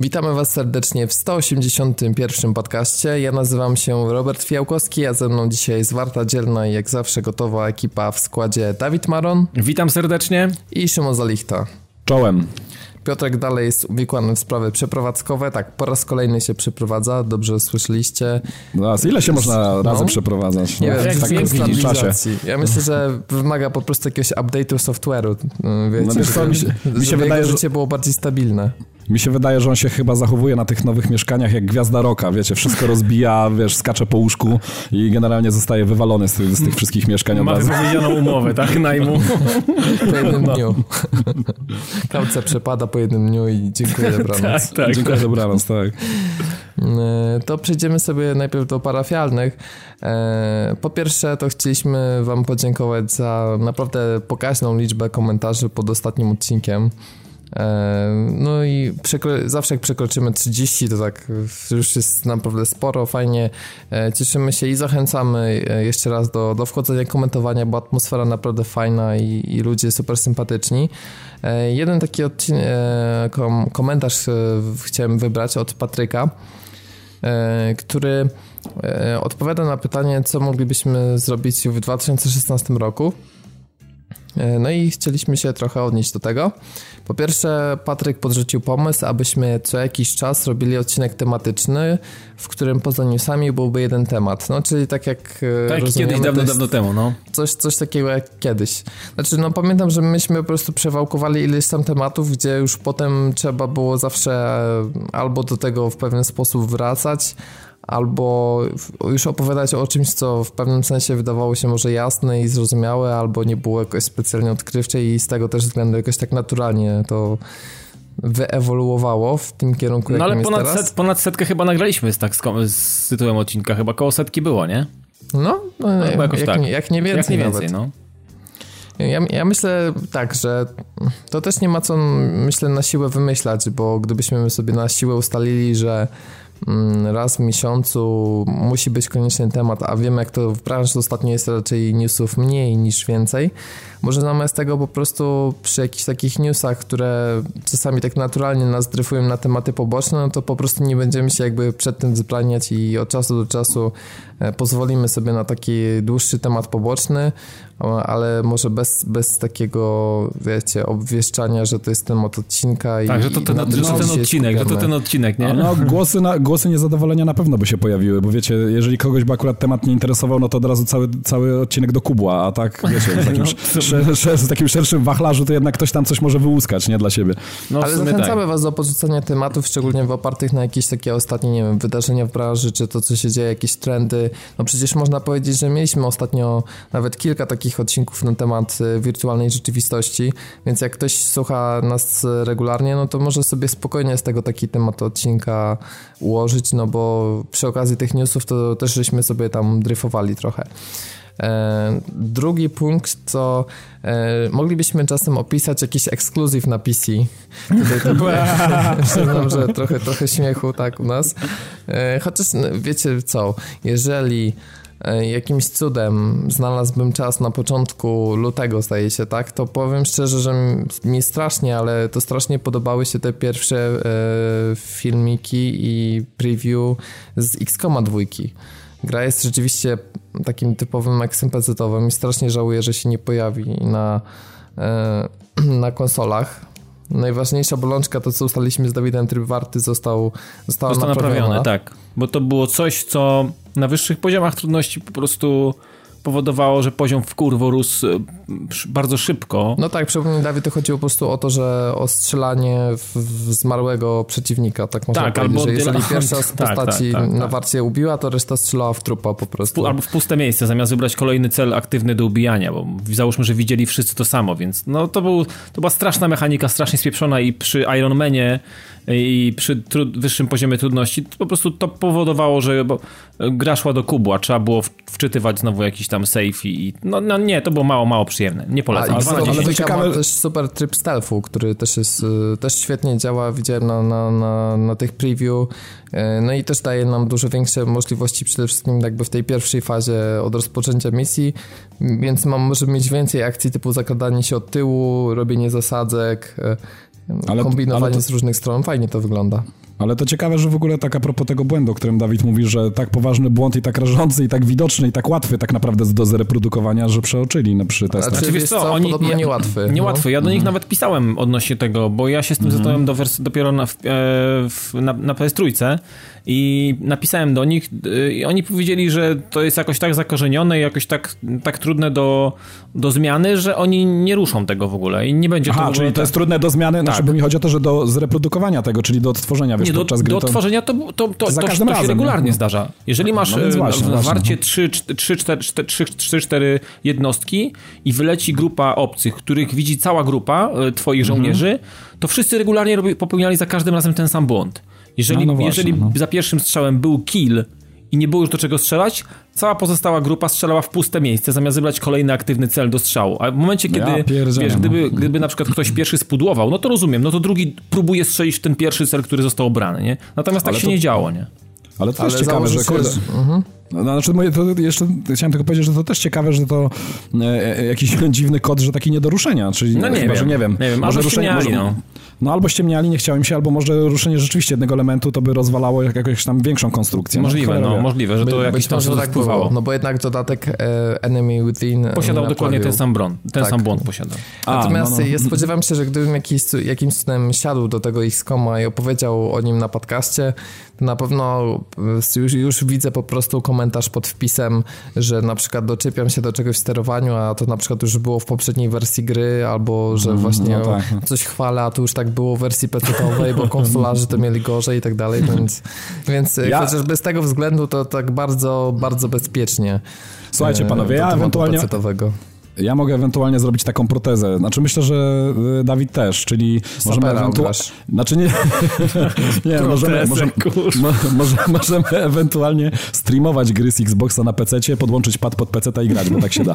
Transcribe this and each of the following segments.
Witamy Was serdecznie w 181. podcaście. Ja nazywam się Robert Fiałkowski, a ze mną dzisiaj jest Warta Dzielna i jak zawsze gotowa ekipa w składzie Dawid Maron. Witam serdecznie. I Szymon Zalichta. Czołem. Piotrek dalej jest uwikłany w sprawy przeprowadzkowe. Tak, po raz kolejny się przeprowadza, dobrze słyszeliście. No, ile się można no? razy przeprowadzać? No, nie wiem, w takim stabilizacji. Ja myślę, że wymaga po prostu jakiegoś update'u software'u. Wiecie, no, wiesz, co, mi się, mi się wydaje, że życie było bardziej stabilne. Mi się wydaje, że on się chyba zachowuje na tych nowych mieszkaniach jak gwiazda roka, wiecie, wszystko rozbija, wiesz, skacze po łóżku i generalnie zostaje wywalony z, z tych wszystkich mieszkań Ma wypowiedzianą umowę, tak, najmu. Po jednym no. dniu. Kaucja przepada po jednym dniu i dziękuję, dobranoc. tak, tak. Dziękuję, dobranoc, tak. E, to przejdziemy sobie najpierw do parafialnych. E, po pierwsze, to chcieliśmy Wam podziękować za naprawdę pokaźną liczbę komentarzy pod ostatnim odcinkiem. E, no i zawsze jak przekroczymy 30, to tak już jest naprawdę sporo, fajnie. E, cieszymy się i zachęcamy e, jeszcze raz do, do wchodzenia, komentowania, bo atmosfera naprawdę fajna i, i ludzie super sympatyczni. Jeden taki komentarz chciałem wybrać od Patryka, który odpowiada na pytanie, co moglibyśmy zrobić w 2016 roku. No i chcieliśmy się trochę odnieść do tego. Po pierwsze, Patryk podrzucił pomysł, abyśmy co jakiś czas robili odcinek tematyczny, w którym poza newsami byłby jeden temat. No, czyli tak jak. E, tak, kiedyś, dawno, dawno temu, no. Coś, coś takiego jak kiedyś. Znaczy, no pamiętam, że myśmy po prostu przewałkowali ileś tam tematów, gdzie już potem trzeba było zawsze albo do tego w pewien sposób wracać, albo już opowiadać o czymś, co w pewnym sensie wydawało się może jasne i zrozumiałe, albo nie było jakoś specjalnie odkrywcze i z tego też względu jakoś tak naturalnie to wyewoluowało w tym kierunku, No ale ponad, set, ponad setkę chyba nagraliśmy z, tak, z, z, tytułem odcinka, chyba koło setki było, nie? No, no, no jakoś jak, tak. nie, jak nie więcej, jak nie więcej no. Ja, ja, myślę tak, że to też nie ma co, myślę, na siłę wymyślać, bo gdybyśmy sobie na siłę ustalili, że raz w miesiącu musi być koniecznie temat, a wiemy jak to w branży ostatnio jest raczej newsów mniej niż więcej. Może zamiast tego po prostu przy jakichś takich newsach, które czasami tak naturalnie nas dryfują na tematy poboczne, no to po prostu nie będziemy się jakby przed tym zbraniać i od czasu do czasu e, pozwolimy sobie na taki dłuższy temat poboczny, ale może bez, bez takiego, wiecie, obwieszczania, że to jest temat odcinka. Tak, i, że to ten, że to ten odcinek, że to ten odcinek, nie? No, głosy, na, głosy niezadowolenia na pewno by się pojawiły, bo wiecie, jeżeli kogoś by akurat temat nie interesował, no to od razu cały, cały odcinek do kubła, a tak, wiecie, z takim, no, szer, szer, z takim szerszym wachlarzu to jednak ktoś tam coś może wyłuskać, nie, dla siebie. No, ale zachęcamy tak. was do porzucenia tematów, szczególnie w opartych na jakieś takie ostatnie, nie wiem, wydarzenia w branży, czy to, co się dzieje, jakieś trendy. No przecież można powiedzieć, że mieliśmy ostatnio nawet kilka takich takich odcinków na temat e, wirtualnej rzeczywistości, więc jak ktoś słucha nas regularnie, no to może sobie spokojnie z tego taki temat odcinka ułożyć, no bo przy okazji tych newsów to też żeśmy sobie tam dryfowali trochę. E, drugi punkt to e, moglibyśmy czasem opisać jakiś ekskluzyw na PC. Tutaj to przyznam, że trochę, trochę śmiechu tak u nas. E, chociaż no, wiecie co, jeżeli jakimś cudem znalazłbym czas na początku lutego, zdaje się, tak, to powiem szczerze, że mi strasznie, ale to strasznie podobały się te pierwsze e, filmiki i preview z X-Koma dwójki. Gra jest rzeczywiście takim typowym eksympezytowym i strasznie żałuję, że się nie pojawi na, e, na konsolach. Najważniejsza bolączka to, co ustaliliśmy z Dawidem, tryb warty został, została został naprawiony. tak. Bo to było coś, co na wyższych poziomach trudności po prostu powodowało, że poziom w kurwo rósł e, bardzo szybko. No tak, przypomnij Dawid, to chodziło po prostu o to, że o strzelanie w, w zmarłego przeciwnika, tak można tak, powiedzieć, albo że jeżeli pierwsza z tak, postaci tak, tak, na tak. warcie ubiła, to reszta strzelała w trupa po prostu. Albo w puste miejsce, zamiast wybrać kolejny cel aktywny do ubijania, bo załóżmy, że widzieli wszyscy to samo, więc no to, był, to była straszna mechanika, strasznie spieprzona i przy Iron Manie i przy wyższym poziomie trudności po prostu to powodowało, że gra szła do kubła, trzeba było wczytywać znowu jakiś tam save i no, no nie, to było mało, mało przyjemne. Nie polecam. A, ale to ciekawe... też super tryb stealthu, który też jest, y, też świetnie działa, widziałem na, na, na, na tych preview, y, no i też daje nam dużo większe możliwości przede wszystkim jakby w tej pierwszej fazie od rozpoczęcia misji, więc mam, możemy mieć więcej akcji typu zakradanie się od tyłu, robienie zasadzek, y, ale, kombinowanie ale to... z różnych stron, fajnie to wygląda. Ale to ciekawe, że w ogóle tak a propos tego błędu, o którym Dawid mówi, że tak poważny błąd i tak rażący i tak widoczny i tak łatwy tak naprawdę do zreprodukowania, że przeoczyli na przy testach. Znaczy, wiesz co, oni, podobno niełatwy. Niełatwy. No. Ja do nich mhm. nawet pisałem odnośnie tego, bo ja się z tym mhm. zacząłem do dopiero na, w, e, w, na, na PS3 i napisałem do nich y, i oni powiedzieli, że to jest jakoś tak zakorzenione i jakoś tak, tak trudne do, do zmiany, że oni nie ruszą tego w ogóle i nie będzie Aha, to czyli to tak. jest trudne do zmiany, znaczy, tak. znaczy bo mi chodzi o to, że do zreprodukowania tego, czyli do odtworzenia, wiesz, nie, do, podczas gry. Do to, to, to, to, to, to razem, się regularnie nie? zdarza. Jeżeli masz no właśnie, w warcie 3-4 jednostki i wyleci grupa obcych, których widzi cała grupa e, twoich mhm. żołnierzy, to wszyscy regularnie popełniali za każdym razem ten sam błąd. Jeżeli, no, no właśnie, jeżeli no. za pierwszym strzałem był kill i nie było już do czego strzelać, cała pozostała grupa strzelała w puste miejsce, zamiast wybrać kolejny aktywny cel do strzału. A w momencie, kiedy, ja wiesz, gdyby, no. gdyby na przykład ktoś pierwszy spudłował, no to rozumiem, no to drugi próbuje strzelić w ten pierwszy cel, który został obrany, nie? Natomiast tak Ale się to... nie działo, nie? Ale to Ale jest ciekawe, że kurde... Mhm. No, no, znaczy, moje, to jeszcze chciałem tylko powiedzieć, że to też ciekawe, że to e, e jakiś dziwny kod, że taki nie do ruszenia, czyli no nie chyba, wiem, że nie wiem. Nie wiem, może ruszenie, może, no. No albo ściemniali, nie chciałem się, albo może ruszenie rzeczywiście jednego elementu to by rozwalało jak, jakąś tam większą konstrukcję. No. Możliwe, no, no możliwe, że to by, jakiś tam tak wpływało. No bo jednak dodatek e, Enemy Within Posiadał dokładnie ten sam bron, ten tak. sam błąd posiadał. A, Natomiast no, no. ja spodziewam się, że gdybym jakiś, jakimś cudem siadł do tego XCOMa i opowiedział o nim na podcaście, na pewno e, już, już widzę po prostu komentarz pod wpisem że na przykład doczepiam się do czegoś w sterowaniu, a to na przykład już było w poprzedniej wersji gry, albo że mhm, właśnie no tak. No. coś chwalę, a to już tak było w wersji PC-owej, bo konsolarzy to mieli gorzej i tak dalej, więc, więc ja... chociażby z tego względu to tak bardzo, bardzo bezpiecznie. Słuchajcie panowie, ja ewentualnie... Ja mogę ewentualnie zrobić taką protezę. Znaczy myślę, że y, Dawid też, czyli możemy ewentualnie... Znaczy nie... nie, możemy, możemy, może, możemy ewentualnie streamować gry z Xboxa na PC, podłączyć pad pod PC i grać, bo tak się da.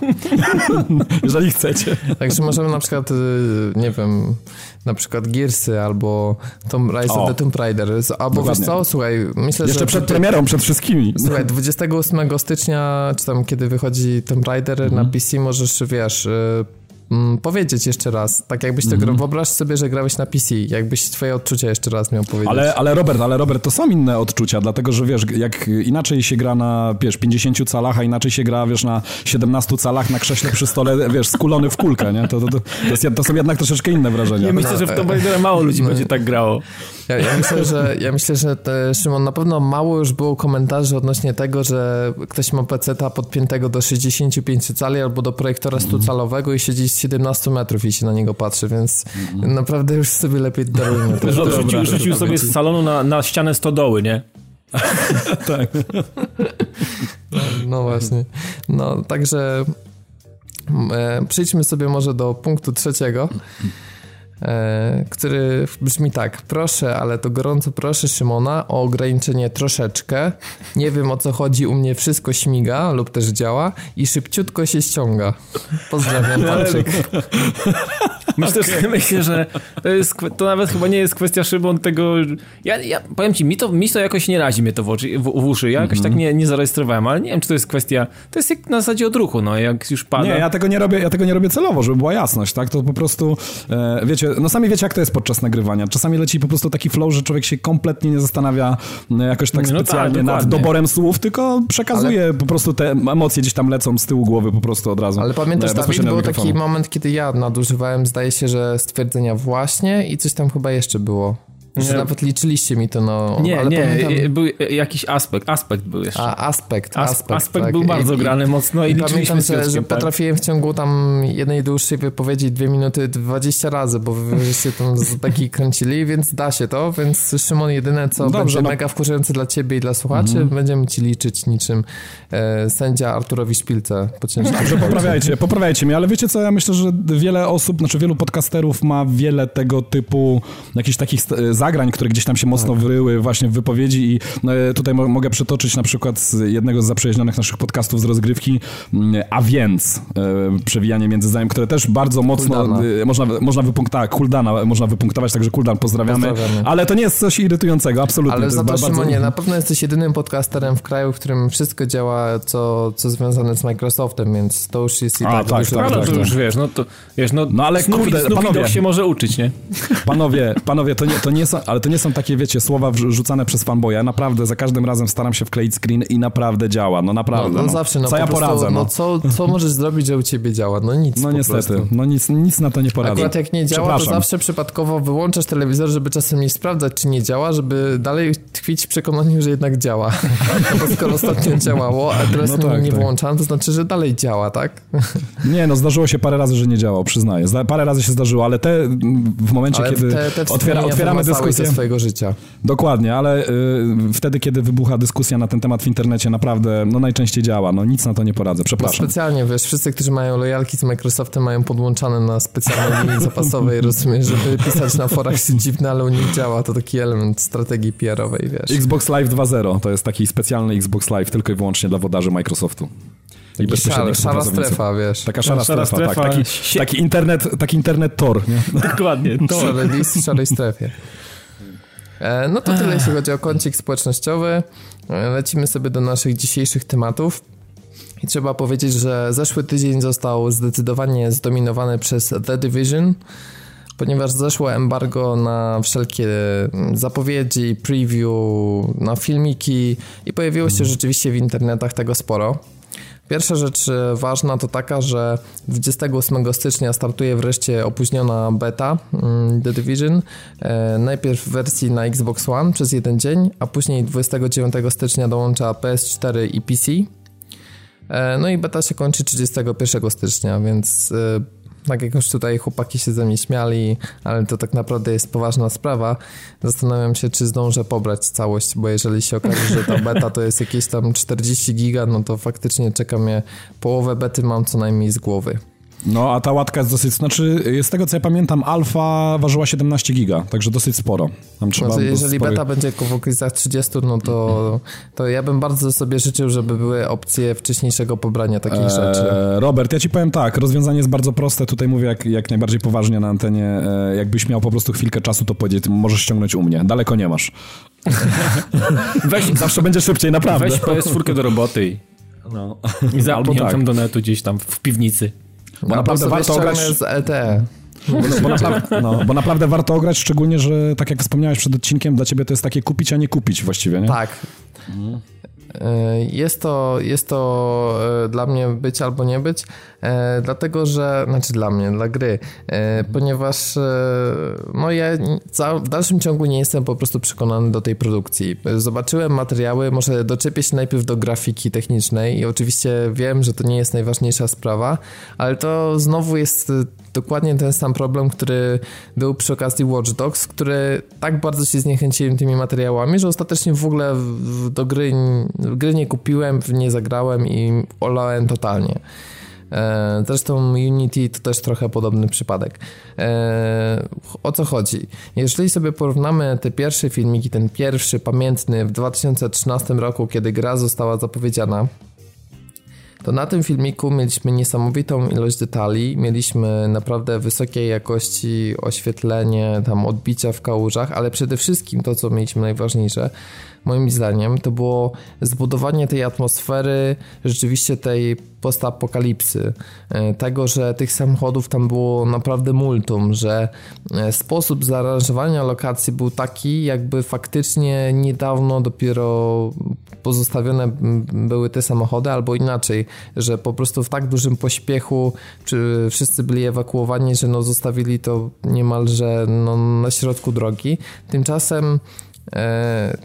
Jeżeli chcecie. Także możemy na przykład, y, nie wiem, na przykład Gearsy albo Tomb Rise of the Tomb Raider. Albo Dokładnie. wiesz co, słuchaj, myślę, Jeszcze że... przed premierą, przed wszystkimi. Słuchaj, 28 stycznia, czy tam kiedy wychodzi Tomb Raider -hmm. na PC, możesz, wiesz y, mm, powiedzieć jeszcze raz, tak jakbyś to mm -hmm. grał. Wyobraź sobie, że grałeś na PC, jakbyś twoje odczucia jeszcze raz miał powiedzieć. Ale, ale Robert, ale Robert, to są inne odczucia, dlatego że wiesz, jak inaczej się gra na, wiesz, 50 calach, a inaczej się gra, wiesz, na 17 calach na krześle przy stole, wiesz, skulony w kulkę, nie? To, to, to, to, jest, to są jednak troszeczkę inne wrażenia. Ja myślę, że w to będzie mało ludzi no. będzie tak grało. Ja, ja, myślę, że, ja myślę, że te, Szymon, na pewno mało już było komentarzy odnośnie tego, że ktoś ma PC-ta podpiętego do 65 cali albo do projektora 100 calowego i siedzi z 17 metrów i się na niego patrzy, więc mm. naprawdę już sobie lepiej darujmy. To rzucił, rzucił sobie z salonu na, na ścianę stodoły, nie? tak. No, no właśnie. No, także e, przejdźmy sobie może do punktu trzeciego. E, który brzmi tak. Proszę, ale to gorąco proszę Szymona o ograniczenie troszeczkę. Nie wiem o co chodzi, u mnie wszystko śmiga lub też działa i szybciutko się ściąga. Pozdrawiam, Patryk. Myślę, okay. że, myślę, że to, jest, to nawet chyba nie jest kwestia Szymon tego... Ja, ja powiem ci, mi to, mi to jakoś nie razi mnie to w, oczy, w, w uszy. Ja jakoś mm -hmm. tak mhm. nie, nie zarejestrowałem, ale nie wiem, czy to jest kwestia... To jest jak na zasadzie odruchu, no, jak już pada... Nie, ja tego nie robię, ja tego nie robię celowo, żeby była jasność, tak? To po prostu, e, wiecie, no sami wiecie, jak to jest podczas nagrywania. Czasami leci po prostu taki flow, że człowiek się kompletnie nie zastanawia e, jakoś tak no tak, specjalnie tak, nad doborem słów, tylko przekazuje ale... po prostu te emocje gdzieś tam lecą z tyłu głowy po prostu od razu. Ale pamiętasz, e, Dawid, był taki moment, kiedy ja nadużywałem, zdaje się, że stwierdzenia właśnie i coś tam chyba jeszcze było. Że nie. nawet liczyliście mi to, no. Nie, ale nie, pamiętam... był jakiś aspekt, aspekt był jeszcze. A, aspekt, As, aspekt. Aspekt tak. był bardzo I, grany mocno i, i pamiętam, że, że tak. potrafiłem w ciągu tam jednej dłuższej wypowiedzi dwie minuty 20 razy, bo wyście tam taki kręcili, więc da się to, więc Szymon, jedyne co Dobrze, będzie no. mega wkurzające dla ciebie i dla słuchaczy, mm. będziemy ci liczyć niczym e, sędzia Arturowi Szpilce po Dobrze, poprawiajcie, poprawiajcie mnie, ale wiecie co, ja myślę, że wiele osób, znaczy wielu podcasterów ma wiele tego typu jakichś takich zagrań, które gdzieś tam się mocno tak. wryły właśnie w wypowiedzi i no, tutaj mo mogę przytoczyć na przykład z jednego z zaprzyjaźnionych naszych podcastów z rozgrywki, mm, a więc e, przewijanie między zdaniem, które też bardzo mocno e, można, można wypunktować, tak, Kuldana można wypunktować, także Kuldan pozdrawiamy, pozdrawiamy, ale to nie jest coś irytującego, absolutnie. Ale to za to, bardzo... Szymonie, na pewno jesteś jedynym podcasterem w kraju, w którym wszystko działa, co, co związane z Microsoftem, więc to już jest i a, tak. tak, tak, tak, to już wiesz, no to wiesz, no, no ale kurde, panowie, się może uczyć, nie? Panowie, panowie, to nie, to nie są są, ale to nie są takie, wiecie, słowa rzucane przez fanboya. Naprawdę za każdym razem staram się wkleić screen i naprawdę działa. No naprawdę. No, no, no. zawsze, no co ja prostu, poradzę? No, no co, co możesz zrobić, że u ciebie działa? No nic. No niestety, prostu. no nic, nic na to nie poradzę. Akurat jak nie działa, to zawsze przypadkowo wyłączasz telewizor, żeby czasem nie sprawdzać, czy nie działa, żeby dalej tkwić w przekonaniu, że jednak działa. Bo skoro ostatnio działało, a teraz no tak, nie tak. wyłączam, to znaczy, że dalej działa, tak? Nie, no zdarzyło się parę razy, że nie działał, przyznaję. Parę razy się zdarzyło, ale te w momencie, ale kiedy te, te otwiera, otwieramy dyskusję... swojego życia. Dokładnie, ale y, wtedy, kiedy wybucha dyskusja na ten temat w internecie, naprawdę no najczęściej działa. No nic na to nie poradzę, przepraszam. No specjalnie, wiesz, wszyscy, którzy mają lojalki z Microsoftem mają podłączane na specjalnej linii zapasowej, rozumiesz, żeby pisać na forach się dziwne, ale u nich działa. To taki element strategii PR-owej, wiesz. Xbox Live 2.0 to jest taki specjalny Xbox Live tylko i wyłącznie dla wodarzy Microsoftu. I bezpośrednich szara, szara strefa, wiesz. Taka szara, szara strefa, strefa, tak. Taki, taki, internet, taki internet Tor, nie? Dokładnie, Tor. List w szarej strefie. E, no to tyle, jeśli chodzi o kącik społecznościowy. E, lecimy sobie do naszych dzisiejszych tematów. I trzeba powiedzieć, że zeszły tydzień został zdecydowanie zdominowany przez The Division, ponieważ zeszło embargo na wszelkie zapowiedzi, preview, na filmiki i pojawiło się rzeczywiście w internetach tego sporo. Pierwsza rzecz e, ważna to taka, że 28 stycznia startuje wreszcie opóźniona beta mm, The Division. E, najpierw w wersji na Xbox One przez jeden dzień, a później 29 stycznia dołącza PS4 i PC. E, no i beta się kończy 31 stycznia, więc tak jak już tutaj chłopaki się ze mnie śmiali, ale to tak naprawdę jest poważna sprawa. Zastanawiam się, czy zdążę pobrać całość, bo jeżeli się okaże, że ta beta to jest jakieś tam 40 giga, no to faktycznie czeka mnie połowę bety mam co najmniej z głowy. No, a ta łatka jest dosyć, znaczy z tego co ja pamiętam, alfa ważyła 17 giga, także dosyć sporo. Tam trzeba znaczy, jeżeli spory... beta będzie w okolicach 30, no to, to ja bym bardzo sobie życzył, żeby były opcje wcześniejszego pobrania takich eee, rzeczy. Robert, ja ci powiem tak, rozwiązanie jest bardzo proste, tutaj mówię jak, jak najbardziej poważnie na antenie, e, jakbyś miał po prostu chwilkę czasu, to powiedzieć, możesz ściągnąć u mnie, daleko nie masz. Weź, zawsze będzie szybciej, naprawdę. Weź PS4 do roboty i, no. i zapnij tak. tam do netu gdzieś tam w piwnicy. Bo naprawdę warto grać z LTE. Bo, bo, naprawdę, no, bo, naprawdę, warto ograć, szczególnie, że tak jak wspomniałeś przed odcinkiem, dla ciebie to jest takie kupić, a nie kupić właściwie, nie? Tak. Mhm. E, jest to, jest to e, dla mnie być albo nie być, e, dlatego że, znaczy dla mnie, dla gry, ponieważ no ja w dalszym ciągu nie jestem po prostu przekonany do tej produkcji. Zobaczyłem materiały, może doczepię się najpierw do grafiki technicznej i oczywiście wiem, że to nie jest najważniejsza sprawa, ale to znowu jest dokładnie ten sam problem, który był przy okazji Watch Dogs, który tak bardzo się zniechęciłem tymi materiałami, że ostatecznie w ogóle do gry, gry nie kupiłem, w nie zagrałem i olałem totalnie. E, zresztą Unity to też trochę podobny przypadek. E, o co chodzi? Jeżeli sobie porównamy te pierwsze filmiki, ten pierwszy pamiętny w 2013 roku, kiedy gra została zapowiedziana, to na tym filmiku mieliśmy niesamowitą ilość detali, mieliśmy naprawdę wysokiej jakości oświetlenie, tam odbicia w kałużach, ale przede wszystkim to, co mieliśmy najważniejsze, moim zdaniem, to było zbudowanie tej atmosfery, rzeczywiście tej postapokalipsy. E, tego, że tych samochodów tam było naprawdę multum, że e, sposób zaaranżowania lokacji był taki, jakby faktycznie niedawno dopiero pozostawione były te samochody, albo inaczej, że po prostu w tak dużym pośpiechu czy wszyscy byli ewakuowani, że no zostawili to niemalże no, na środku drogi. Tymczasem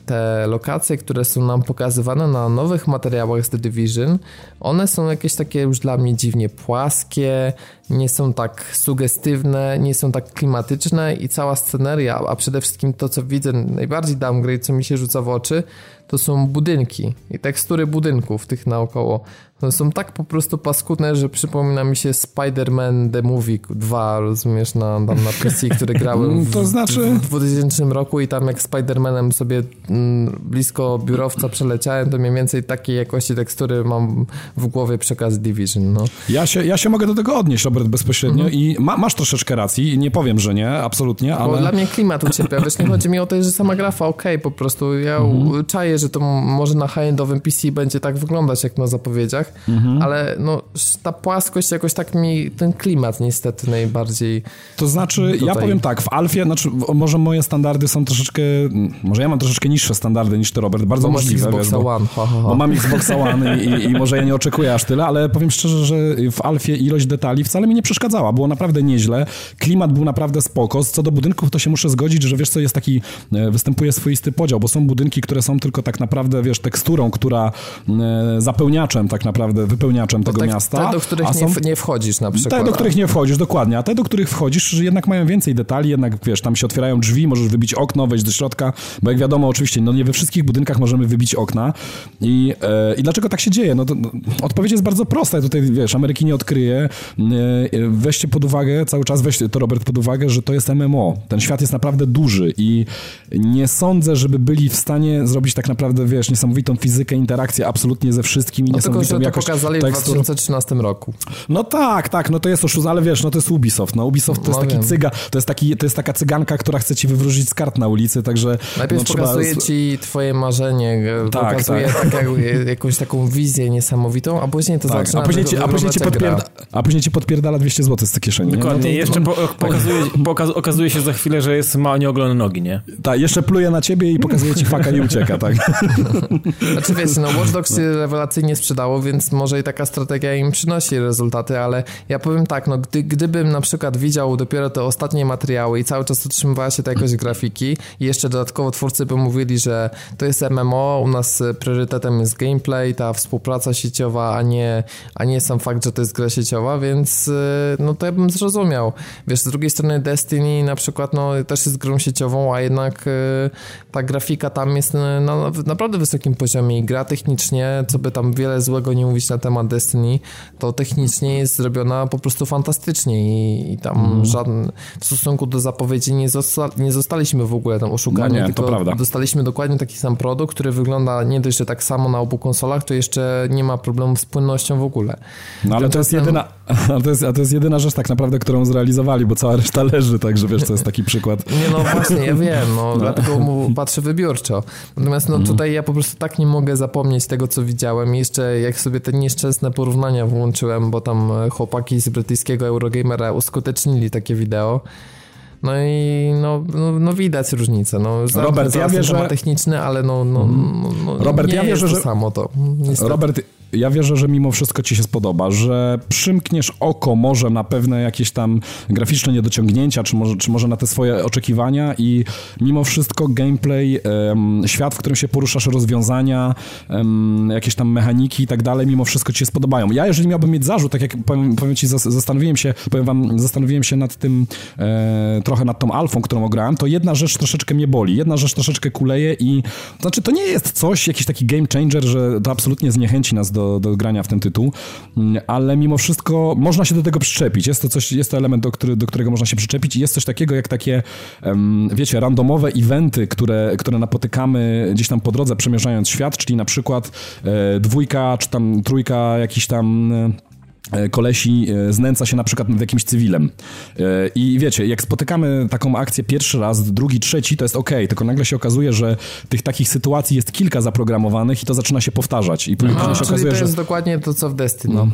te lokacje, które są nam pokazywane na nowych materiałach z The Division, one są jakieś takie już dla mnie dziwnie płaskie, nie są tak sugestywne, nie są tak klimatyczne i cała sceneria, a przede wszystkim to, co widzę najbardziej downgrade, co mi się rzuca w oczy, to są budynki i tekstury budynków tych naokoło. One są tak po prostu paskudne, że przypomina mi się Spider-Man The Movie 2, rozumiesz, na, tam na PC, które grałem w, to znaczy... w 2000 roku i tam jak Spider-Manem sobie mm, blisko biurowca przeleciałem, to mniej więcej takiej jakości tekstury mam w głowie przekaz Division, no. Ja się, ja się mogę do tego odnieść, Bezpośrednio mhm. i ma, masz troszeczkę racji, nie powiem, że nie, absolutnie, ale... Bo dla mnie klimat ucierpiał, wiesz, nie chodzi mi o to, że sama grafa, okej, okay, po prostu ja mhm. czaję, że to może na high-endowym PC będzie tak wyglądać, jak na zapowiedziach, mhm. ale no, ta płaskość jakoś tak mi, ten klimat niestety najbardziej... To znaczy, tutaj... ja powiem tak, w Alfie, znaczy może moje standardy są troszeczkę, może ja mam troszeczkę niższe standardy niż ty, Robert, bardzo bo możliwe. Xbox wiesz, bo, One. Ha, ha, ha. bo mam Xbox One i, i, może ja nie oczekuję aż tyle, ale powiem szczerze, że w Alfie ilość detali wcale mi nie przeszkadzała, było naprawdę nieźle, klimat był naprawdę spoko, co do budynków to się muszę zgodzić, że wiesz co, jest taki, e, występuje swoisty podział, bo są budynki, które są tylko tak naprawdę, wiesz, teksturą, która e, zapełniaczem tak naprawdę, wypełniaczem tego tak, miasta. Te, do których są, nie, nie, wchodzisz na przykład. Te, do których nie wchodzisz, dokładnie, a te, do których wchodzisz, że jednak mają więcej detali, jednak, wiesz, tam się otwierają drzwi, możesz wybić okno, wejść do środka, bo jak wiadomo, oczywiście, no nie we wszystkich budynkach możemy wybić okna i, e, i dlaczego tak się dzieje? No to, no, odpowiedź jest bardzo prosta, ja tutaj, wiesz, Ameryki nie odkryje. E, weźcie pod uwagę, cały czas weźcie to, Robert, pod uwagę, że to jest MMO. Ten świat jest naprawdę duży i nie sądzę, żeby byli w stanie zrobić tak naprawdę, wiesz, niesamowitą fizykę, interakcję absolutnie ze wszystkimi, no niesamowitą tylko, że jakość to pokazali tekstur. w 2013 roku. No tak, tak, no to jest oszust, ale wiesz, no to jest Ubisoft, no Ubisoft to jest no taki wiem. cyga, to jest, taki, to jest taka cyganka, która chce ci wywrócić z kart na ulicy, także... Najpierw no, pokazuje trzeba... ci twoje marzenie, tak, pokazuje tak. tak jak, jakąś taką wizję niesamowitą, a później to tak, zaczyna a później, ci, a, później ci podpierda, a później ci podpierdala 200 zł z tej kieszeni. Dokładnie, no to, jeszcze po, pokazuje, okazuje się za chwilę, że jest ma nieogolone nogi, nie? Tak, jeszcze pluje na ciebie i pokazuje ci faka i ucieka, tak? Znaczy wiesz, no Watch Dogs się rewelacyjnie sprzedało, więc może i taka strategia im przynosi rezultaty, ale ja powiem tak, no gdy, gdybym na przykład widział dopiero te ostatnie materiały i cały czas utrzymywała się ta jakość grafiki i jeszcze dodatkowo twórcy by mówili, że to jest MMO, u nas priorytetem jest gameplay, ta współpraca sieciowa, a nie, a nie sam fakt, że to jest gra sieciowa, więc y, no to ja bym zrozumiał. Wiesz, z drugiej strony Destiny na przykład no też jest grą sieciową, a jednak y, ta grafika tam jest na, na naprawdę wysokim poziomie i gra technicznie, co by tam wiele złego nie mówić na temat Destiny, to technicznie jest zrobiona po prostu fantastycznie i, i tam mm. żaden, w stosunku do zapowiedzi nie, zosta, nie zostaliśmy w ogóle tam oszukani, no nie, tylko dostaliśmy dokładnie taki sam produkt, który wygląda nie dość, że tak samo na obu konsolach, to jeszcze nie ma problemu z płynnością w ogóle. No ale to jest jedyna, a to jest, a to jest jedyna rzecz tak naprawdę, którą zrealizowali, bo cała reszta leży, także wiesz, to jest taki przykład. Nie, no właśnie, ja wiem, no, no. dlatego mu patrzę wybiórczo. Natomiast no mhm. tutaj ja po prostu tak nie mogę zapomnieć tego, co widziałem. Jeszcze jak sobie te nieszczęsne porównania włączyłem, bo tam chłopaki z brytyjskiego Eurogamera uskutecznili takie wideo. No i no, no, no widać różnicę. No, Robert, ja wierzę... techniczny, ale no, no, mhm. no, no Robert, nie ja wierzę, jest to że... samo to. Niestety. Robert, ja wierzę, że mimo wszystko ci się spodoba, że przymkniesz oko może na pewne jakieś tam graficzne niedociągnięcia, czy może, czy może na te swoje oczekiwania i mimo wszystko gameplay, um, świat, w którym się poruszasz, rozwiązania, um, jakieś tam mechaniki i tak dalej, mimo wszystko ci się spodobają. Ja jeżeli miałbym mieć zarzut, tak jak powiem, powiem ci, zastanowiłem się, powiem wam, zastanowiłem się nad tym, e, trochę nad tą alfą, którą ograłem, to jedna rzecz troszeczkę mnie boli, jedna rzecz troszeczkę kuleje i znaczy to nie jest coś, jakiś taki game changer, że to absolutnie zniechęci nas do do, grania w ten tytuł, mm, ale mimo wszystko można się do tego przyczepić. Jest to coś, jest to element, do, który, do którego można się przyczepić i jest coś takiego jak takie, wiecie, randomowe eventy, które, które napotykamy gdzieś tam po drodze przemierzając świat, czyli na przykład e, dwójka czy tam trójka jakiś tam kolesi e, znęca się na przykład nad jakimś cywilem. E, I wiecie, jak spotykamy taką akcję pierwszy raz, drugi, trzeci, to jest ok, tylko nagle się okazuje, że tych takich sytuacji jest kilka zaprogramowanych i to zaczyna się powtarzać. I później się okazuje, to jest że... dokładnie to, co w Destiny. No.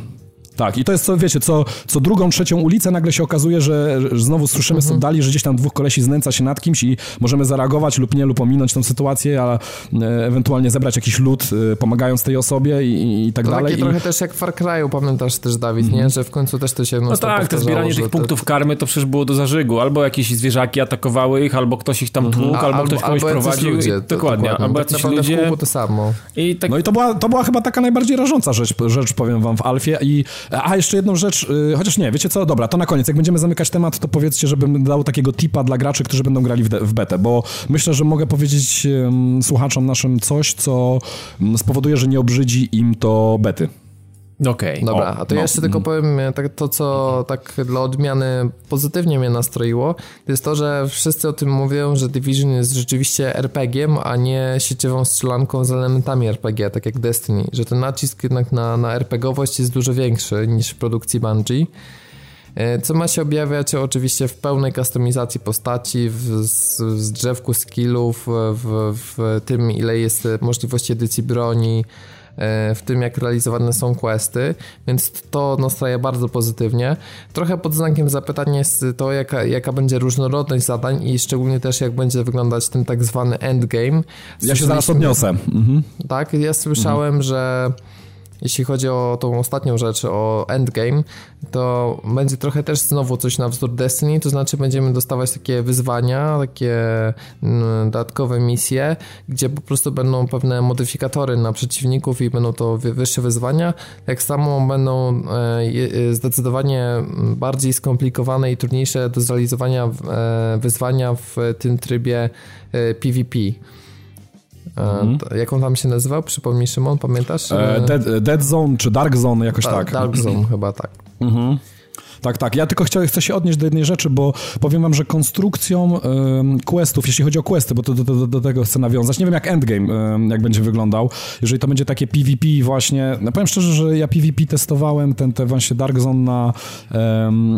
Tak, i to jest, co wiecie, co, co drugą, trzecią ulicę nagle się okazuje, że, że znowu słyszymy mhm. z oddali, że gdzieś tam dwóch kolesi znęca się nad kimś i możemy zareagować lub nie, lub ominąć tą sytuację, a e, ewentualnie zebrać jakiś lód, e, pomagając tej osobie i, i tak to dalej. Takie I... trochę też jak w Far Cry'u, pamiętasz też, Dawid, nie? Mhm. Że w końcu też to się No tak, to zbieranie tych punktów karmy to przecież było do zażygu. Albo jakieś zwierzaki atakowały ich, albo ktoś ich tam mhm. tłukł, albo, albo ktoś kogoś prowadził. Ludzie, to, dokładnie, dokładnie, albo jacyś ludzie. to samo. I tak... No i to była, to była chyba taka najbardziej rażąca rzecz, rzecz powiem wam w Alfie. I, a jeszcze jedną rzecz y, chociaż nie, wiecie co, dobra, to na koniec, jak będziemy zamykać temat, to powiedzcie, żebym dał takiego tipa dla graczy, którzy będą grali w, w betę, bo myślę, że mogę powiedzieć słuchaczom naszym coś, co spowoduje, że nie obrzydzi im to bety. Okej. Okay. Dobra, o, a to no. ja jeszcze tylko powiem e, tak, to, co tak dla odmiany pozytywnie mnie nastroiło, to jest to, że wszyscy o tym mówią, że Division jest rzeczywiście RPG-iem, a nie sieciową strzelanką z elementami RPG, tak jak Destiny, że ten nacisk jednak na, na RPGowość jest dużo większy niż w produkcji Bungie. e, co ma się objawiać oczywiście w pełnej kustomizacji postaci, w, w drzewku skillów, w, w tym ile jest możliwości edycji broni, w tym, jak realizowane są questy, więc to nastraja bardzo pozytywnie. Trochę pod znakiem zapytania jest to, jaka, jaka będzie różnorodność zadań i szczególnie też, jak będzie wyglądać ten tak zwany endgame. Ja się zaraz odniosę. Mhm. Tak, ja słyszałem, mhm. że jeśli chodzi o tą ostatnią rzecz, o endgame, to będzie trochę też znowu coś na wzór Destiny, to znaczy będziemy dostawać takie wyzwania, takie mm, dodatkowe misje, gdzie po prostu będą pewne modyfikatory na przeciwników i będą to wyższe wyzwania. Tak samo będą e, e, zdecydowanie bardziej skomplikowane i trudniejsze do zrealizowania e, wyzwania w tym trybie PvP. Mhm. Jak on tam się nazywał? Przypomnij Szymon, pamiętasz? E, Dead, Dead, Zone czy Dark Zone, jakoś tak. Dark Zone chyba tak. Mhm. Tak, tak. Ja tylko chcę, chcę się odnieść do jednej rzeczy, bo powiem wam, że konstrukcją questów, jeśli chodzi o questy, bo to do, do, do, tego chcę nawiązać, nie wiem jak endgame, jak będzie wyglądał, jeżeli to będzie takie PvP właśnie, no powiem szczerze, że ja PvP testowałem ten, ten właśnie Dark Zone na,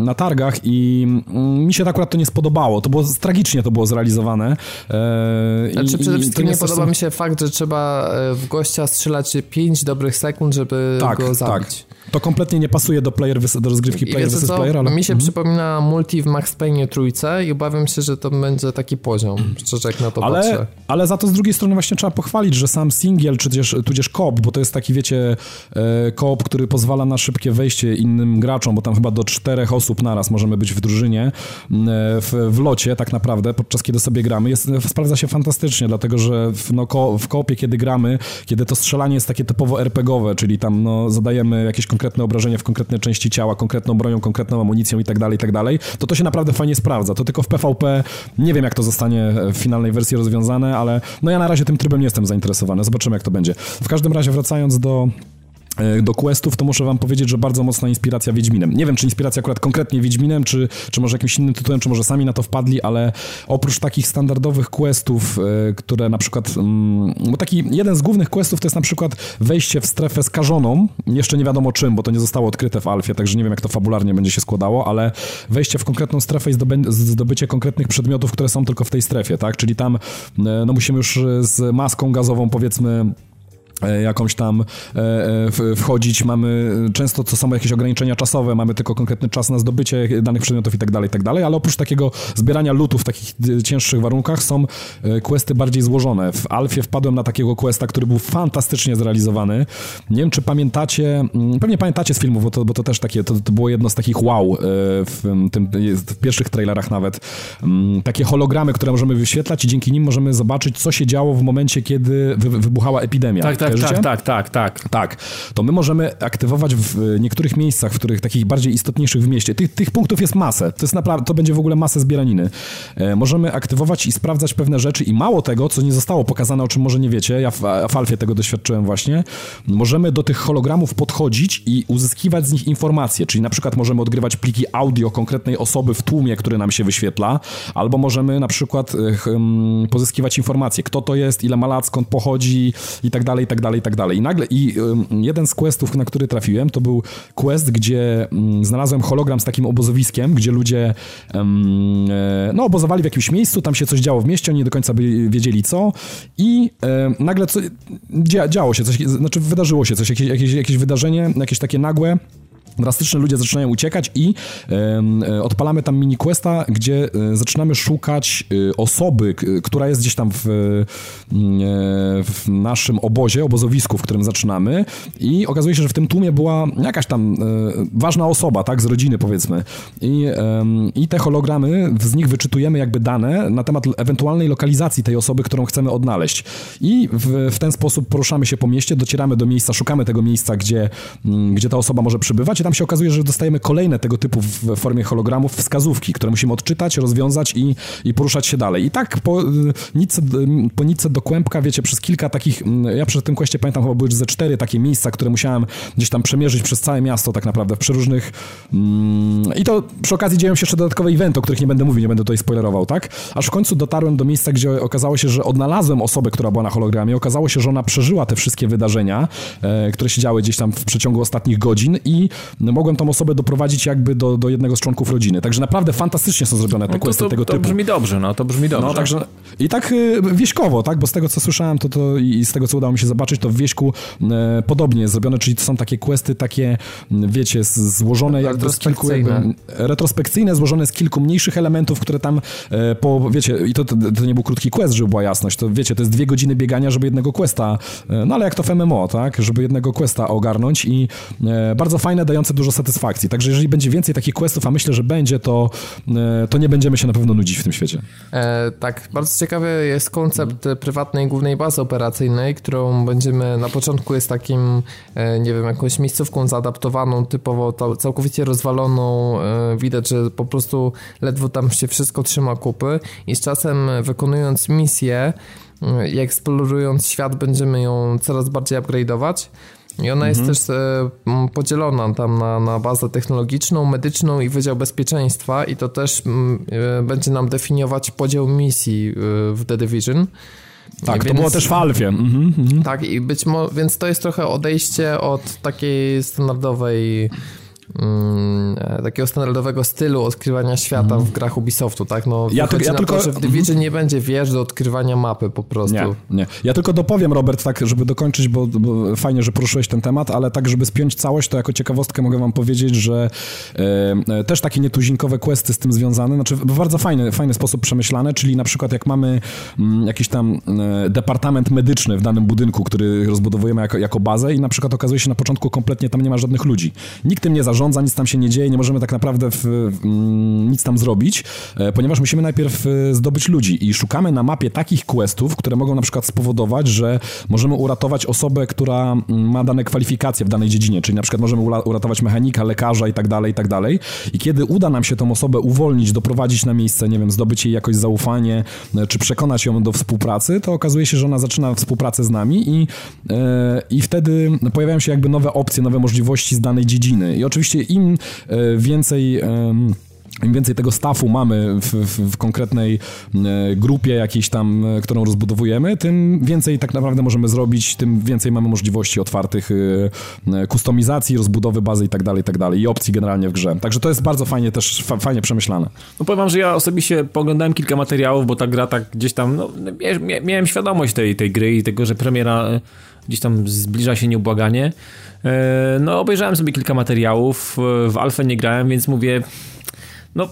na targach i mm, mi się tak akurat to nie spodobało, to było, tragicznie to było zrealizowane. E, znaczy przede wszystkim nie, nie podoba mi się fakt, że trzeba e, w gościa strzelać 5 dobrych sekund, żeby tak, go zabić. Tak. To kompletnie nie pasuje do, player, do rozgrywki player vs player, ale... Mi się mhm. przypomina multi w Max Payne trójce i obawiam się, że to będzie taki poziom, szczerze jak na to ale, patrzę. Ale za to z drugiej strony właśnie trzeba pochwalić, że sam singiel, czy tudzież, tudzież koop, bo to jest taki, wiecie, e, koop, który pozwala na szybkie wejście innym graczom, bo tam chyba do czterech osób naraz możemy być w drużynie, e, w, w locie tak naprawdę, podczas kiedy sobie gramy. Jest, sprawdza się fantastycznie, dlatego że w, no, ko, w koopie, kiedy gramy, kiedy to strzelanie jest takie typowo RPGowe, czyli tam no, zadajemy jakieś konkretne obrażenia w konkretnej części ciała, konkretną bronią, konkretną amunicją i tak dalej, i tak dalej, to to się naprawdę fajnie sprawdza. To tylko w PvP nie wiem, jak to zostanie w finalnej wersji rozwiązane, ale no ja na razie tym trybem nie jestem zainteresowany. Zobaczymy, jak to będzie. W każdym razie wracając do do questów, to muszę wam powiedzieć, że bardzo mocna inspiracja Wiedźminem. Nie wiem, czy inspiracja akurat konkretnie Wiedźminem, czy, czy może jakimś innym tytułem, czy może sami na to wpadli, ale oprócz takich standardowych questów, e, które na przykład, mm, bo taki jeden z głównych questów to jest na przykład wejście w strefę skażoną, jeszcze nie wiadomo czym, bo to nie zostało odkryte w Alfie, także nie wiem, jak to fabularnie będzie się składało, ale wejście w konkretną strefę i zdobycie konkretnych przedmiotów, które są tylko w tej strefie, tak? Czyli tam e, no musimy już z maską gazową, powiedzmy, E, jakąś tam e, e, wchodzić, mamy często to są jakieś ograniczenia czasowe, mamy tylko konkretny czas na zdobycie danych przedmiotów i tak dalej, i tak dalej, ale oprócz takiego zbierania lutów w takich cięższych warunkach są questy bardziej złożone. W Alfie wpadłem na takiego questa, który był fantastycznie zrealizowany. Nie wiem, czy pamiętacie, mm, pewnie pamiętacie z filmów, bo to, bo to też takie, to, to było jedno z takich wow w, tym, w pierwszych trailerach nawet. Mm, takie hologramy, które możemy wyświetlać i dzięki nim możemy zobaczyć, co się działo w momencie, kiedy wybuchała epidemia. Tak, tak tak, tak, tak, tak, tak. Tak. To my możemy aktywować w niektórych miejscach, w których takich bardziej istotniejszych w mieście. Tych, tych punktów jest masę. To jest naprawdę, to będzie w ogóle masę zbieraniny. E, możemy aktywować i sprawdzać pewne rzeczy i mało tego, co nie zostało pokazane, o czym może nie wiecie, ja w, w Alfie tego doświadczyłem właśnie, możemy do tych hologramów podchodzić i uzyskiwać z nich informacje, czyli na przykład możemy odgrywać pliki audio konkretnej osoby w tłumie, który nam się wyświetla, albo możemy na przykład e, pozyskiwać informacje, kto to jest, ile ma lat, skąd pochodzi i tak dalej, i tak tak dalej, i tak dalej. I nagle, i jeden z questów, na który trafiłem, to był quest, gdzie znalazłem hologram z takim obozowiskiem, gdzie ludzie e, no, obozowali w jakimś miejscu, tam się coś działo w mieście, oni nie do końca wiedzieli co i nagle co, działo się coś, znaczy wydarzyło się coś, jakieś, jakieś, jakieś wydarzenie, jakieś takie nagłe, drastyczne ludzie zaczynają uciekać i e, odpalamy tam mini questa, gdzie e, zaczynamy szukać e, osoby, która jest gdzieś tam w, w, naszym obozie, obozowisku, w którym zaczynamy. I okazuje się, że w tym tłumie była jakaś tam ważna osoba, tak, z rodziny powiedzmy. I, i te hologramy, z nich wyczytujemy jakby dane na temat ewentualnej lokalizacji tej osoby, którą chcemy odnaleźć. I w, w ten sposób poruszamy się po mieście, docieramy do miejsca, szukamy tego miejsca, gdzie, gdzie ta osoba może przybywać i tam się okazuje, że dostajemy kolejne tego typu w formie hologramów wskazówki, które musimy odczytać, rozwiązać i, i poruszać się dalej. I tak po nitce, po nitce do kłębka, wiecie, przez kilka takich, ja przy tym kwestie pamiętam, chyba były ze cztery takie miejsca, które musiałem gdzieś tam przemierzyć przez całe miasto tak naprawdę, w przeróżnych mm, i to przy okazji dzieją się jeszcze dodatkowe eventy, o których nie będę mówił, nie będę tutaj spoilerował, tak? Aż w końcu dotarłem do miejsca, gdzie okazało się, że odnalazłem osobę, która była na hologramie, okazało się, że ona przeżyła te wszystkie wydarzenia, e, które się działy gdzieś tam w przeciągu ostatnich godzin i mogłem tą osobę doprowadzić jakby do, do jednego z członków rodziny. Także naprawdę fantastycznie są zrobione te no questy to, tego to typu. To brzmi dobrze, no to brzmi dobrze. No, także, I tak y, wieśkowo, tak, bo z tego co słyszałem to, to i z tego co udało mi się zobaczyć, to w wieśku e, podobnie jest zrobione, czyli to są takie questy takie, wiecie, złożone jakby z kilku jakby, retrospekcyjne, złożone z kilku mniejszych elementów, które tam e, po, wiecie, i to, to, to, nie był krótki quest, żeby była jasność, to wiecie, to jest dwie godziny biegania, żeby jednego questa, e, no ale jak to w MMO, tak, żeby jednego questa ogarnąć i e, bardzo fajne, dające dużo satysfakcji. Także jeżeli będzie więcej takich questów, a myślę, że będzie, to, e, to nie będziemy się na pewno nudzić w tym świecie. E, tak, bardzo ciekawy jest koncept prywatnej głównej bazy operacyjnej, którą będziemy, na początku jest takim, e, nie wiem, jakąś miejscówką zaadaptowaną, typowo całkowicie rozwaloną, e, widać, że po prostu ledwo tam się wszystko trzyma kupy i z czasem wykonując misję i eksplorując świat będziemy ją coraz bardziej upgrade'ować. I ona jest mhm. też e, podzielona tam na, na bazę technologiczną, medyczną i Wydział Bezpieczeństwa i to też e, będzie nam definiować podział misji e, w The Division. Tak, więc, to było też w Alfie. Mhm, mhm. Tak, i być może, więc to jest trochę odejście od takiej standardowej Mm, takiego standardowego stylu odkrywania świata mm. w grach Ubisoftu, tak? No, ja, ty, ja tylko, to, że w Division mm. nie będzie wież do odkrywania mapy po prostu. Nie, nie. Ja tylko dopowiem, Robert, tak, żeby dokończyć, bo, bo fajnie, że poruszyłeś ten temat, ale tak, żeby spiąć całość, to jako ciekawostkę mogę wam powiedzieć, że e, e też takie nietuzinkowe questy z tym związane, znaczy w bardzo fajny, fajny sposób przemyślane, czyli na przykład jak mamy m, mm, jakiś tam e, departament medyczny w danym budynku, który rozbudowujemy jako, jako bazę i na przykład okazuje się na początku kompletnie tam nie ma żadnych ludzi. Nikt tym nie zarządza, zarządza, nic tam się nie dzieje, nie możemy tak naprawdę w, w, mm, nic tam zrobić, e, ponieważ musimy najpierw e, zdobyć ludzi i szukamy na mapie takich questów, które mogą na przykład spowodować, że możemy uratować osobę, która mm, ma dane kwalifikacje w danej dziedzinie, czyli na przykład możemy uratować mechanika, lekarza i tak dalej, i tak dalej. I kiedy uda nam się tą osobę uwolnić, doprowadzić na miejsce, nie wiem, zdobyć jej jakoś zaufanie, e, czy przekonać ją do współpracy, to okazuje się, że ona zaczyna współpracę z nami i, i wtedy pojawiają się jakby nowe opcje, nowe możliwości z danej dziedziny. I oczywiście oczywiście im e, więcej im więcej tego stafu mamy w, w, w, konkretnej e, grupie jakiejś tam, e, którą rozbudowujemy, tym więcej tak naprawdę możemy zrobić, tym więcej mamy możliwości otwartych kustomizacji, rozbudowy bazy i tak dalej, i tak dalej i opcji generalnie w grze. Także to jest bardzo fajnie też, fa, fajnie przemyślane. No powiem wam, że ja osobiście poglądałem kilka materiałów, bo ta gra tak gdzieś tam, no, miałem świadomość tej, tej gry i tego, że premiera gdzieś tam zbliża się nieubłaganie. E, no, obejrzałem sobie kilka materiałów, w Alfę nie grałem, więc mówię, no,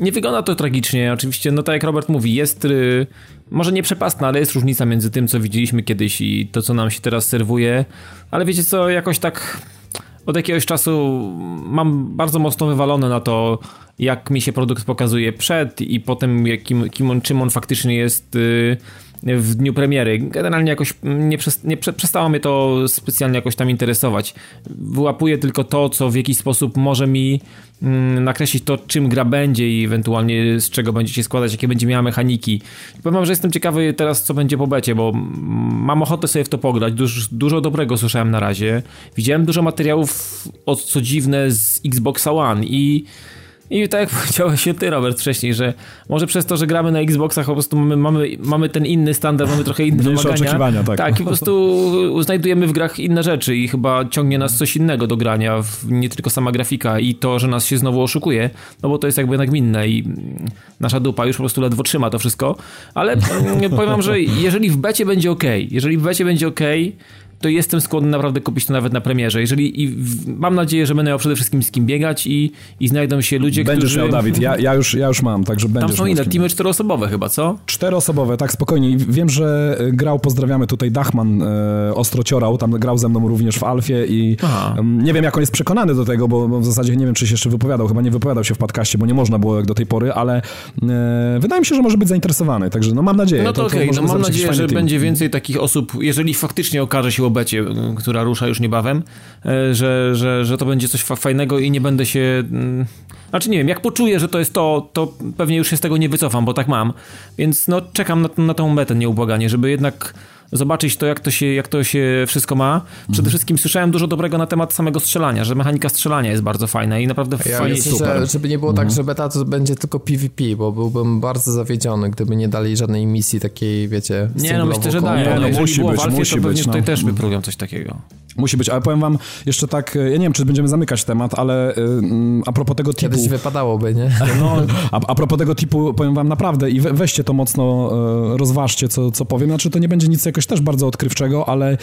nie wygląda to tragicznie. Oczywiście, no tak jak Robert mówi, jest y, może nie przepastna, ale jest różnica między tym, co widzieliśmy kiedyś i to, co nam się teraz serwuje. Ale wiecie co, jakoś tak od jakiegoś czasu mam bardzo mocno wywalone na to, jak mi się produkt pokazuje przed i potem jakim, kim on, czym on faktycznie jest. Y, w dniu premiery. Generalnie jakoś nie, nie przestało mnie to specjalnie jakoś tam interesować. Wyłapuję tylko to, co w jakiś sposób może mi mm, nakreślić to, czym gra będzie i ewentualnie z czego będzie się składać, jakie będzie miała mechaniki. Powiem że jestem ciekawy teraz, co będzie po becie, bo mam ochotę sobie w to pograć. Dużo, dużo dobrego słyszałem na razie. Widziałem dużo materiałów, od co dziwne, z Xboxa One i i tak jak powiedziałeś się ty, Robert, wcześniej, że może przez to, że gramy na Xboxach, po prostu mamy, mamy, mamy ten inny standard, mamy trochę inne wymagania. oczekiwania, tak. Tak, i po prostu znajdujemy w grach inne rzeczy i chyba ciągnie nas coś innego do grania, nie tylko sama grafika i to, że nas się znowu oszukuje, no bo to jest jakby nagminne i nasza dupa już po prostu ledwo trzyma to wszystko, ale powiem wam, że jeżeli w becie będzie ok, jeżeli w becie będzie ok, to jestem skłonny naprawdę kupić to nawet na premierze. Jeżeli i mam nadzieję, że będę miał przede wszystkim z kim biegać i, i znajdą się ludzie, będziesz którzy... Będziesz miał, Dawid. Ja, ja, już, ja już mam, także będziesz Tam są inne, teamy czteroosobowe chyba, co? Czteroosobowe, tak, spokojnie. Wiem, że e, grał, pozdrawiamy tutaj Dachman e, Ostrociorał, tam grał ze mną również w Alfie i um, nie wiem, jak on jest przekonany do tego, bo, bo, w zasadzie nie wiem, czy się jeszcze wypowiadał, chyba nie wypowiadał się w podcaście, bo nie można było jak do tej pory, ale e, wydaje mi się, że może być zainteresowany, także no mam nadzieję. No to, to okej, okay. no mam nadzieję, że team. będzie więcej takich osób, jeżeli faktycznie okaże się becie, która rusza już niebawem, e, że, że, że to będzie coś fajnego i nie będę się... Mm, znaczy nie wiem, jak poczuję, że to jest to, to pewnie już się z tego nie wycofam, bo tak mam. Więc no czekam na, na tą metę nieubłaganie, żeby jednak zobaczyć to jak, to się, jak to się wszystko ma. Przede mhm. wszystkim słyszałem dużo dobrego na temat samego strzelania, że mechanika strzelania jest bardzo fajna i naprawdę ja fajnie myślę, super. Że, żeby nie było tak, mhm. że beta to będzie tylko PvP, bo byłbym bardzo zawiedziony, gdyby nie dali żadnej misji takiej, wiecie, Nie, no myślę, że daje. No, no, musi było być, w Alfie, to pewnie być, no. tutaj też wypróbują coś takiego. Musi być, ale powiem wam jeszcze tak, ja nie wiem, czy będziemy zamykać temat, ale y, a propos tego typu... Kiedyś wypadałoby, nie? No, a, a propos tego typu, powiem wam naprawdę i we, weźcie to mocno, y, rozważcie, co, co powiem. Znaczy, to nie będzie nic jakoś też bardzo odkrywczego, ale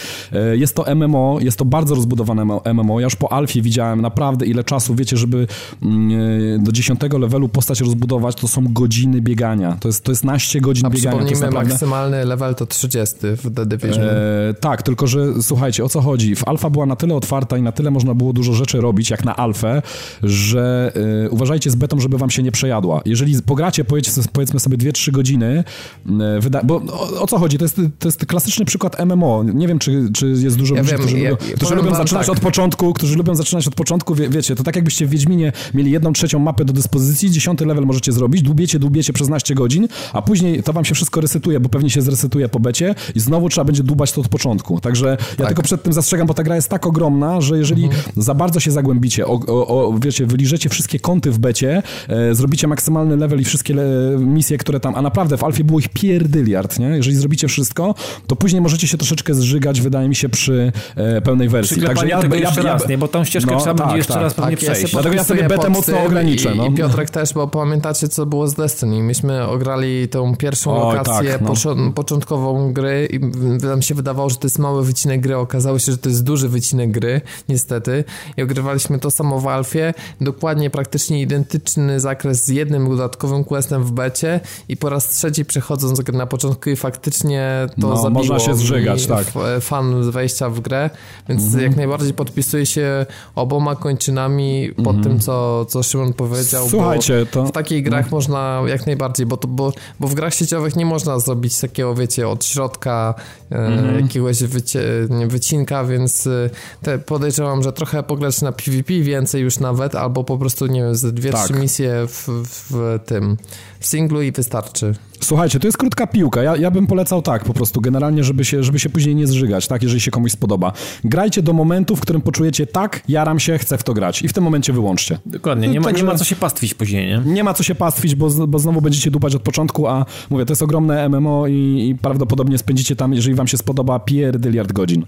jest to MMO, jest to bardzo rozbudowane MMO. Ja już po Alfie widziałem naprawdę ile czasu, wiecie, żeby mm, do 10 levelu postać rozbudować, to są godziny biegania. To jest, to jest naście godzin a biegania. Przypomnijmy, naprawdę... maksymalny level to 30 w The Division. E, tak, tylko że słuchajcie, o co chodzi? W alfa była na tyle otwarta i na tyle można było dużo rzeczy robić, jak na alfę, że y, uważajcie z betą, żeby wam się nie przejadła. Jeżeli pogracie, powiedzmy, sobie 2-3 godziny, y, bo o, o, co chodzi? To jest, to jest klasyczny przykład MMO. Nie wiem, czy, czy jest dużo ja ludzi, wiem, którzy, ja, lubią, którzy lubią zaczynać tak. od początku, którzy lubią zaczynać od początku, wie, wiecie, to tak jakbyście w Wiedźminie mieli jedną trzecią mapę do dyspozycji, dziesiąty level możecie zrobić, dłubiecie, dłubiecie przez naście godzin, a później to wam się wszystko resetuje, bo pewnie się zresetuje po becie i znowu trzeba będzie dubać to od początku. Także ja tak. tylko przed tym zastrzegam, bo ta gra jest tak ogromna, że jeżeli mhm. za bardzo się zagłębicie, o, o, o, wiecie, wyliżecie wszystkie kąty w becie, e, zrobicie maksymalny level i wszystkie le, misje, które tam, a naprawdę w Alfie było ich pierdyliard, nie? Jeżeli zrobicie wszystko, to później możecie się troszeczkę zżygać, wydaje mi się, przy e, pełnej wersji. Także ja, tego ja, jeszcze ja, raz, nie? Bo tą ścieżkę no, trzeba tak, będzie jeszcze tak, raz tak, pewnie przejść. Ja Dlatego ja sobie betę mocno ograniczę. No. I, I Piotrek też, bo pamiętacie, co było z Destiny. Myśmy ograli tą pierwszą Oj, lokację tak, no. początkową gry i nam się wydawało, że to jest mały wycinek gry, okazało się, że to jest duży wycinek gry, niestety. I ogrywaliśmy to samo w Alfie, dokładnie praktycznie identyczny zakres z jednym dodatkowym questem w becie i po raz trzeci przechodząc grę na początku i faktycznie to no, zabiło można się zżygać, tak. fan z wejścia w grę, więc mhm. jak najbardziej podpisuję się oboma kończynami pod mhm. tym, co, co Szymon powiedział. Słuchajcie, to... W takich grach no. można jak najbardziej, bo, to, bo, bo w grach sieciowych nie można zrobić takiego, wiecie, od środka e, mhm. jakiegoś wycie, wycinka, więc e, te podejrzewam, że trochę pograć na PvP więcej już nawet, albo po prostu, nie wiem, z dwie, tak. trzy misje w, w tym w singlu i wystarczy. Słuchajcie, to jest krótka piłka. Ja, ja bym polecał tak po prostu, generalnie, żeby się, żeby się później nie zżygać, tak, jeżeli się komuś spodoba. Grajcie do momentu, w którym poczujecie tak, jaram się, chcę w to grać i w tym momencie wyłączcie. Dokładnie, nie ma, Także, nie ma co się pastwić później, nie? Nie ma co się pastwić, bo, bo znowu będziecie dupać od początku, a mówię, to jest ogromne MMO i, i prawdopodobnie spędzicie tam, jeżeli wam się spodoba, pierdyliard godzin.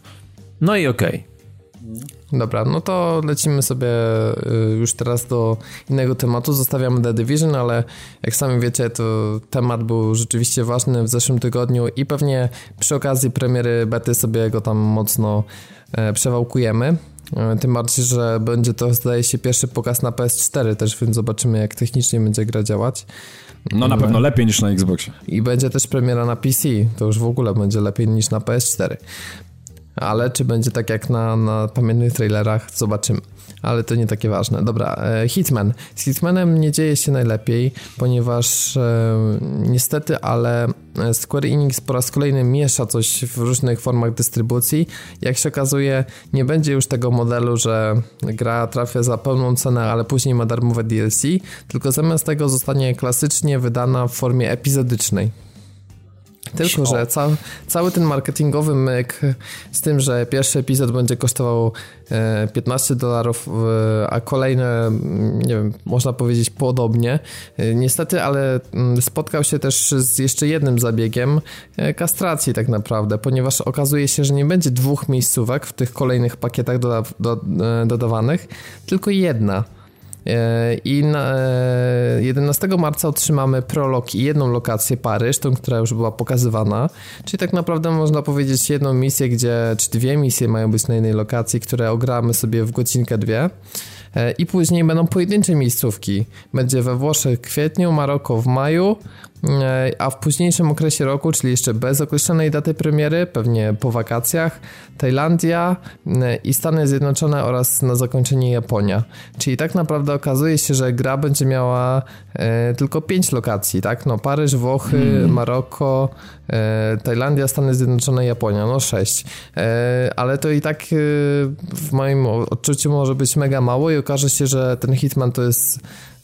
No i okej. Okay. Dobra, no to lecimy sobie y, już teraz do innego tematu. Zostawiamy The Division, ale jak sami wiecie, to temat był rzeczywiście ważny w zeszłym tygodniu i pewnie przy okazji premiery bety sobie go tam mocno e, przewałkujemy. E, tym bardziej, że będzie to, zdaje się, pierwszy pokaz na PS4 też, więc zobaczymy, jak technicznie będzie gra działać. No na pewno lepiej niż na Xboxie. I będzie też premiera na PC, to już w ogóle będzie lepiej niż na PS4 ale czy będzie tak jak na, na pamiętnych trailerach, zobaczymy. Ale to nie takie ważne. Dobra, e, Hitman. Z Hitmanem nie dzieje się najlepiej, ponieważ e, niestety, ale Square Enix po raz kolejny miesza coś w różnych formach dystrybucji. Jak się okazuje, nie będzie już tego modelu, że gra trafia za pełną cenę, ale później ma darmowe DLC, tylko zamiast tego zostanie klasycznie wydana w formie epizodycznej. Tylko, że ca cały ten marketingowy myk z tym, że pierwszy epizod będzie kosztował 15 e, dolarów, a kolejne, nie wiem, można powiedzieć podobnie. E, niestety, ale spotkał się też z jeszcze jednym zabiegiem e, kastracji tak naprawdę, ponieważ okazuje się, że nie będzie dwóch miejscówek w tych kolejnych pakietach doda do, dodawanych, tylko jedna. E, I na 11 e, marca otrzymamy prolog i jedną lokację Paryż, tą, która już była pokazywana. Czyli tak naprawdę można powiedzieć jedną misję, gdzie, czy dwie misje mają być na jednej lokacji, które ogramy sobie w godzinkę, dwie. E, I później będą pojedyncze miejscówki. Będzie we Włoszech w kwietniu, Maroko w maju, a w późniejszym okresie roku, czyli jeszcze bez określonej daty premiery, pewnie po wakacjach, Tajlandia e, i Stany Zjednoczone oraz na zakończenie Japonia. Czyli tak naprawdę okazuje się, że gra będzie miała e, tylko pięć lokacji, tak? No Paryż, Włochy, mm. Maroko, e, Tajlandia, Stany Zjednoczone, Japonia, no sześć. E, ale to i tak e, w moim odczuciu może być mega mało i okaże się, że ten Hitman to jest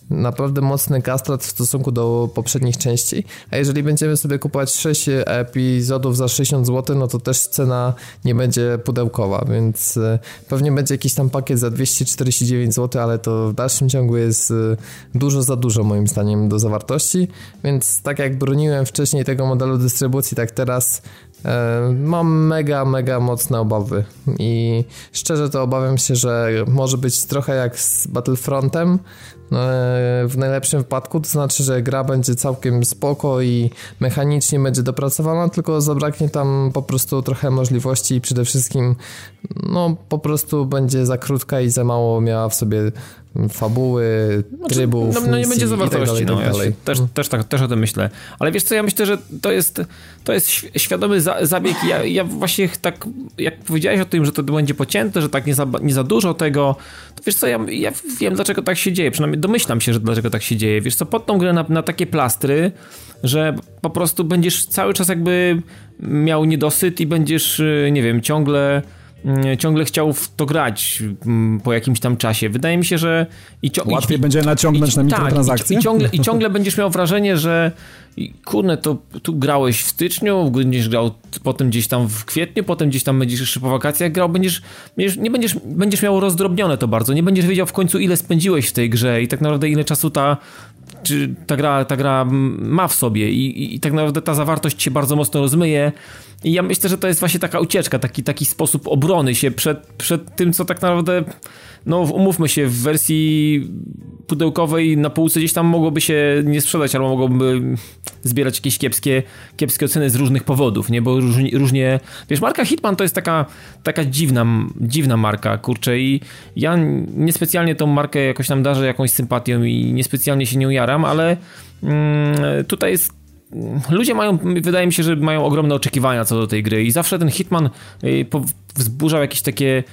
naprawdę mocny kastrat w stosunku do poprzednich części, a jeżeli będziemy sobie kupować 6 epizodów za 60 zł, no to też cena nie będzie pudełkowa, więc e, pewnie będzie jakiś tam pakiet za 249 zł, ale to w dalszym ciągu jest e, dużo za dużo moim zdaniem do zawartości, więc tak jak broniłem wcześniej tego modelu dystrybucji, tak teraz e, mam mega, mega mocne obawy. I szczerze to obawiam się, że może być trochę jak z Battlefrontem, w najlepszym wypadku, to znaczy, że gra będzie całkiem spoko i mechanicznie będzie dopracowana, tylko zabraknie tam po prostu trochę możliwości i przede wszystkim no po prostu będzie za krótka i za mało miała w sobie fabuły, znaczy, trybów, no, no nie będzie zawartości, tak dalej, no, tak ja też, też, tak, też o tym myślę. Ale wiesz co, ja myślę, że to jest, to jest świadomy za, zabieg. Ja, ja właśnie tak, jak powiedziałeś o tym, że to będzie pocięte, że tak nie za, nie za dużo tego, to wiesz co, ja, ja wiem dlaczego tak się dzieje, przynajmniej domyślam się, że dlaczego tak się dzieje. Wiesz co, pod tą grę na, na takie plastry, że po prostu będziesz cały czas jakby miał niedosyt i będziesz, nie wiem, ciągle ciągle chciał w to grać mm, po jakimś tam czasie. Wydaje mi się, że... I Łatwiej i, będzie naciągnąć i, na mikrotransakcje? Tak, i, i, ciągle, I ciągle będziesz miał wrażenie, że kurne, to tu grałeś w styczniu, będziesz grał potem gdzieś tam w kwietniu, potem gdzieś tam będziesz jeszcze po wakacjach grał, będziesz, będziesz, nie będziesz, będziesz miał rozdrobnione to bardzo, nie będziesz wiedział w końcu ile spędziłeś w tej grze i tak naprawdę ile czasu ta, czy ta gra, ta gra ma w sobie i, i, tak naprawdę ta zawartość się bardzo mocno rozmyje. I ja myślę, że to jest właśnie taka ucieczka, taki, taki sposób obrony się przed, przed tym, co tak naprawdę, no umówmy się, w wersji pudełkowej na półce gdzieś tam mogłoby się nie sprzedać, albo mogłoby zbierać jakieś kiepskie, kiepskie oceny z różnych powodów, nie? Bo różnie, różnie wiesz, marka Hitman to jest taka, taka dziwna, dziwna marka, kurczę i ja niespecjalnie tą markę jakoś tam darzę jakąś sympatią i niespecjalnie się nie ujaram, ale mm, tutaj jest ludzie mają, wydaje mi się, że mają ogromne oczekiwania co do tej gry i zawsze ten Hitman y, wzburzał jakieś takie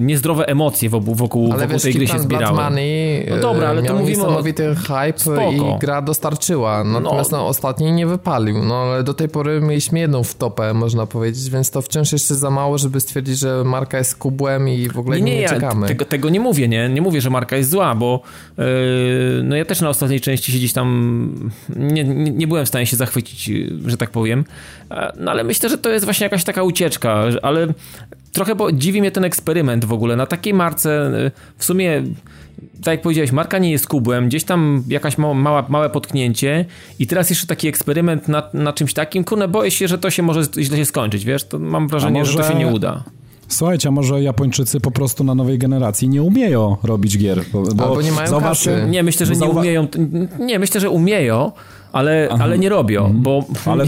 niezdrowe emocje wokół, wokół, ale wokół wiesz, tej gry się zbierały. Money, no dobra, ale to mówimy niesamowity o... hype Spoko. i gra dostarczyła, natomiast no. no, ostatni nie wypalił, no ale do tej pory mieliśmy jedną wtopę, można powiedzieć, więc to wciąż jeszcze za mało, żeby stwierdzić, że marka jest kubłem i w ogóle nie, nie, nie czekamy. Ja tego, tego nie mówię, nie? Nie mówię, że marka jest zła, bo yy, no ja też na ostatniej części się gdzieś tam nie, nie, nie byłem w stanie się zachwycić, że tak powiem, no ale myślę, że to jest właśnie jakaś taka ucieczka, ale trochę bo dziwi mnie ten eksperyment w ogóle. Na takiej marce y, w sumie tak jak powiedziałeś, marka nie jest kubłem, gdzieś tam jakaś mała, małe potknięcie i teraz jeszcze taki eksperyment na, na czymś takim, kurne, boję się, że to się może źle się skończyć, wiesz, to mam wrażenie, może... że to się nie uda. Słuchajcie, a może Japończycy po prostu na nowej generacji nie umieją robić gier? Bo, bo Albo nie mają zauważ. Nie, myślę, że nie umieją. Nie, myślę, że umieją, ale, ale nie robią, mm. bo... Ale,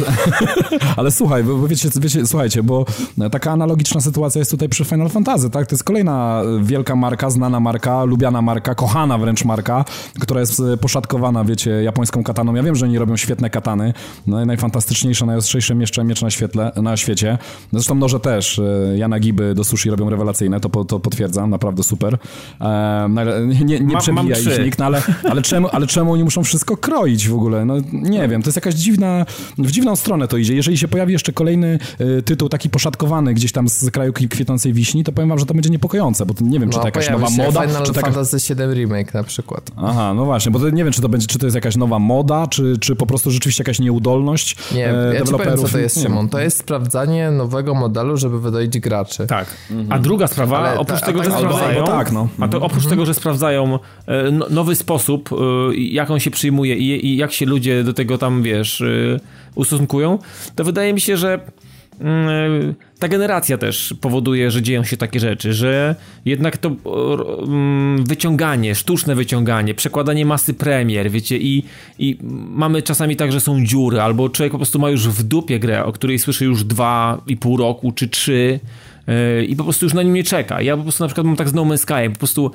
ale słuchaj, bo wiecie, wiecie, słuchajcie, bo taka analogiczna sytuacja jest tutaj przy Final Fantasy, tak? To jest kolejna wielka marka, znana marka, lubiana marka, kochana wręcz marka, która jest poszatkowana, wiecie, japońską kataną. Ja wiem, że oni robią świetne katany, no, najfantastyczniejsze, najostrzejsze mieszcze, miecz na, świetle, na świecie. Zresztą noże też, e, Jana Giby do sushi robią rewelacyjne, to, to potwierdzam, naprawdę super. E, nie nie, nie przebija ich nikt, no, ale, ale, czemu, ale czemu oni muszą wszystko kroić w ogóle? No, nie wiem, to jest jakaś dziwna, w dziwną stronę to idzie. Jeżeli się pojawi jeszcze kolejny y, tytuł taki poszatkowany gdzieś tam z kraju kwitnącej wiśni, to powiem wam, że to będzie niepokojące, bo to nie wiem, czy no, to jakaś nowa moda. Final czy taka... Fantasy 7 Remake na przykład. Aha, no właśnie, bo to nie wiem, czy to będzie, czy to jest jakaś nowa moda, czy, czy po prostu rzeczywiście jakaś nieudolność Nie, e, ja ci powiem, co to jest, Szymon. To jest sprawdzanie nowego modelu, żeby wydoić graczy. Tak. Mhm. A druga sprawa, Ale, oprócz ta, tego, że tak, sprawdzają, tak, no. a to oprócz mhm. tego, że sprawdzają e, no, nowy sposób, e, jak on się przyjmuje i, i jak się ludzie do tego tam, wiesz, Y, ustosunkują, to wydaje mi się, że mm, ta generacja też powoduje, że dzieją się takie rzeczy, że jednak to mm, wyciąganie, sztuczne wyciąganie, przekładanie masy premier, wiecie, i, i mamy czasami tak, że są dziury, albo człowiek po prostu ma już w dupie grę, o której słyszy już dwa i pół roku, czy trzy, i po prostu już na nim nie czeka. Ja po prostu na przykład mam tak z No Man's Sky, po prostu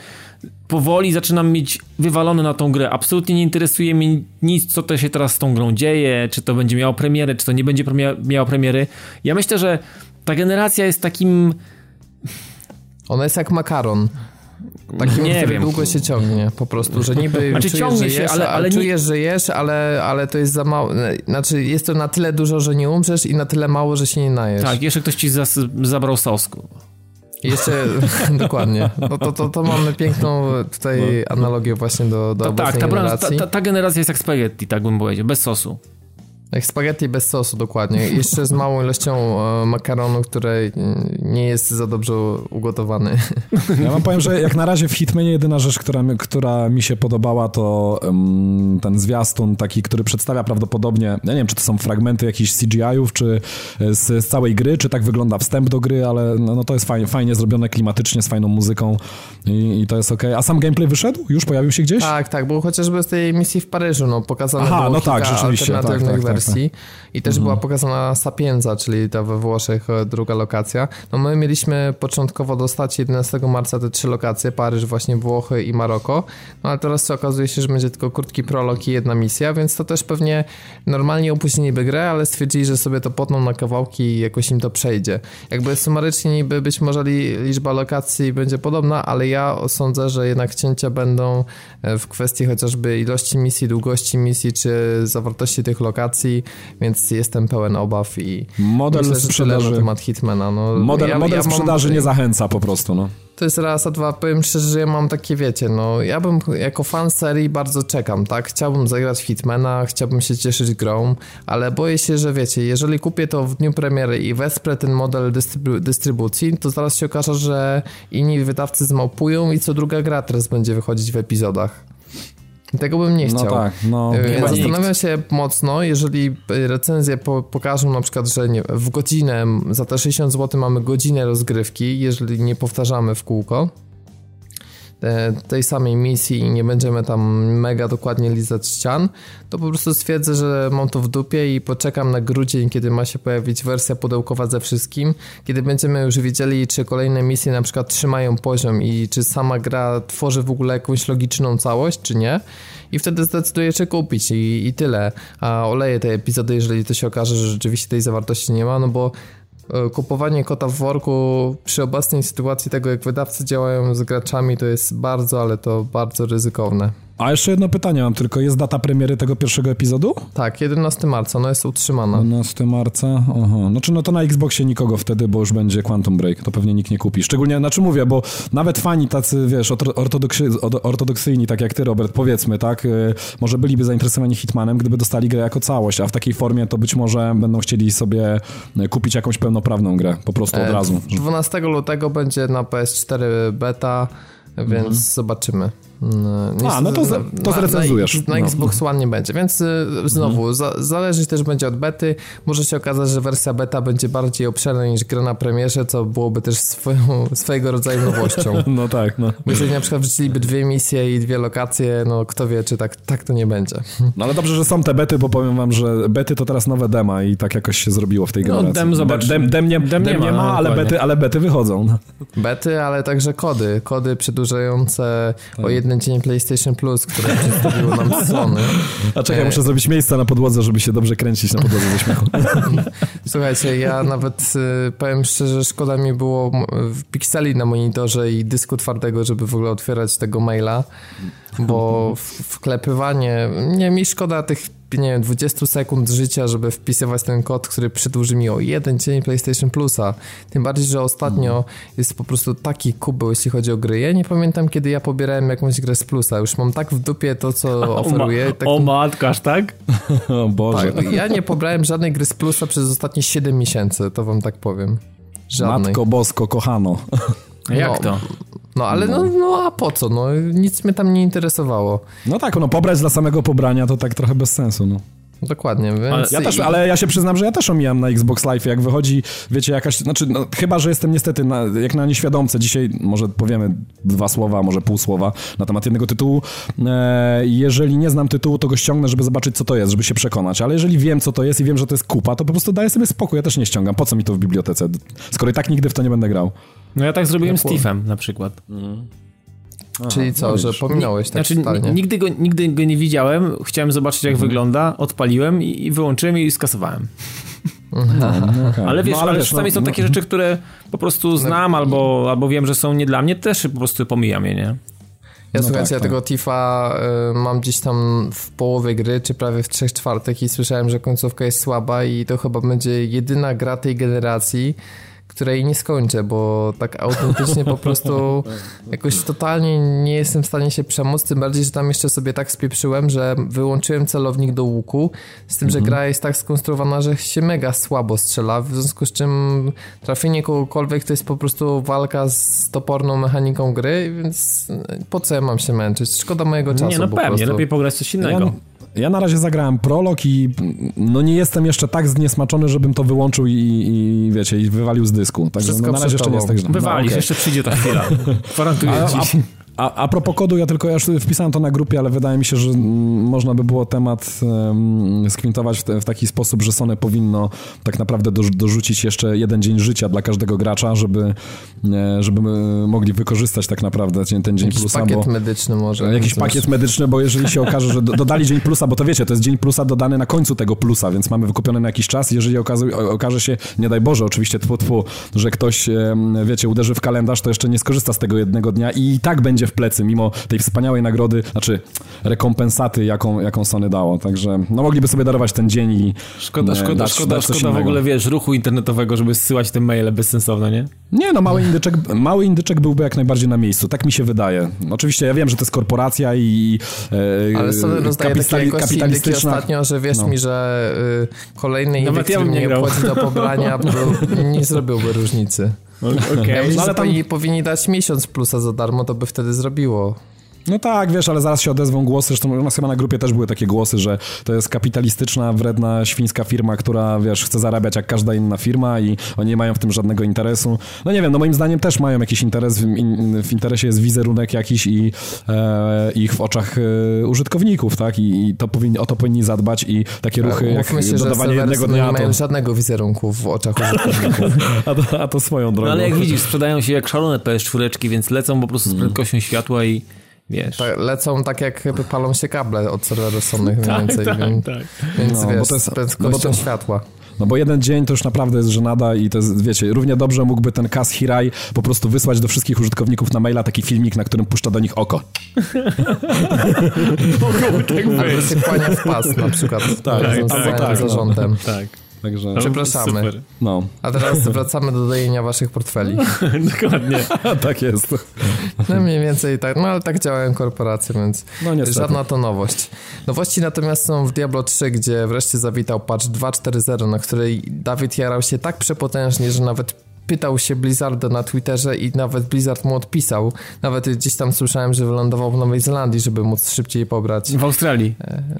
powoli zaczynam mieć wywalone na tą grę. Absolutnie nie interesuje mnie nic, co to się teraz z tą grą dzieje, czy to będzie miało premierę, czy to nie będzie miało premiery. Ja myślę, że ta generacja jest takim... Ona jest jak makaron. Taki, nie wiem. długo się ciągnie po prostu, że niby znaczy, czujesz, ciągnie że jesz, ale, ale nie... czujesz, że jesz, ale, ale to jest za mało, znaczy jest to na tyle dużo, że nie umrzesz i na tyle mało, że się nie najesz. Tak, jeszcze ktoś ci zas, zabrał sosku. Jeszcze, dokładnie. No to, to, to mamy piękną tutaj no. analogię właśnie do, do to, Tak, ta, ta, ta, ta generacja jest jak spaghetti, tak bym powiedział, bez sosu. Jak spaghetti bez sosu, dokładnie. Jeszcze z małą ilością e, makaronu, który nie jest za dobrze ugotowany. Ja wam powiem, że jak na razie w Hitmanie jedyna rzecz, która, która mi się podobała, to um, ten zwiastun taki, który przedstawia prawdopodobnie, ja nie wiem, czy to są fragmenty jakichś CGI-ów, czy z, z, całej gry, czy tak wygląda wstęp do gry, ale no, no to jest fajnie, fajnie zrobione klimatycznie, z fajną muzyką i, i to jest ok. A sam gameplay wyszedł? Już pojawił się gdzieś? Tak, tak, bo chociażby z tej misji w Paryżu, no pokazane Aha, no tak, rzeczywiście, alternatywnych tak, tak, wersji i też mhm. była pokazana Sapienza, czyli ta we Włoszech e, druga lokacja. No my mieliśmy początkowo dostać 11 marca te trzy lokacje, Paryż, właśnie Włochy i Maroko, no ale teraz okazuje się, że będzie tylko krótki prolog i jedna misja, więc to też pewnie normalnie opóźniliby grę, ale stwierdzili, że sobie to potną na kawałki i jakoś im to przejdzie. Jakby sumarycznie niby być może liczba lokacji będzie podobna, ale ja sądzę, że jednak cięcia będą e, w kwestii chociażby ilości misji, długości misji, czy zawartości tych lokacji, więc jestem pełen obaw i model myślę, sprzedaży na temat Hitmana. No, model ja, model ja sprzedaży mam... nie zachęca po prostu, no. To jest raz, a dwa, powiem szczerze, że ja mam takie, wiecie, no ja bym jako fan serii bardzo czekam, tak? Chciałbym zagrać Hitmana, chciałbym się cieszyć grą, ale boję się, że wiecie, jeżeli kupię to w dniu premiery i wesprę ten model dystrybu dystrybucji, to zaraz się okaże, że inni wydawcy zmałpują i co druga gra teraz będzie wychodzić w epizodach. Tego bym nie no chciał. No tak, no. E, zastanawiam się mocno, jeżeli recenzje po, pokażą na przykład, że nie, w godzinę, za te 60 zł mamy godzinę rozgrywki, jeżeli nie powtarzamy w kółko, tej samej misji i nie będziemy tam mega dokładnie lizać ścian, to po prostu stwierdzę, że mam to w dupie i poczekam na grudzień, kiedy ma się pojawić wersja pudełkowa ze wszystkim, kiedy będziemy już wiedzieli, czy kolejne misje na przykład trzymają poziom i czy sama gra tworzy w ogóle jakąś logiczną całość, czy nie. I wtedy zdecyduję, czy kupić i, i tyle. A oleję te epizody, jeżeli to się okaże, że rzeczywiście tej zawartości nie ma, no bo E, kupowanie kota w worku przy obecnej sytuacji tego, jak wydawcy działają z graczami, to jest bardzo, ale to bardzo ryzykowne. A jeszcze jedno pytanie mam tylko. Jest data premiery tego pierwszego epizodu? Tak, 11 marca, ona jest utrzymana. 11 marca, aha. Znaczy no to na Xboxie nikogo wtedy, bo już będzie Quantum Break. To pewnie nikt nie kupi. Szczególnie, znaczy mówię, bo nawet fani tacy, wiesz, ortodoksy, ortodoksyjni, tak jak ty, Robert, powiedzmy, tak, y, może byliby zainteresowani Hitmanem, gdyby dostali grę jako całość, a w takiej formie to być może będą chcieli sobie y, kupić jakąś pełnoprawną grę, po prostu od e, razu. 12 lutego będzie na PS4 beta, więc mhm. zobaczymy. No, A, no to, to zrecenzujesz. Na, na, na Xbox One nie będzie, więc y, znowu, mhm. za, zależy też będzie od bety. Może się okazać, że wersja beta będzie bardziej obszerna niż gra na premierze, co byłoby też swoją, swojego rodzaju nowością. No tak, no. Bo jeżeli na przykład wrzuciliby dwie misje i dwie lokacje, no kto wie, czy tak, tak to nie będzie. No ale dobrze, że są te bety, bo powiem wam, że bety to teraz nowe dema i tak jakoś się zrobiło w tej no, generacji. Dem, zobacz. Dem, dem, nie, dem, dem nie ma, no, ale, bety, ale bety wychodzą. No. Bety, ale także kody. Kody przedłużające tak. o jeden dzień PlayStation Plus, które przedstawiło nam Sony. A czekaj, muszę zrobić miejsca na podłodze, żeby się dobrze kręcić na podłodze ze śmiechu. Słuchajcie, ja nawet y, powiem szczerze, szkoda mi było pikseli na monitorze i dysku twardego, żeby w ogóle otwierać tego maila, bo wklepywanie, nie mi szkoda tych nie wiem, 20 sekund życia, żeby wpisywać ten kod, który przedłuży mi o jeden dzień PlayStation Plusa. Tym bardziej, że ostatnio mm. jest po prostu taki kubeł, jeśli chodzi o gry. Ja nie pamiętam, kiedy ja pobierałem jakąś grę z Plusa. Już mam tak w dupie to, co oferuję. O, tak... o matkaż, tak? o Boże. Tak, ja nie pobrałem żadnej gry z Plusa przez ostatnie 7 miesięcy, to wam tak powiem. Żadnej. Matko bosko, kochano. Jak no, to? No ale no. no. No, a po co? No nic mnie tam nie interesowało. No tak, no pobrać dla samego pobrania to tak trochę bez sensu, no. Dokładnie, więc... Ale ja, też, ale ja się przyznam, że ja też omijam na Xbox Live, jak wychodzi, wiecie, jakaś, znaczy, no, chyba, że jestem niestety na, jak na nieświadomce, dzisiaj może powiemy dwa słowa, może pół słowa na temat jednego tytułu. E, jeżeli nie znam tytułu, to go ściągnę, żeby zobaczyć, co to jest, żeby się przekonać, ale jeżeli wiem, co to jest i wiem, że to jest kupa, to po prostu daję sobie spokój, ja też nie ściągam, po co mi to w bibliotece, skoro i tak nigdy w to nie będę grał. No ja tak zrobiłem z Tiffem na przykład. Mhm. Aha, Czyli co, no że pominąłeś tak znaczy, totalnie. Nigdy go, nigdy go nie widziałem, chciałem zobaczyć jak mhm. wygląda, odpaliłem i, i wyłączyłem i skasowałem. No, no, okay. Ale wiesz, no, ale, ale wiesz, czasami no, są takie rzeczy, które po prostu no znam albo, albo wiem, że są nie dla mnie, też po prostu pomijam je, nie? Ja no słuchajcie, tak, ja tak. tego Tifa y, mam gdzieś tam w połowie gry, czy prawie w trzech czwartych i słyszałem, że końcówka jest słaba i to chyba będzie jedyna gra tej generacji, której nie skończę, bo tak autentycznie po prostu jakoś totalnie nie jestem w stanie się przemóc, tym bardziej, że tam jeszcze sobie tak spieprzyłem, że wyłączyłem celownik do łuku, z tym, że gra jest tak skonstruowana, że się mega słabo strzela, w związku z czym trafienie kogokolwiek to jest po prostu walka z toporną mechaniką gry, więc po co ja mam się męczyć? Szkoda mojego czasu Nie, no po pewnie, prostu. lepiej pograć coś innego. Ja, ja na razie zagrałem prolog i no nie jestem jeszcze tak zniesmaczony, żebym to wyłączył i, i wiecie, i wywalił z dysku. Także Wszystko no, na razie jeszcze nie jest tak źle. Wywalisz, okej. jeszcze przyjdzie ta chwila. Gwarantuję A, ci. A, a propos kodu, ja tylko ja już wpisałem to na grupie, ale wydaje mi się, że można by było temat um, skwintować w, te, w taki sposób, że Sony powinno tak naprawdę do, dorzucić jeszcze jeden dzień życia dla każdego gracza, żeby, e, żeby my mogli wykorzystać tak naprawdę ten, ten dzień Jakiś plusa. pakiet bo, medyczny może. Jakiś pakiet medyczny, bo jeżeli się okaże, że do- dodali dzień plusa, bo to wiecie, to jest dzień plusa dodany na końcu tego plusa, więc mamy wykupiony na jakiś czas. Jeżeli okaże, okaże się, nie daj Boże, oczywiście tfu, tfu, że ktoś, wiecie, uderzy w kalendarz, to jeszcze nie skorzysta z tego jednego dnia i i tak będzie w plecy, mimo tej wspaniałej nagrody, znaczy rekompensaty, jaką, jaką Sony dało. Także no mogliby sobie darować ten dzień i Szkoda, e, szkoda, dać, szkoda, dać coś szkoda w ogóle, wiesz, ruchu internetowego, żeby zsyłać te maile bezsensowne, nie? Nie, no mały indyczek, mały indyczek byłby jak najbardziej na miejscu, tak mi się wydaje. Oczywiście ja wiem, że to jest korporacja i e, Ale Sony rozdaje takie kapitali- indyki kapitalistyczna... ostatnio, że wierz No. mi, że y, kolejny Nawet indyk, ja nie grał. obchodzi do pobrania, bo nie zrobiłby różnicy. Okej. Ja myślę, ale że tam- powinni dać miesiąc plusa za darmo, to by wtedy zrobiło. No tak, wiesz, ale zaraz się odezwą głosy, zresztą u nas chyba na grupie też były takie głosy, że to jest kapitalistyczna, wredna, świńska firma, która, wiesz, chce zarabiać jak każda inna firma i oni nie mają w tym żadnego interesu. No nie wiem, no moim zdaniem też mają jakiś interes, w, in, w interesie jest wizerunek jakiś i e, ich w oczach e, użytkowników, tak? I, i to powinni, o to powinni zadbać i takie ruchy jak Mówmy się, że dodawanie jednego nie dnia, mają to, żadnego wizerunku w oczach użytkowników. a, to, a to swoją drogą. No ale jak widzisz, sprzedają się jak szalone PS4, więc lecą po prostu z prędkością światła i wiesz. Tak, Lecą tak jak jakby palą się kable od serwerów Sony mniej więcej, więc, tak. więc No, bo wiesz, to jest- no prędkością bo to- światła. No bo jeden dzień to już naprawdę jest żenada i to jest, wiecie, równie dobrze mógłby ten Kaz Hirai po prostu wysłać do wszystkich użytkowników na maila taki filmik, na którym puszcza do nich oko. Mogłoby tak Albo się kłania w pas na przykład Tak, tak, całym tak, no. zarządem. Tak. Także, Przepraszamy. Super. no, A teraz wracamy do dojenia waszych portfeli. Dokładnie. tak jest. No mniej więcej tak, no ale tak działają korporacje, więc No żadna to nowość. Nowości natomiast są w Diablo 3, gdzie wreszcie zawitał patch 2.4.0, na której Dawid jarał się tak przepotężnie, że nawet pytał się Blizzarda na Twitterze i nawet Blizzard mu odpisał. Nawet gdzieś tam słyszałem, że wylądował w Nowej Zelandii, żeby móc szybciej pobrać. W Australii.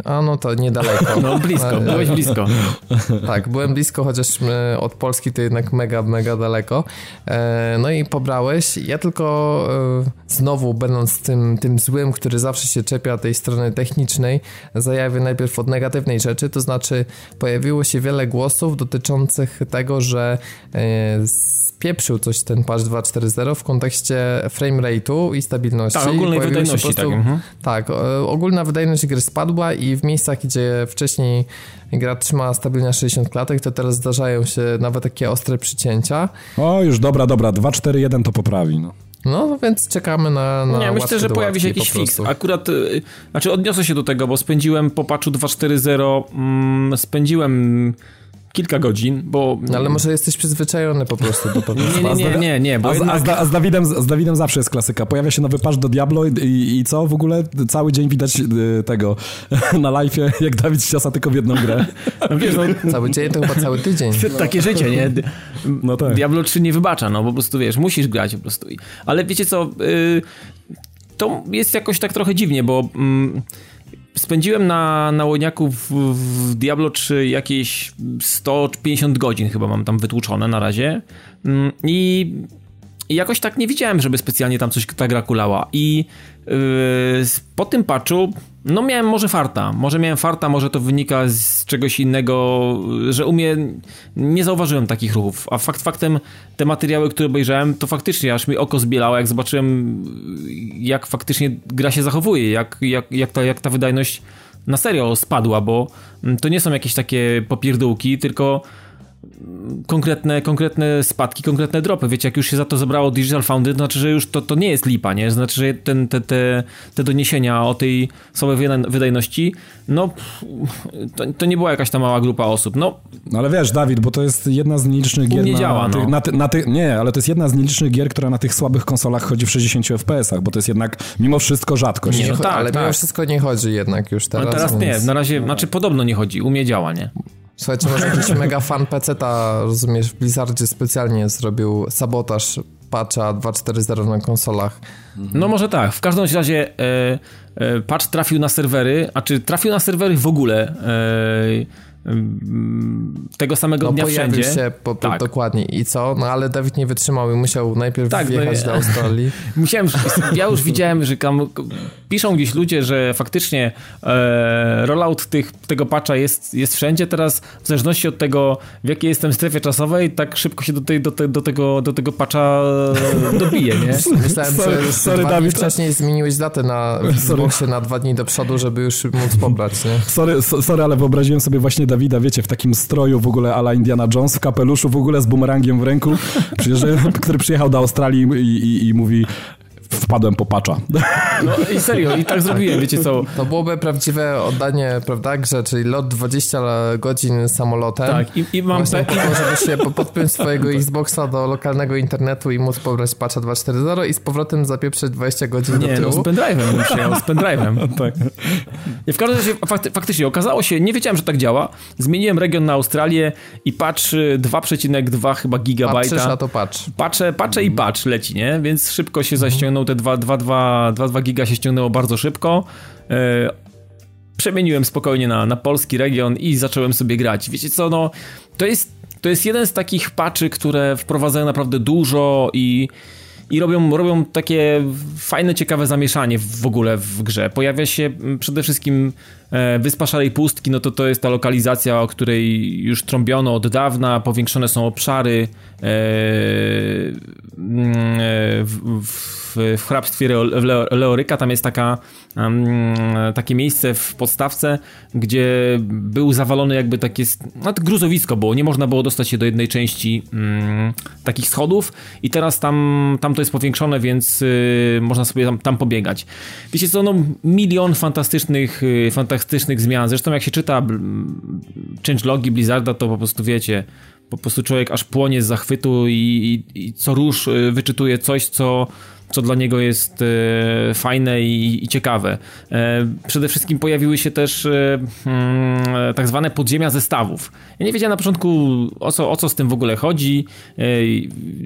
A no to niedaleko. No blisko, Ale- byłeś blisko. Tak, byłem blisko, chociaż e, od Polski to jednak mega, mega daleko. E, No i pobrałeś. Ja tylko e, znowu, będąc tym, tym złym, który zawsze się czepia tej strony technicznej, zajawię najpierw od negatywnej rzeczy, to znaczy pojawiło się wiele głosów dotyczących tego, że e, spieprzył coś ten patch 2.4.0 w kontekście frame rate'u i stabilności. Tak, ogólnej wydajności, prostu- tak, mhm. tak, ogólna wydajność gry spadła i w miejscach, gdzie wcześniej gra trzymała stabilnie 60 klatek, to teraz zdarzają się nawet takie ostre przycięcia. O, już dobra, dobra, 241 to poprawi, no. No więc czekamy na. na Nie, myślę, że pojawi się jakiś po fix. Akurat, y, znaczy odniosę się do tego, bo spędziłem po patchu 2.4.0, mm, spędziłem kilka godzin, bo... No, ale może jesteś przyzwyczajony po prostu do pewnych Nie, nie, nie, nie, nie, bo A, z, jednak... a, z, a z, Dawidem, z Dawidem zawsze jest klasyka. Pojawia się nowy patch do Diablo i, i, i co? W ogóle cały dzień widać y, tego na live'ie, jak Dawid ściasa tylko w jedną grę. No, wiesz, no, Cały dzień to chyba cały tydzień. takie życie, nie? No tak. Diablo 3 nie wybacza, no po prostu wiesz, musisz grać po prostu. Ale wiecie co, y, to jest jakoś tak trochę dziwnie, bo mm, spędziłem na, na Łoniaku w, w Diablo 3 jakieś 150 godzin chyba mam tam wytłuczone na razie. Mm, i i jakoś tak nie widziałem, żeby specjalnie tam coś ta gra kulała. I yy, po tym patchu, no miałem może farta. Może miałem farta, może to wynika z czegoś innego, że u mnie nie zauważyłem takich ruchów. A fakt faktem, te materiały, które obejrzałem, to faktycznie aż mi oko zbielało, jak zobaczyłem, jak faktycznie gra się zachowuje, jak, jak, jak, ta, jak ta wydajność na serio spadła, bo mm, to nie są jakieś takie popierdółki, tylko konkretne, konkretne spadki, konkretne dropy. Wiecie, jak już się za to zebrało Digital Foundry, to znaczy, że już to, to nie jest lipa, nie? Znaczy, że ten, te, te, te doniesienia o tej słabej wydajności, no to, to nie była jakaś ta mała grupa osób. No, no ale wiesz, Dawid, bo to jest jedna z nielicznych gier nie na, działa, no. na, ty, na ty, Nie, ale to jest jedna z nielicznych gier, która na tych słabych konsolach chodzi w 60 FPS-ach, bo to jest jednak mimo wszystko rzadkość. Nie, no tak, ale tak. mimo wszystko nie chodzi jednak już teraz. No teraz więc... nie, na razie, znaczy podobno nie chodzi, umie działa, nie? Słuchajcie, może jakiś mega fan PC-ta, rozumiesz, w Blizzardzie specjalnie zrobił sabotaż patcha 2.4.0 na konsolach. No może tak. W każdym razie e, e, patch trafił na serwery, a czy trafił na serwery w ogóle e, tego samego no, dnia wszędzie. się po, tak. dokładnie i co? No ale Dawid nie wytrzymał i musiał najpierw tak, no wjechać no, do Australii. Musiałem, ja już widziałem, że tam piszą gdzieś ludzie, że faktycznie e, rollout tych, tego patcha jest, jest wszędzie. Teraz w zależności od tego, w jakiej jestem strefie czasowej, tak szybko się do, tej, do, te, do, tego, do tego patcha dobije, nie? Myślałem, sorry, że sorry, dwa Dawid, wcześniej zmieniłeś datę na Xboxie na dwa dni do przodu, żeby już móc pobrać, nie? Sorry, sorry, ale wyobraziłem sobie właśnie Dawida, wiecie, w takim stroju w ogóle ala Indiana Jones, w kapeluszu w ogóle z bumerangiem w ręku, który przyjechał do Australii i, i, i mówi wpadłem po patcha. No i serio, i tak zrobiłem, wiecie co. To byłoby prawdziwe oddanie, prawda, grze, czyli lot 20 godzin samolotem. Tak, i, i mam... Właśnie po żeby się podpiąć swojego Xboxa do lokalnego internetu i móc pobrać patcha 2.4.0 i z powrotem zapieprzeć 20 godzin nie, do tyłu. no z pendrive'em bym przyjechał, z pendrive'em. tak. I w każdym razie fakty, faktycznie okazało się, nie wiedziałem, że tak działa. Zmieniłem region na Australię i patch 2,2 chyba gigabajta. Patrzysz, a to patch. Patrzę, patrzę i patch leci, nie? Więc szybko się zaściągnął te 2,2 giga się ściągnęło bardzo szybko. E, przemieniłem spokojnie na, na polski region i zacząłem sobie grać. Wiecie co, no to jest, to jest jeden z takich patchy, które wprowadzają naprawdę dużo i i robią, robią takie fajne, ciekawe zamieszanie w ogóle w grze. Pojawia się przede wszystkim Wyspa Szarej Pustki, no to to jest ta lokalizacja, o której już trąbiono od dawna, powiększone są obszary e, w, w w, w hrabstwie Leoryka, tam jest taka, um, takie miejsce w podstawce, gdzie był zawalony jakby takie, no gruzowisko było, nie można było dostać się do jednej części um, takich schodów. I teraz tam, tam to jest powiększone, więc y, można sobie tam, tam pobiegać. Wiecie co, no milion fantastycznych, y, fantastycznych zmian, zresztą jak się czyta changelogi Blizzarda, to po prostu wiecie, po prostu człowiek aż płonie z zachwytu i, i, i co róż y, wyczytuje coś, co co dla niego jest e, fajne i, i ciekawe. E, przede wszystkim pojawiły się też e, mm, tak zwane podziemia zestawów. Ja nie wiedziałem na początku o co, o co z tym w ogóle chodzi.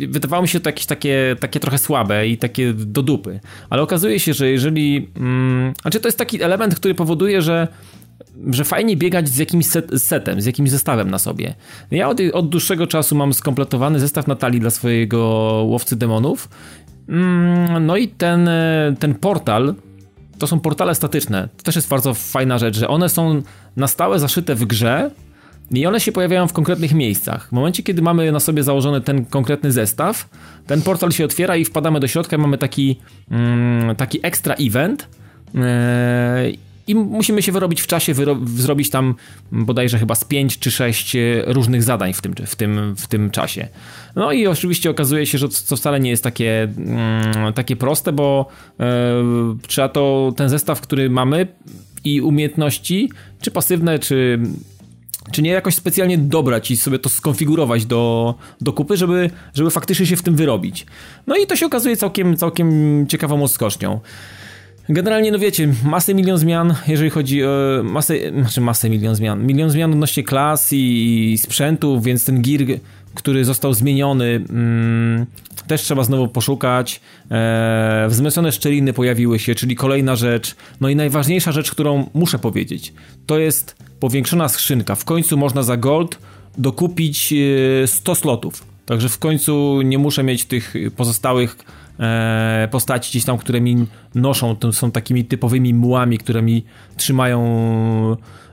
Wydawało mi się to jakieś takie, takie trochę słabe i takie do dupy. Ale okazuje się, że jeżeli... Mm, znaczy to jest taki element, który powoduje, że że fajnie biegać z jakimś set, setem, z jakimś zestawem na sobie. Ja od, od, dłuższego czasu mam skompletowany zestaw Natalii dla swojego łowcy demonów no i ten, e, ten portal, to są portale statyczne. To też jest bardzo fajna rzecz, że one są na stałe zaszyte w grze i one się pojawiają w konkretnych miejscach. W momencie, kiedy mamy na sobie założony ten konkretny zestaw, ten portal się otwiera i wpadamy do środka i mamy taki, mm, taki extra event. I musimy się wyrobić w czasie, zrobić tam bodajże chyba z 5 czy 6 e, różnych zadań w tym, w tym, w tym czasie. No i oczywiście okazuje się, że to wcale nie jest takie, mm, takie proste, bo e, trzeba to, ten zestaw, który mamy i umiejętności, czy pasywne, czy czy nie jakoś specjalnie dobrać i sobie to skonfigurować do, do kupy, żeby, żeby faktycznie się w tym wyrobić. No i to się okazuje całkiem, całkiem ciekawą odskocznią. Generalnie, no wiecie, masę milion zmian, jeżeli chodzi o masę, znaczy masę milion zmian, milion zmian odnośnie klas i, sprzętu, więc ten gear, który został zmieniony, mm, też trzeba znowu poszukać. E, wzmocnione szczeliny pojawiły się, czyli kolejna rzecz. No i najważniejsza rzecz, którą muszę powiedzieć, to jest powiększona skrzynka. W końcu można za gold dokupić 100 e, slotów. Także w końcu nie muszę mieć tych pozostałych postaci gdzieś tam, które mi noszą, to są takimi typowymi mułami, które mi trzymają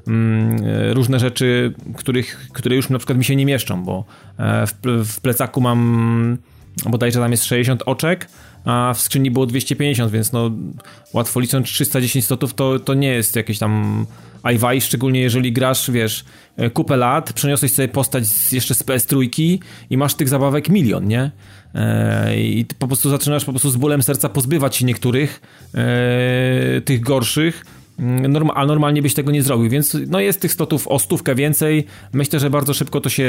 mm, e, różne rzeczy, których, które już na przykład mi się nie mieszczą, bo e, w, plecaku mam bodajże tam jest 60 oczek, a w skrzyni było 250, więc no łatwo licząc 310 slotów to, to nie jest jakieś tam ajwaj, szczególnie jeżeli grasz, wiesz, e, kupę lat, przeniosłeś sobie postać jeszcze z PS trójki i masz tych zabawek milion, nie? E, I po prostu zaczynasz po prostu z bólem serca pozbywać się niektórych e, tych gorszych, Mm, norma, a normalnie byś tego nie zrobił, więc no jest tych slotów o stówkę więcej. Myślę, że bardzo szybko to się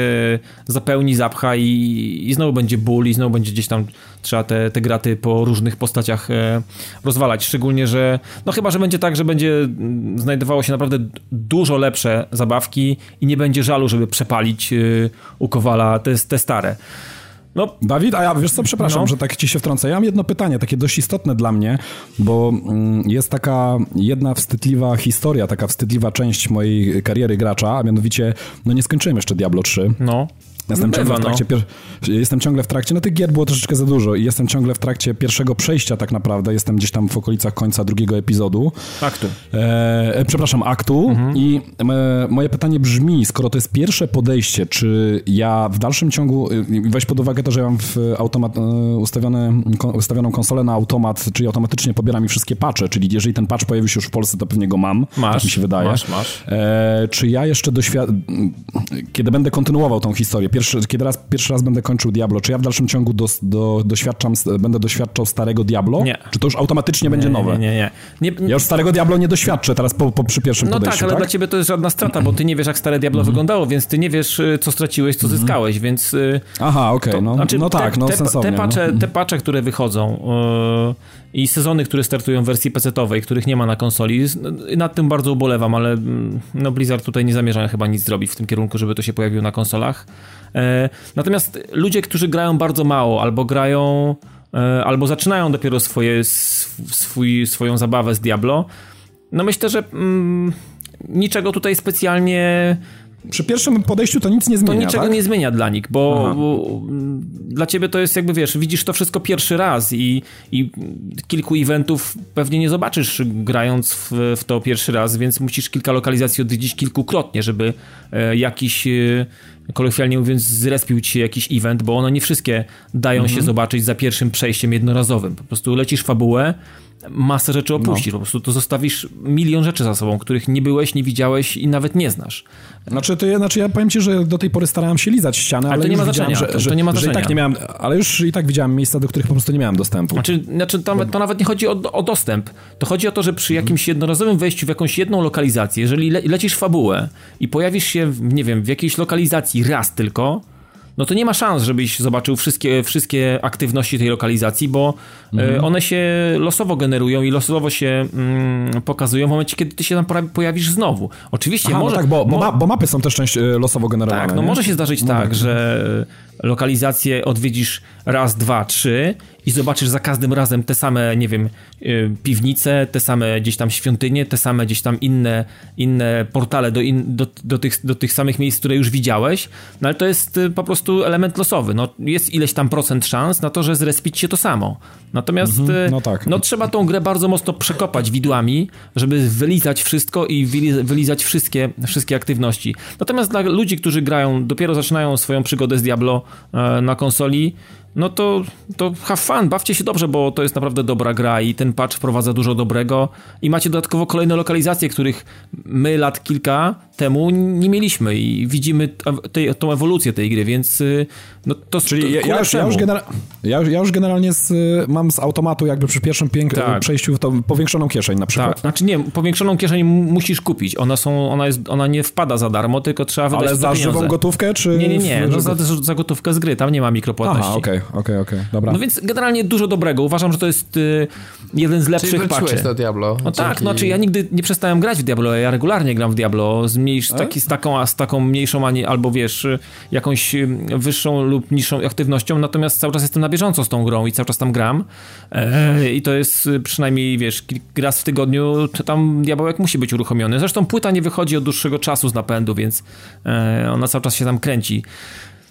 zapełni, zapcha i, i znowu będzie ból i znowu będzie gdzieś tam trzeba te, te graty po różnych postaciach e, rozwalać. Szczególnie, że no chyba, że będzie tak, że będzie mm, znajdowało się naprawdę dużo lepsze zabawki i nie będzie żalu, żeby przepalić e, u Kowala te, te stare. No. Dawid, a ja wiesz co, przepraszam, no. że tak ci się wtrącę. Ja mam jedno pytanie, takie dość istotne dla mnie, bo mm, jest taka jedna wstydliwa historia, taka wstydliwa część mojej kariery gracza, a mianowicie, no nie skończyłem jeszcze Diablo 3. No. Jestem, Bywa, ciągle w trakcie, no. jestem ciągle w trakcie, no tych gier było troszeczkę za dużo i jestem ciągle w trakcie pierwszego przejścia tak naprawdę, jestem gdzieś tam w okolicach końca drugiego epizodu. Aktu. E, e przepraszam, aktu mhm. i e, moje pytanie brzmi, skoro to jest pierwsze podejście, czy ja w dalszym ciągu, y, weź pod uwagę to, że ja mam w automat, e, ustawione, ustawioną konsolę na automat, czyli automatycznie pobiera mi wszystkie patche, czyli jeżeli ten patch pojawi się już w Polsce, to pewnie go mam, masz, tak mi się wydaje. Masz, masz. E, czy ja jeszcze doświadczam, kiedy będę kontynuował tą historię, pierwszy, kiedy raz, pierwszy raz będę kończył Diablo, czy ja w dalszym ciągu do, do, doświadczam, będę doświadczał starego Diablo? Nie. Czy to już automatycznie nie, będzie nowe? Nie, nie, nie, nie. Ja już starego Diablo nie doświadczę teraz po, po przy pierwszym no podejściu, tak, ale tak? dla ciebie to jest żadna strata, bo ty nie wiesz, jak stare Diablo mm -hmm. wyglądało, więc ty nie wiesz, y, co straciłeś, co mm -hmm. zyskałeś, więc... Y, Aha, okej, okay, no, znaczy, no tak, no te, sensownie. Te pacze, no. te pacze, które wychodzą yy, i sezony, które startują w wersji PC-owej, których nie ma na konsoli, nad tym bardzo ubolewam, ale mm, no Blizzard tutaj nie zamierza chyba nic zrobić w tym kierunku, żeby to się pojawiło na konsolach. E, natomiast ludzie, którzy grają bardzo mało, albo grają, e, albo zaczynają dopiero swoje, swój, swoją zabawę z Diablo, no myślę, że mm, niczego tutaj specjalnie przy pierwszym podejściu to nic nie zmienia. To niczego tak? nie zmienia dla nich, bo, bo, dla ciebie to jest jakby wiesz, widzisz to wszystko pierwszy raz i, i kilku eventów pewnie nie zobaczysz grając w, w, to pierwszy raz, więc musisz kilka lokalizacji odwiedzić kilkukrotnie, żeby e, jakiś. Kolokwialnie mówiąc, zrespił ci jakiś event, bo one nie wszystkie dają mhm. się zobaczyć za pierwszym przejściem jednorazowym. Po prostu lecisz fabułę, masę rzeczy opuścisz, no. po prostu to zostawisz milion rzeczy za sobą, których nie byłeś, nie widziałeś i nawet nie znasz. Znaczy, to ja, znaczy ja powiem ci, że do tej pory starałem się lizać ścianę, ale, ale to nie ma znaczenia, że, że, to nie ma że i tak nie miałem, ale już i tak widziałem miejsca, do których po prostu nie miałem dostępu. Znaczy, znaczy to, to nawet nie chodzi o, o, dostęp, to chodzi o to, że przy jakimś mhm. jednorazowym wejściu w jakąś jedną lokalizację, jeżeli le, lecisz fabułę i pojawisz się, nie wiem, w jakiejś lokalizacji raz tylko, no to nie ma szans, żebyś zobaczył wszystkie, wszystkie aktywności tej lokalizacji, bo e, mhm. one się losowo generują i losowo się mm, pokazują w momencie, kiedy ty się tam pojawisz znowu. Oczywiście Aha, no może... No tak, bo, bo, ma, bo, mapy są też część e, losowo generowane. Tak, no nie? może się zdarzyć no tak, tak, że lokalizację odwiedzisz raz, dwa, trzy i zobaczysz za każdym razem te same, nie wiem, y, piwnice, te same gdzieś tam świątynie, te same gdzieś tam inne, inne portale do, in, do, do, tych, do tych samych miejsc, które już widziałeś, no ale to jest y, po prostu element losowy. No, jest ileś tam procent szans na to, że zrespić się to samo. Natomiast mhm, no, tak. no, trzeba tą grę bardzo mocno przekopać widłami, żeby wylizać wszystko i wylizać wszystkie, wszystkie aktywności. Natomiast dla ludzi, którzy grają, dopiero zaczynają swoją przygodę z Diablo e, na konsoli, no to, to have fun, bawcie się dobrze, bo to jest naprawdę dobra gra i ten patch wprowadza dużo dobrego. I macie dodatkowo kolejne lokalizacje, których my lat kilka temu nie mieliśmy i widzimy tej, tą ewolucję tej gry, więc y, no to Czyli to, ja, ja, już, ja, już ja, już, ja już generalnie z, mam z automatu jakby przy pierwszym pięk- tak. przejściu to powiększoną kieszeń na przykład. Tak, znaczy nie, powiększoną kieszeń musisz kupić, ona, są, ona, jest, ona nie wpada za darmo, tylko trzeba wydać Ale za żywą gotówkę, czy... Nie, nie, nie, no za, za gotówkę z gry, tam nie ma mikropłatności. Aha, okej, okay, okej, okay, okej, okay. dobra. No więc generalnie dużo dobrego, uważam, że to jest y, jeden z lepszych patchy. do Diablo. No tak, no znaczy ja nigdy nie przestałem grać w Diablo, ja regularnie gram w Diablo, z, mniejsz, taki, z taką, a z taką mniejszą, ani, albo wiesz, jakąś wyższą lub niższą aktywnością, natomiast cały czas jestem na bieżąco z tą grą i cały czas tam gram e, i to jest przynajmniej, wiesz, raz w tygodniu tam diabełek musi być uruchomiony. Zresztą płyta nie wychodzi od dłuższego czasu z napędu, więc e, ona cały czas się tam kręci.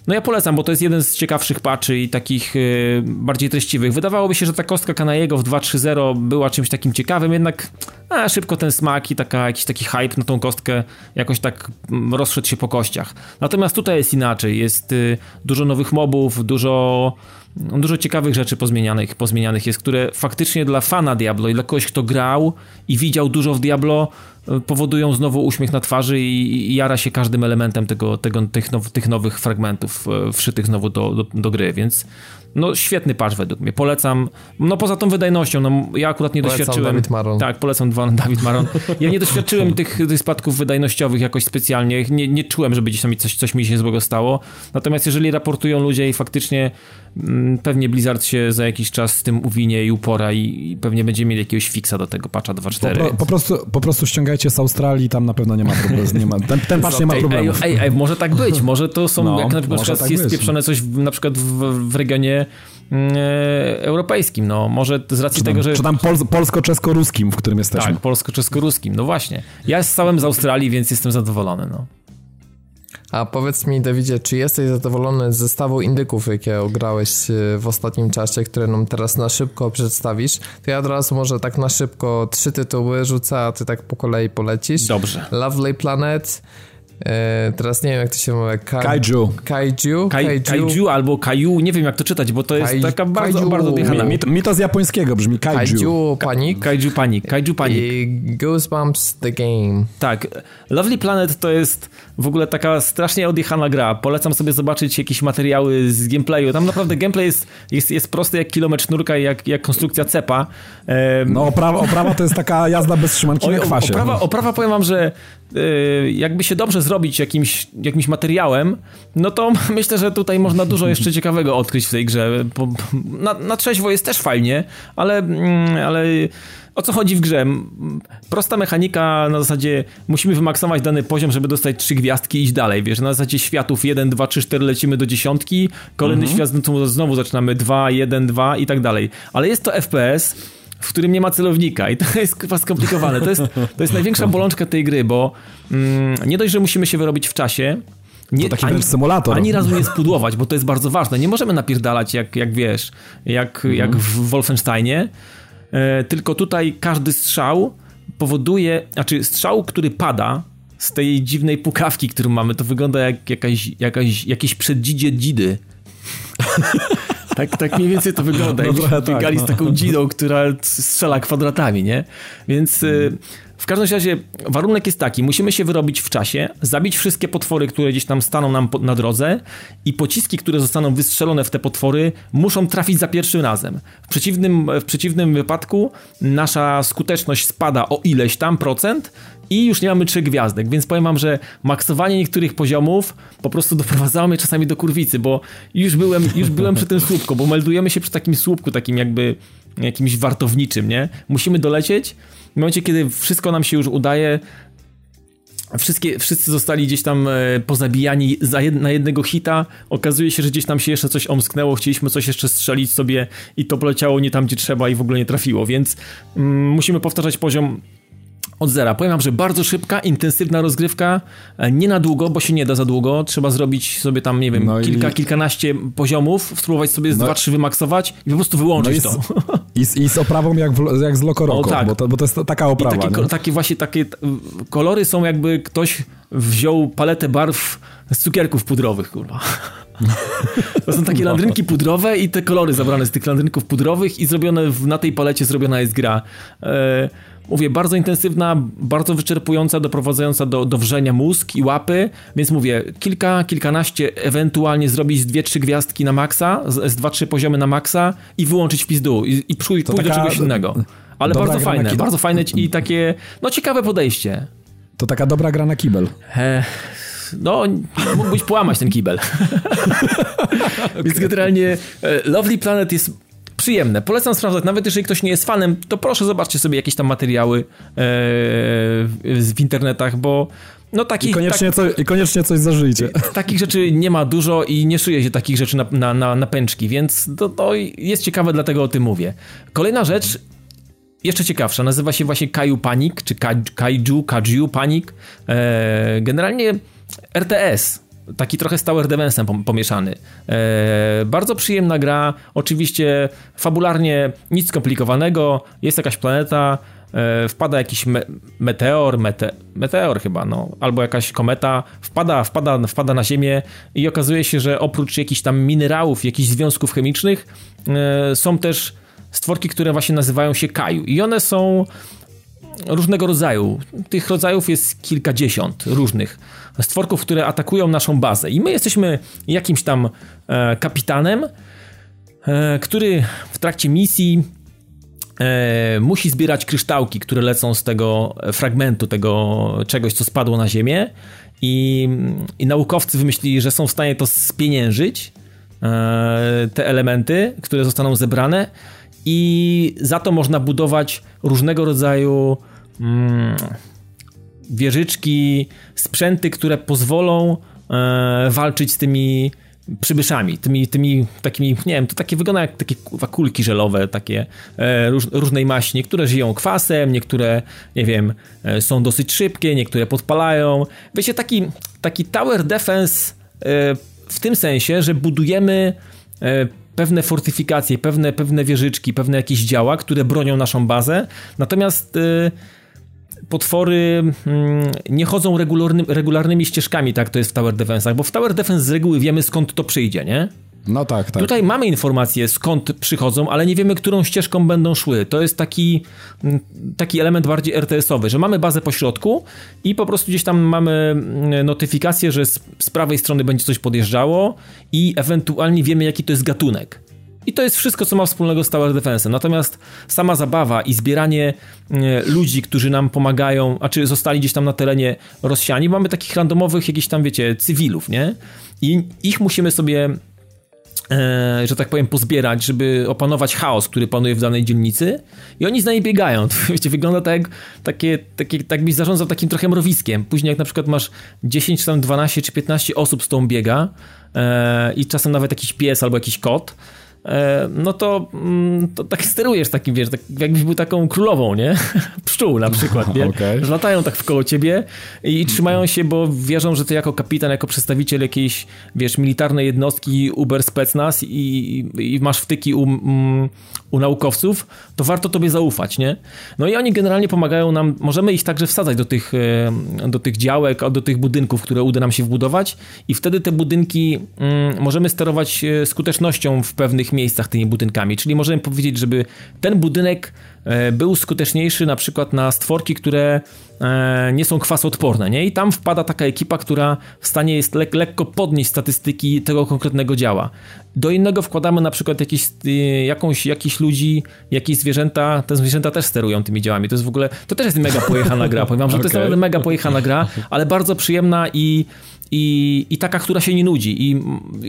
No ja polecam, bo to jest jeden z ciekawszych patchy i takich y, bardziej treściwych. Wydawałoby się, że ta kostka Kanajego w 2.3.0 była czymś takim ciekawym, jednak a, szybko ten smak i taka, jakiś taki hype na tą kostkę jakoś tak mm, rozszedł się po kościach. Natomiast tutaj jest inaczej. Jest y, dużo nowych mobów, dużo dużo ciekawych rzeczy pozmienianych, pozmienianych jest, które faktycznie dla fana Diablo i dla kogoś, kto grał i widział dużo w Diablo, e, powodują znowu uśmiech na twarzy i, i jara się każdym elementem tego, tego, tych, now, tych nowych fragmentów e, wszytych znowu do, do, do gry, więc no świetny patch według mnie. Polecam, no poza tą wydajnością, no ja akurat nie polecam doświadczyłem. Dawid Maron. Tak, polecam Dawid Maron. Ja nie doświadczyłem tych, tych spadków wydajnościowych jakoś specjalnie. Nie, nie czułem, żeby gdzieś tam coś, coś mi się złego stało. Natomiast jeżeli raportują ludzie i faktycznie mm, pewnie Blizzard się za jakiś czas z tym uwinie i upora i, i pewnie będzie mieli jakiegoś fixa do tego patcha 2.4. Po, po, prostu, po prostu ściągajcie z Australii, tam na pewno nie ma problemu. Nie ma, ten, ten patch nie ma Ej, problemów. ej, ej, może tak być, może to są, No, jak na przykład tak jest być. spieprzone coś w, na przykład w, w regionie mm, e, europejskim, no może z racji tam, tego, że... czy tam pol, polsko-czesko-ruskim, w którym jesteśmy. Tak, polsko-czesko-ruskim, no właśnie. Ja stałem z Australii, więc jestem zadowolony, no. A powiedz mi, Dawidzie, czy jesteś zadowolony z zestawu indyków, jakie ograłeś e, w ostatnim czasie, które nam teraz na szybko przedstawisz? To ja od razu może tak na szybko trzy tytuły rzucę, a ty tak po kolei polecisz. Dobrze. Lovely Planet, e, teraz nie wiem jak to się mówi. Ka- Kaiju. Kaiju? Kai, kaiju albo Kaju, nie wiem jak to czytać, bo to jest taka bardzo, Kaiju. bardzo odjechana. Mi, to- mi to z japońskiego brzmi kaiju. Kaiju Panic Kaiju Panic, Kaiju Panic. i Goosebumps The Game. Tak. Lovely Planet to jest w ogóle taka strasznie odjechana gra. Polecam sobie zobaczyć jakieś materiały z gameplayu. Tam naprawdę gameplay jest, jest, jest prosty jak kilometr sznurka i jak, jak konstrukcja cepa. No oprawa, oprawa to jest taka jazda bez trzymanki na Oj, kwasie. Oprawa, oprawa powiem wam, że jakby się dobrze zrobić jakimś, jakimś materiałem, no to myślę, że tutaj można dużo jeszcze ciekawego odkryć w tej grze. Na, na trzeźwo jest też fajnie, ale, mm, ale o co chodzi w grze? Prosta mechanika na zasadzie musimy wymaksować dany poziom, żeby dostać trzy gwiazdki i iść dalej. Wiesz, na zasadzie światów 1, 2, 3, 4 lecimy do dziesiątki, kolejny świat no to znowu zaczynamy 2, 1, 2 i tak dalej. Ale jest to FPS, w którym nie ma celownika i to jest chyba skomplikowane. To jest, to jest największa bolączka tej gry, bo mm, nie dość, że musimy się wyrobić w czasie, nie, To taki wręcz symulator. Ani razu nie spudłować, bo to jest bardzo ważne. Nie możemy napierdalać jak, jak wiesz, jak, Mhm. jak w Wolfensteinie, e, tylko tutaj każdy strzał powoduje, znaczy strzał, który pada z tej dziwnej pukawki, którą mamy, to wygląda jak jakaś, jakaś, jakieś przeddzidzie dzidy. Tak, tak mniej więcej to wygląda. No Jakbyśmy tak, biegali no. z taką dzidą, która strzela kwadratami, nie? Więc y, w każdym razie warunek jest taki, musimy się wyrobić w czasie, zabić wszystkie potwory, które gdzieś tam staną nam na drodze i pociski, które zostaną wystrzelone w te potwory, muszą trafić za pierwszym razem. W przeciwnym, w przeciwnym wypadku nasza skuteczność spada o ileś tam procent i już nie mamy trzech gwiazdek, więc powiem wam, że maksowanie niektórych poziomów po prostu doprowadzało mnie czasami do kurwicy, bo już byłem, już byłem przy tym słupku, bo meldujemy się przy takim słupku, takim jakby jakimś wartowniczym, nie? Musimy dolecieć. W momencie, kiedy wszystko nam się już udaje, Wszystkie, wszyscy zostali gdzieś tam e, pozabijani za jed, na jednego hita. Okazuje się, że gdzieś tam się jeszcze coś omsknęło, chcieliśmy coś jeszcze strzelić sobie i to poleciało nie tam, gdzie trzeba i w ogóle nie trafiło, więc mm, musimy powtarzać poziom od zera. Powiem wam, że bardzo szybka, intensywna rozgrywka, e, nie na długo, bo się nie da za długo. Trzeba zrobić sobie tam, nie wiem, No i- kilka, kilkanaście poziomów, spróbować sobie No- dwa, trzy wymaksować i po prostu wyłączyć No i z- to. I z, I z oprawą jak, w, jak z Lokoroko, O, tak. bo, to, bo to jest taka I oprawa. takie, ko- takie właśnie takie kolory są jakby ktoś wziął paletę barw z cukierków pudrowych, kurwa. To są takie landrynki pudrowe i te kolory zabrane z tych landrynków pudrowych i zrobione w, na tej palecie zrobiona jest gra. E, mówię, bardzo intensywna, bardzo wyczerpująca, doprowadzająca do, do wrzenia mózg i łapy, więc mówię, kilka, kilkanaście, ewentualnie zrobić dwie, trzy gwiazdki na maksa, z, z dwa, trzy poziomy na maksa i wyłączyć w pizdu i, i pójść, do czegoś innego. Ale bardzo fajne, ki- bardzo fajne i takie, no ciekawe podejście. To taka dobra gra na kibel. E, no, mógłbyś połamać ten kibel. Więc generalnie e, Lovely Planet jest przyjemne. Polecam sprawdzać, nawet jeżeli ktoś nie jest fanem, to proszę zobaczcie sobie jakieś tam materiały e, w, internetach, bo no I takich, koniecznie, co, I koniecznie coś zażyjcie. tak, takich rzeczy nie ma dużo i nie szyje się takich rzeczy na, na, na, na pęczki, więc to, to jest ciekawe, dlatego o tym mówię. Kolejna rzecz, jeszcze ciekawsza, nazywa się właśnie Kaiju Panic, czy Kai- Kaiju, Kaiju Panic. E, generalnie RTS, taki trochę z Tower Defense'em pom- pomieszany. E, bardzo przyjemna gra, oczywiście fabularnie nic skomplikowanego, jest jakaś planeta, e, wpada jakiś me, meteor, mete, meteor chyba, no, albo jakaś kometa, wpada, wpada, wpada na Ziemię i okazuje się, że oprócz jakichś tam minerałów, jakichś związków chemicznych e, są też stworki, które właśnie nazywają się Kaju i one są różnego rodzaju. Tych rodzajów jest kilkadziesiąt różnych stworków, które atakują naszą bazę. I my jesteśmy jakimś tam e, kapitanem, e, który w trakcie misji e, musi zbierać kryształki, które lecą z tego fragmentu, tego czegoś, co spadło na Ziemię. I, i naukowcy wymyślili, że są w stanie to spieniężyć, e, te elementy, które zostaną zebrane i za to można budować różnego rodzaju mm, wieżyczki, sprzęty, które pozwolą e, walczyć z tymi przybyszami, tymi, tymi takimi, nie wiem, to takie wygląda jak takie kulki żelowe, takie e, róż, różnej maści. Niektóre żyją kwasem, niektóre, nie wiem, e, są dosyć szybkie, niektóre podpalają. Wiecie, taki, taki tower defense w tym sensie, że budujemy pewne fortyfikacje, pewne, pewne wieżyczki, pewne jakieś działa, które bronią naszą bazę, natomiast e, potwory mm, nie chodzą regularny, regularnymi ścieżkami, tak to jest w Tower Defense'ach, bo w Tower Defense z reguły wiemy skąd to przyjdzie, nie? No tak, tak. Tutaj mamy informacje skąd przychodzą, ale nie wiemy, którą ścieżką będą szły. To jest taki, mm, taki element bardziej RTS-owy, że mamy bazę po środku i po prostu gdzieś tam mamy mm, notyfikację, że z, z prawej strony będzie coś podjeżdżało i ewentualnie wiemy, jaki to jest gatunek. I to jest wszystko, co ma wspólnego z Tower Defense. Natomiast sama zabawa i zbieranie e, ludzi, którzy nam pomagają, a czy zostali gdzieś tam na terenie rozsiani, mamy takich randomowych jakichś tam, wiecie, cywilów, nie? I ich musimy sobie że tak powiem, pozbierać, żeby opanować chaos, który panuje w danej dzielnicy i oni z nami biegają. Wiecie, wygląda tak jak takie, takie, tak byś zarządzał takim trochę mrowiskiem. Później jak na przykład masz 10, czy tam 12, czy 15 osób z tą biega e, i czasem nawet jakiś pies albo jakiś kot, E, no to, mm, to tak sterujesz takim, wiesz, tak, jakbyś był taką królową, nie? Pszczół na przykład, nie? Okay. Latają tak wkoło ciebie i trzymają się, bo wierzą, że ty jako kapitan, jako przedstawiciel jakiejś, wiesz, militarnej jednostki Uber Specnaz i, i masz wtyki u, mm, u naukowców, to warto tobie zaufać, nie? No i oni generalnie pomagają nam, możemy ich także wsadzać do tych, e, do tych działek, do tych budynków, które uda nam się wbudować i wtedy te budynki mm, możemy sterować e, skutecznością w pewnych miejscach tymi budynkami. Czyli możemy powiedzieć, żeby ten budynek e, był skuteczniejszy na przykład na stworki, które e, nie są kwasoodporne, nie? I tam wpada taka ekipa, która w stanie jest le lekko podnieść statystyki tego konkretnego działa. Do innego wkładamy na przykład jakieś, e, jakąś, jakichś ludzi, jakieś zwierzęta, te zwierzęta też sterują tymi działami. To jest w ogóle, to też jest mega pojechana gra. Powiem wam, że okay. to jest naprawdę mega pojechana gra, ale bardzo przyjemna i i, i taka, która się nie nudzi i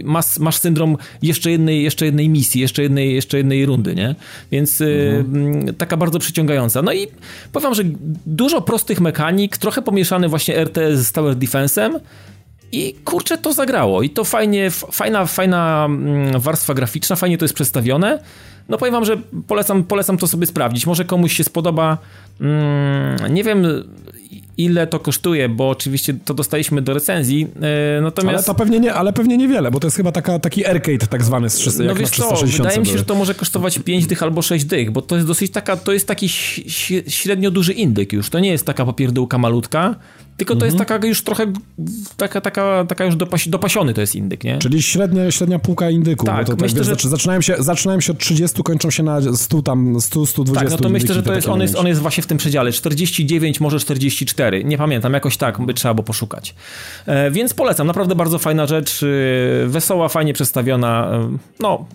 masz, masz syndrom jeszcze jednej, jeszcze jednej misji, jeszcze jednej, jeszcze jednej rundy, nie? Więc y, mhm. y, taka bardzo przyciągająca. No i powiem, że dużo prostych mechanik, trochę pomieszany właśnie RTS z Tower Defense'em i kurczę, to zagrało. I to fajnie, fajna, fajna mm, warstwa graficzna, fajnie to jest przedstawione. No powiem wam, że polecam, polecam to sobie sprawdzić. Może komuś się spodoba. Mm, nie wiem, ile to kosztuje, bo oczywiście to dostaliśmy do recenzji, e, natomiast... Ale to pewnie nie, ale pewnie niewiele, bo to jest chyba taka, taki arcade tak zwany z 300, No wiesz co, wydaje mi się, że to może kosztować 5 dych albo 6 dych, bo to jest dosyć taka, to jest taki średnio duży indyk już, to nie jest taka papierdółka malutka, tylko to mhm. jest taka już trochę, taka, taka, taka już dopas, dopasiony to jest indyk, nie? Czyli średnia, średnia półka indyku. Tak, to, tak myślę, wiesz, że... zaczynają, się, zaczynają się od 30, kończą się na 100 tam, 100, 120 Tak, no to myślę, że to jest, on, jest, on jest właśnie w tym przedziale. 49, może 44. Nie pamiętam, jakoś tak by trzeba było poszukać. E, więc polecam, naprawdę bardzo fajna rzecz, e, wesoła, fajnie przedstawiona, e, no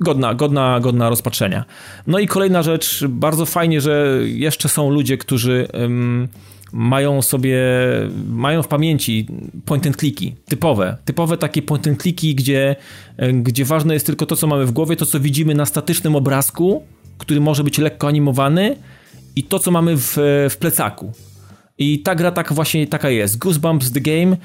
godna, godna, godna rozpatrzenia. No i kolejna rzecz, bardzo fajnie, że jeszcze są ludzie, którzy mają sobie, mają w pamięci point and clicky, typowe, typowe takie point and clicky, gdzie, gdzie ważne jest tylko to, co mamy w głowie, to, co widzimy na statycznym obrazku, który może być lekko animowany i to, co mamy w, w plecaku. I ta gra tak właśnie taka jest. Goosebumps The Game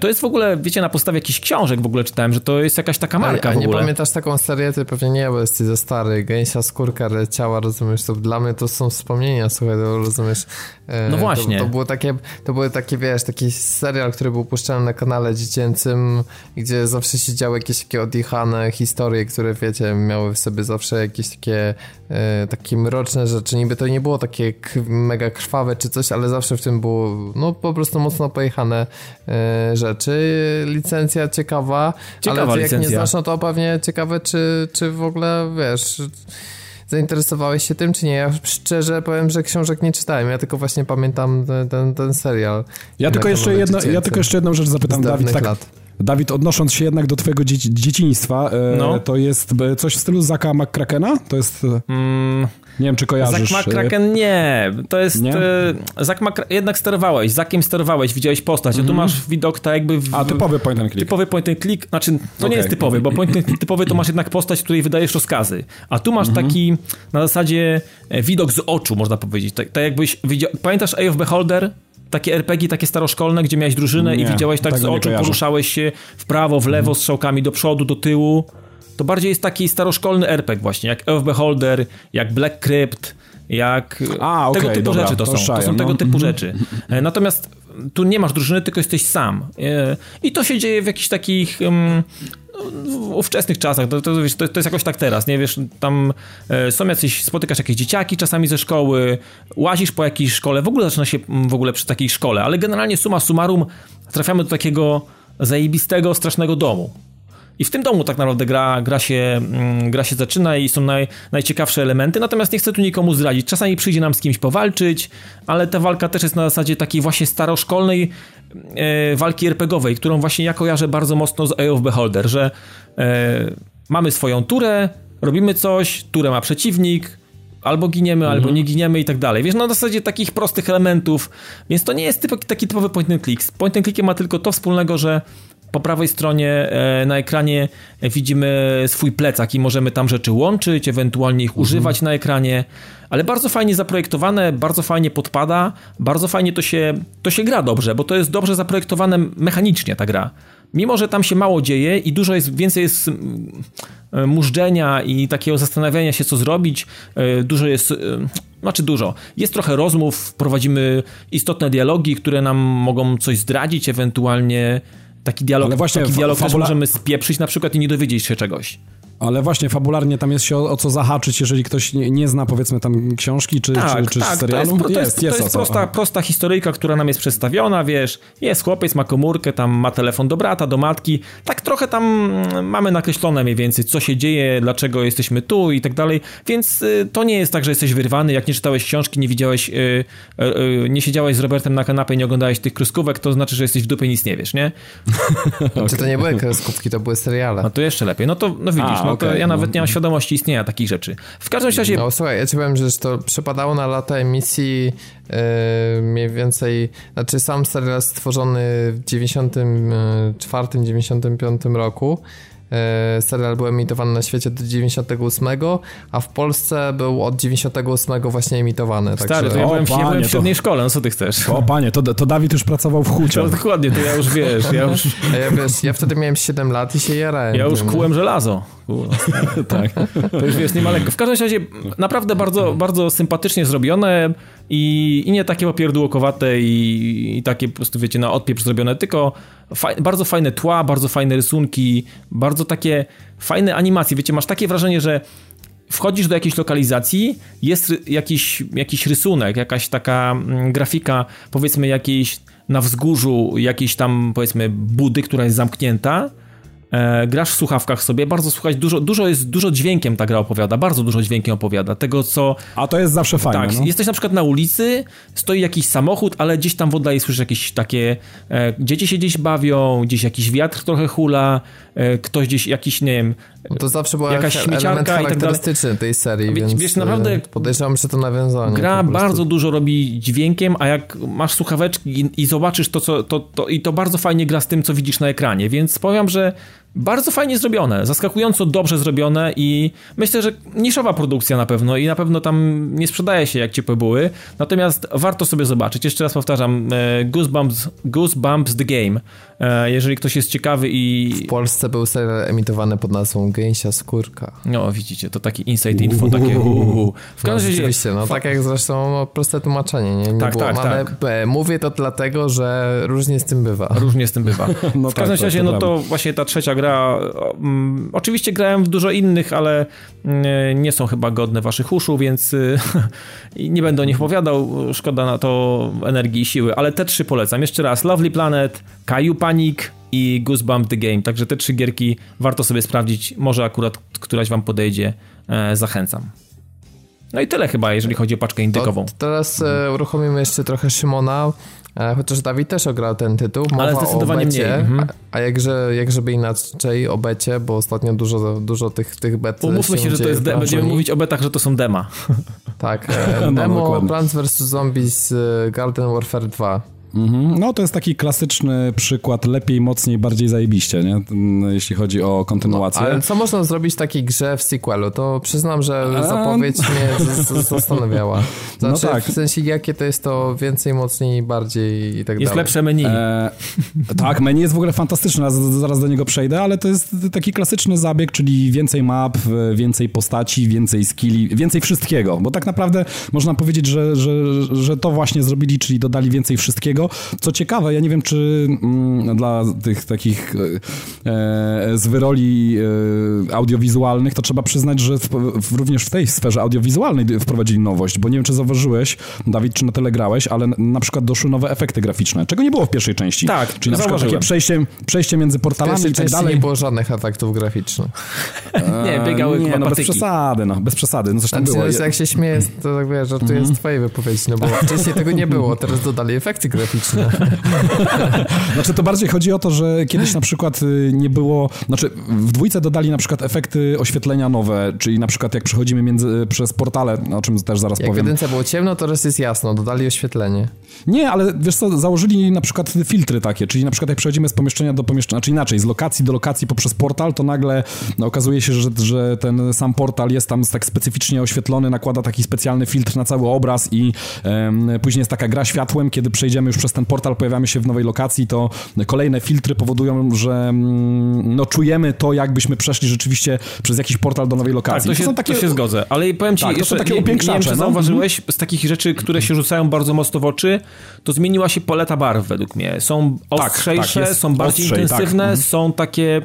to jest w ogóle, wiecie, na podstawie jakichś książek w ogóle czytałem, że to jest jakaś taka marka a, a nie pamiętasz taką serię, ty pewnie nie, bo jesteś za stary, gęsia skórka leciała, rozumiesz, to dla mnie to są wspomnienia, słuchaj, to rozumiesz. E, no właśnie. To, to, było takie, to były takie, wiesz, taki serial, który był puszczany na kanale dziecięcym, gdzie zawsze się działy jakieś takie odjechane historie, które, wiecie, miały w sobie zawsze jakieś takie, e, takie mroczne rzeczy. Niby to nie było takie mega krwawe czy coś, ale zawsze w tym było, no po prostu mocno pojechane e, rzeczy. Licencja ciekawa, ciekawa ale licencja. jak nie znasz, no to pewnie ciekawe, czy, czy w ogóle, wiesz zainteresowałeś się tym, czy nie? Ja szczerze powiem, że książek nie czytałem, ja tylko właśnie pamiętam ten, ten, ten serial. Ja tylko, jeszcze jedno, ja tylko jeszcze jedną rzecz zapytam, Dawid. Tak, lat. Dawid, odnosząc się jednak do twojego dzieci, dzieciństwa, e, no. to jest coś w stylu Zaka McCrackena? To jest... E, mm. Nie wiem, czy kojarzysz. Zak McCracken nie. To jest... Nie? E, Zak jednak sterowałeś. Zakiem sterowałeś, widziałeś postać. Mm -hmm. A tu mhm. masz widok tak jakby... W, A, typowy point and click. Typowy point and click. Znaczy, to okay. nie jest typowy, bo point and click typowy to masz jednak postać, której wydajesz rozkazy. A tu masz mm -hmm. taki na zasadzie widok z oczu, można powiedzieć. Tak, tak jakbyś widział... Pamiętasz Eye of Beholder? Takie RPG, takie staroszkolne, gdzie miałeś drużynę nie, i widziałeś tak z oczu, poruszałeś się w prawo, w lewo, strzałkami do przodu, do tyłu. To bardziej jest taki staroszkolny RPG właśnie, jak Elf Beholder, jak Black Crypt, jak A, okay, tego typu dobra, rzeczy to, to są. To są tego typu mhm. rzeczy. E, natomiast tu nie masz drużyny, tylko jesteś sam. E, I to się dzieje w jakichś takich w ówczesnych czasach, to, to, to, to, jest jakoś tak teraz, nie wiesz, tam e, są jacyś, spotykasz jakieś dzieciaki czasami ze szkoły, łazisz po jakiejś szkole, w ogóle zaczyna się w ogóle przy takiej szkole, ale generalnie suma summarum trafiamy do takiego zajebistego, strasznego domu. I w tym domu tak naprawdę gra, gra, się, mm, gra się zaczyna i są naj, najciekawsze elementy, natomiast nie chcę tu nikomu zdradzić. Czasami przyjdzie nam z kimś powalczyć, ale ta walka też jest na zasadzie takiej właśnie staroszkolnej e, walki RPGowej, którą właśnie ja kojarzę bardzo mocno z Eye of Beholder, że e, mamy swoją turę, robimy coś, turę ma przeciwnik, albo giniemy, mhm. albo nie giniemy i tak dalej. Wiesz, na zasadzie takich prostych elementów, więc to nie jest typ, taki typowy point and click. Point and clickiem ma tylko to wspólnego, że po prawej stronie e, na ekranie widzimy swój plecak i możemy tam rzeczy łączyć, ewentualnie ich mhm. używać na ekranie, ale bardzo fajnie zaprojektowane, bardzo fajnie podpada, bardzo fajnie to się, to się gra dobrze, bo to jest dobrze zaprojektowane mechanicznie ta gra. Mimo, że tam się mało dzieje i dużo jest, więcej jest mm, e, mużdżenia i takiego zastanawiania się, co zrobić, e, dużo jest znaczy dużo. Jest trochę rozmów, prowadzimy istotne dialogi, które nam mogą coś zdradzić, ewentualnie Taki dialog, Ale właśnie taki dialog fabula... też możemy spieprzyć na przykład i nie dowiedzieć się czegoś. Ale właśnie fabularnie tam jest się o, o co zahaczyć, jeżeli ktoś nie, nie, zna powiedzmy tam książki czy, tak, czy, czy tak, serialu. To jest, to jest, jest, to jest prosta, prosta historyjka, która nam jest przedstawiona, wiesz, jest chłopiec, ma komórkę, tam ma telefon do brata, do matki, tak trochę tam mamy nakreślone mniej więcej, co się dzieje, dlaczego jesteśmy tu i tak dalej, więc y, to nie jest tak, że jesteś wyrwany, jak nie czytałeś książki, nie widziałeś, y, y, y nie siedziałeś z Robertem na kanapie, nie oglądałeś tych kreskówek, to znaczy, że jesteś w dupie nic nie wiesz, nie? okay. Czy to nie były kreskówki, to były seriale. No to jeszcze lepiej, no to no widzisz, A, no okay. to ja nawet nie mam świadomości istnienia takich rzeczy. W każdym razie... No słuchaj, ja ci powiem, że to przypadało na lata emisji yy, mniej więcej, znaczy sam serial stworzony w 94-95 roku E, serial był emitowany na świecie do 98, a w Polsce był od 98 właśnie emitowany. Stary, także... to ja byłem, panie, ja byłem w średniej to... szkole, no co ty chcesz? O panie, to, to Dawid już pracował w hucie. No, dokładnie, to ja już wiesz, ja już... Ja, wiesz, ja wtedy miałem 7 lat i się jarałem. Ja już kułem żelazo. tak. To już jest niemaleko. W każdym razie naprawdę bardzo, bardzo sympatycznie zrobione i, i nie takie popierdółkowate i, i takie po prostu, wiecie, na odpieprz zrobione, tylko faj, bardzo fajne tła, bardzo fajne rysunki, bardzo takie fajne animacje. Wiecie, masz takie wrażenie, że wchodzisz do jakiejś lokalizacji, jest jakiś, jakiś rysunek, jakaś taka mm, grafika, powiedzmy jakiejś na wzgórzu jakiejś tam, powiedzmy, budy, która jest zamknięta e, grasz w słuchawkach sobie, bardzo słuchać, dużo, dużo jest, dużo dźwiękiem ta gra opowiada, bardzo dużo dźwiękiem opowiada, tego co... A to jest zawsze fajne, Tak, no? jesteś na przykład na ulicy, stoi jakiś samochód, ale gdzieś tam w oddali słyszysz jakieś takie, e, dzieci się gdzieś bawią, gdzieś jakiś wiatr trochę hula, e, ktoś gdzieś jakiś, nie wiem... No to zawsze była jakaś śmieciarka i tak dalej. tej serii, więc wiesz, naprawdę e, podejrzewam, że to nawiązanie. Gra bardzo dużo robi dźwiękiem, a jak masz słuchaweczki i, i zobaczysz to, co, to, to, i to bardzo fajnie gra z tym, co widzisz na ekranie, więc powiem, że bardzo fajnie zrobione, zaskakująco dobrze zrobione i myślę, że niszowa produkcja na pewno i na pewno tam nie sprzedaje się jak ciepłe były, natomiast warto sobie zobaczyć. Jeszcze raz powtarzam, e, Goosebumps, Goosebumps The Game. E, jeżeli ktoś jest ciekawy i... W Polsce był serial emitowany pod nazwą Gęsia Skórka. No widzicie, to taki inside info, takie uuu. W każdym no, Oczywiście, no tak jak zresztą no, proste tłumaczenie, nie? nie tak, było, tak, ale tak. mówię to dlatego, że różnie z tym bywa. Różnie z tym bywa. no w każdym tak, razie, to no to właśnie ta trzecia gra, um, oczywiście grałem w dużo innych, ale um, nie są chyba godne waszych uszu, więc y, nie będę o nich opowiadał, szkoda na to energii i siły, ale te trzy polecam. Jeszcze raz, Lovely Planet, Caillou Panic i Goosebump The Game, także te trzy gierki warto sobie sprawdzić, może akurat któraś wam podejdzie, e, zachęcam. No i tyle chyba, jeżeli chodzi o paczkę indykową. To teraz e, uruchomimy jeszcze trochę Szymona. E, chociaż Dawid też ograł ten tytuł. Mowa Ale zdecydowanie becie, mniej. Mhm. A, a jakże, jak żeby inaczej o becie, bo ostatnio dużo, dużo tych, tych bet Umówmy się, się że to jest de- będziemy mówić o betach, że to są dema. Tak. E, no, demo no, Plants vs. Zombies e, Garden Warfare 2. Mhm. No to jest taki klasyczny przykład lepiej, mocniej, bardziej zajebiście, nie? jeśli chodzi o kontynuację. No, ale co można zrobić w takiej grze w sequelu? To przyznam, że zapowiedź mnie zastanawiała. Znaczy, no tak. w sensie jakie to jest to więcej, mocniej, bardziej i tak dalej. Jest lepsze menu. E, tak, menu jest w ogóle fantastyczne, zaraz do niego przejdę, ale to jest taki klasyczny zabieg, czyli więcej map, więcej postaci, więcej skilli, więcej wszystkiego, bo tak naprawdę można powiedzieć, że, że, że to właśnie zrobili, czyli dodali więcej wszystkiego, co ciekawe, ja nie wiem, czy mm, dla tych takich e, e z wyroli e, audiowizualnych, to trzeba przyznać, że w, w, również w tej sferze audiowizualnej wprowadzili nowość, bo nie wiem, czy zauważyłeś, Dawid, czy na tyle grałeś, ale na przykład doszły nowe efekty graficzne, czego nie było w pierwszej części. Tak, Czyli na przykład takie przejście, przejście między portalami i tak dalej. nie było żadnych efektów graficznych. nie, biegały Nie, no bez przesady, no, bez przesady, no coś tam znaczy, było. Jak się śmieję, to tak wiesz, mm -hmm. z twojej wypowiedzi, no bo wcześniej tego nie było, teraz dodali efekty graficzne graficzne. znaczy to bardziej chodzi o to, że kiedyś na przykład y, nie było, znaczy w dwójce dodali na przykład efekty oświetlenia nowe, czyli na przykład jak przechodzimy między, y, przez portale, o czym też zaraz jak powiem. Jak w było ciemno, teraz jest jasno, dodali oświetlenie. Nie, ale wiesz co, założyli na przykład filtry takie, czyli na przykład jak przechodzimy z pomieszczenia do pomieszczenia, znaczy inaczej, z lokacji do lokacji poprzez portal, to nagle no, okazuje się, że, że ten sam portal jest tam tak specyficznie oświetlony, nakłada taki specjalny filtr na cały obraz i um, później jest taka gra światłem, kiedy przejdziemy już przez ten portal, pojawiamy się w nowej lokacji, to kolejne filtry powodują, że mm, no, czujemy to, jakbyśmy przeszli rzeczywiście przez jakiś portal do nowej lokacji. Tak, to, się, to, takie... to się zgodzę, ale powiem ci, tak, jeszcze, takie nie, nie wiem, czy no. zauważyłeś, z takich rzeczy, które się rzucają bardzo mocno w oczy, to zmieniła się paleta barw według mnie. Są ostrzejsze, tak, tak, są bardziej ostrzej, tak. intensywne, tak. są takie,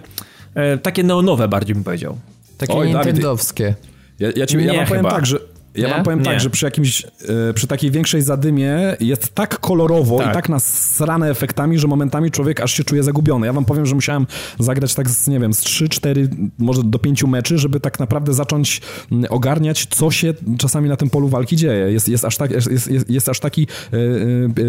e, takie neonowe bardziej bym powiedział. Takie Oj, nintendowskie. Ja, ja, ci, ja wam powiem tak, że ja wam powiem tak, nie? tak, że przy jakimś, e, przy takiej większej zadymie jest tak kolorowo tak. i tak nasrane efektami, że momentami człowiek aż się czuje zagubiony. Ja wam powiem, że musiałem zagrać tak z, nie wiem, z 3, 4, może do 5 meczy, żeby tak naprawdę zacząć ogarniać, co się czasami na tym polu walki dzieje. Jest, jest, aż, tak, jest, jest, jest aż taki e,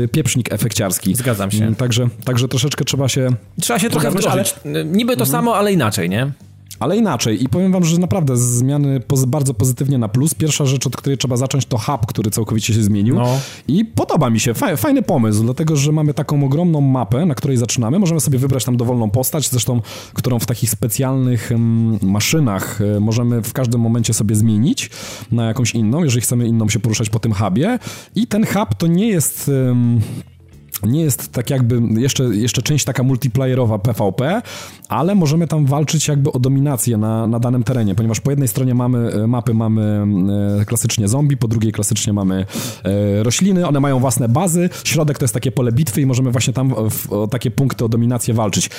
e, pieprznik efekciarski. Zgadzam się. Także, także troszeczkę trzeba się... Trzeba się trochę wdrożyć. Ale... Niby to mhm. samo, ale inaczej, nie? Ale inaczej. I powiem wam, że naprawdę zmiany poz bardzo pozytywnie na plus. Pierwsza rzecz, od której trzeba zacząć, to hub, który całkowicie się zmienił. No. I podoba mi się. fajny pomysł, dlatego, że mamy taką ogromną mapę, na której zaczynamy. Możemy sobie wybrać tam dowolną postać, zresztą, którą w takich specjalnych um, maszynach um, możemy w każdym momencie sobie zmienić na jakąś inną, jeżeli chcemy inną się poruszać po tym hubie. I ten hub to nie jest... Um, nie jest tak jakby jeszcze, jeszcze część taka multiplayerowa PvP, ale możemy tam walczyć jakby o dominację na, na danym terenie, ponieważ po jednej stronie mamy e, mapy mamy e, klasycznie zombie, po drugiej klasycznie mamy e, rośliny, one mają własne bazy, środek to jest takie pole bitwy i możemy właśnie tam w, o takie punkty o dominację walczyć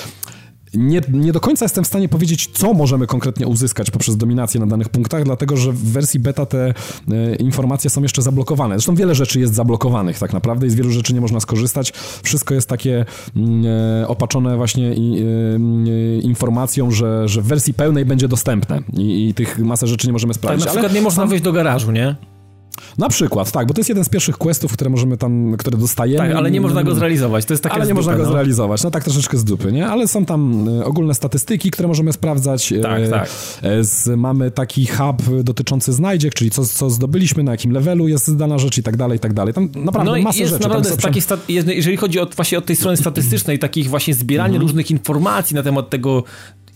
nie, nie do końca jestem w stanie powiedzieć, co możemy konkretnie uzyskać poprzez dominację na danych punktach, dlatego że w wersji beta te e, informacje są jeszcze zablokowane. Zresztą wiele rzeczy jest zablokowanych tak naprawdę i z wielu rzeczy nie można skorzystać. Wszystko jest takie mm, e, opatrzone właśnie e, informacją, że, że w wersji pełnej będzie dostępne i, i tych masę rzeczy nie możemy sprawdzić. Tak, na przykład nie można sam... wejść do garażu, nie? Na przykład, tak, bo to jest jeden z pierwszych questów, które możemy tam, które dostajemy. Tak, ale nie można go zrealizować, to jest takie Ale nie można go no. zrealizować, no tak troszeczkę z dupy, nie? Ale są tam e, ogólne statystyki, które możemy sprawdzać. E, tak, tak. E, z, mamy taki hub dotyczący znajdziek, czyli co, co zdobyliśmy, na jakim levelu jest dana rzecz i tak dalej, i tak dalej. Tam naprawdę no masę jest rzeczy. Naprawdę z takiej jeżeli chodzi o, właśnie od tej strony statystycznej, takich właśnie zbierania mhm. różnych informacji na temat tego,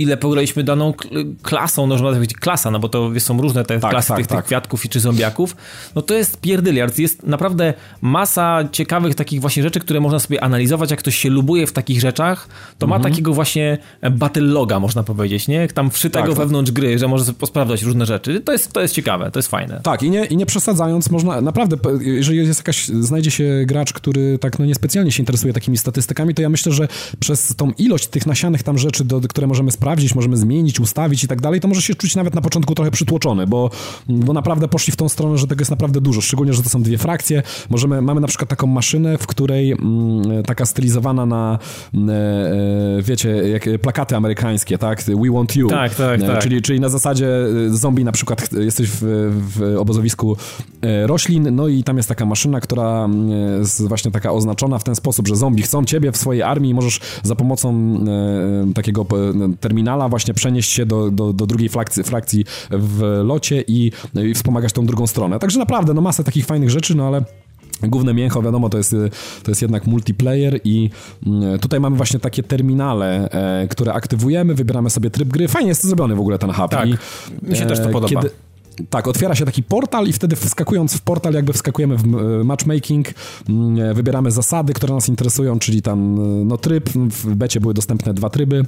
ile pograliśmy daną klasą, no, można powiedzieć klasa, no bo to są różne te tak, klasy tak, tych, tak. tych kwiatków i czy zombiaków, no to jest pierdyliard. Jest naprawdę masa ciekawych takich właśnie rzeczy, które można sobie analizować, jak ktoś się lubuje w takich rzeczach, to mhm. ma takiego właśnie battle loga, można powiedzieć, nie? Tam wszytego tak, wewnątrz gry, że może sobie posprawdzać różne rzeczy. To jest, to jest ciekawe, to jest fajne. Tak, i nie, i nie przesadzając, można naprawdę, jeżeli jest jakaś, znajdzie się gracz, który tak no niespecjalnie się interesuje takimi statystykami, to ja myślę, że przez tą ilość tych nasianych tam rzeczy, do, które możemy sprawdzić, możemy zmienić, ustawić i tak dalej, to może się czuć nawet na początku trochę przytłoczony, bo, bo naprawdę poszli w tą stronę, że tego jest naprawdę dużo, szczególnie, że to są dwie frakcje. Możemy, mamy na przykład taką maszynę, w której mm, taka stylizowana na mm, e, e, wiecie, jak plakaty amerykańskie, tak? We want you. Tak, tak, e, tak. Czyli, czyli na zasadzie zombie na przykład jesteś w, w obozowisku roślin, no i tam jest taka maszyna, która mm, jest właśnie taka oznaczona w ten sposób, że zombie chcą ciebie w swojej armii i możesz za pomocą takiego terminala właśnie przenieść się do, do, do drugiej frakcji, frakcji w locie i, i wspomagać tą drugą stronę. Także naprawdę, no masę takich fajnych rzeczy, no ale Główne mięcho, wiadomo, to jest, to jest jednak multiplayer i mm, tutaj mamy właśnie takie terminale, e, które aktywujemy, wybieramy sobie tryb gry. Fajnie jest zrobiony w ogóle ten hub. Tak, I, mi się e, też to podoba. Kiedy, tak, otwiera się taki portal i wtedy wskakując w portal jakby wskakujemy w e, matchmaking, mm, wybieramy zasady, które nas interesują, czyli tam no tryb, w becie były dostępne dwa tryby,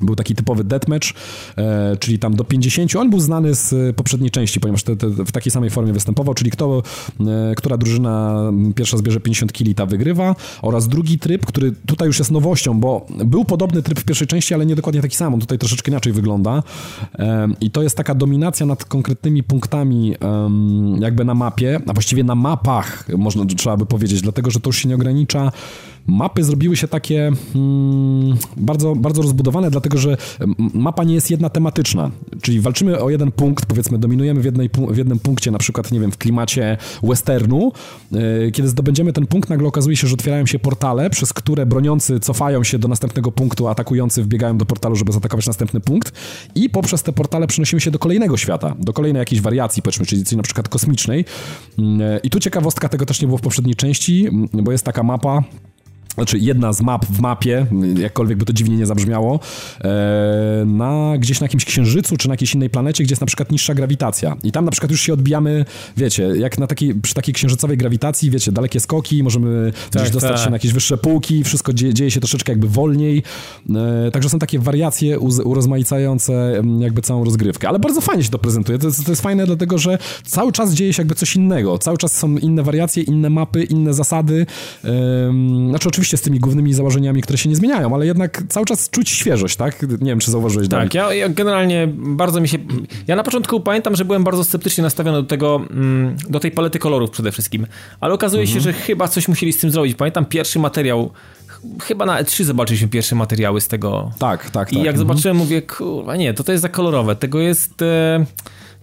był taki typowy deathmatch, e, czyli tam do 50. On był znany z poprzedniej części, ponieważ te, te, w takiej samej formie występował, czyli kto, e, która drużyna pierwsza zbierze 50 kili, ta wygrywa. Oraz drugi tryb, który tutaj już jest nowością, bo był podobny tryb w pierwszej części, ale nie dokładnie taki sam. On tutaj troszeczkę inaczej wygląda. E, I to jest taka dominacja nad konkretnymi punktami jakby na mapie, a właściwie na mapach, można, trzeba by powiedzieć, dlatego, że to już się nie ogranicza mapy zrobiły się takie mm, bardzo, bardzo rozbudowane, dlatego że mapa nie jest jedna tematyczna. Czyli walczymy o jeden punkt, powiedzmy, dominujemy w, jednej, w jednym punkcie, na przykład, nie wiem, w klimacie westernu. Yy, kiedy zdobędziemy ten punkt, nagle okazuje się, że otwierają się portale, przez które broniący cofają się do następnego punktu, atakujący wbiegają do portalu, żeby zaatakować następny punkt. I poprzez te portale przenosimy się do kolejnego świata, do kolejnej jakiejś wariacji, powiedzmy, czyli na przykład kosmicznej. Yy, I tu ciekawostka, tego też nie było w poprzedniej części, bo jest taka mapa, znaczy jedna z map w mapie, jakkolwiek by to dziwnie nie zabrzmiało, e, na, gdzieś na jakimś księżycu czy na jakiejś innej planecie, gdzie jest na przykład niższa grawitacja. I tam na przykład już się odbijamy, wiecie, jak na takiej, przy takiej księżycowej grawitacji, wiecie, dalekie skoki, możemy tak, gdzieś dostać tak. się na jakieś wyższe półki, wszystko dzieje, dzieje się troszeczkę jakby wolniej. E, także są takie wariacje urozmaicające jakby całą rozgrywkę. Ale bardzo fajnie się to prezentuje. To jest, to jest fajne, dlatego że cały czas dzieje się jakby coś innego. Cały czas są inne wariacje, inne mapy, inne zasady. Znaczy oczywiście oczywiście z tymi głównymi założeniami, które się nie zmieniają, ale jednak cały czas czuć świeżość, tak? Nie wiem, czy zauważyłeś, Tak, ja, ja, generalnie bardzo mi się... Ja na początku pamiętam, że byłem bardzo sceptycznie nastawiony do tego, mm, do tej palety kolorów przede wszystkim, ale okazuje mhm. się, że chyba coś musieli z tym zrobić. Pamiętam pierwszy materiał chyba na E3 zobaczyliśmy pierwsze materiały z tego. Tak, tak, I tak. jak mhm. zobaczyłem, mówię, kurwa, nie, to to jest za kolorowe, tego jest... E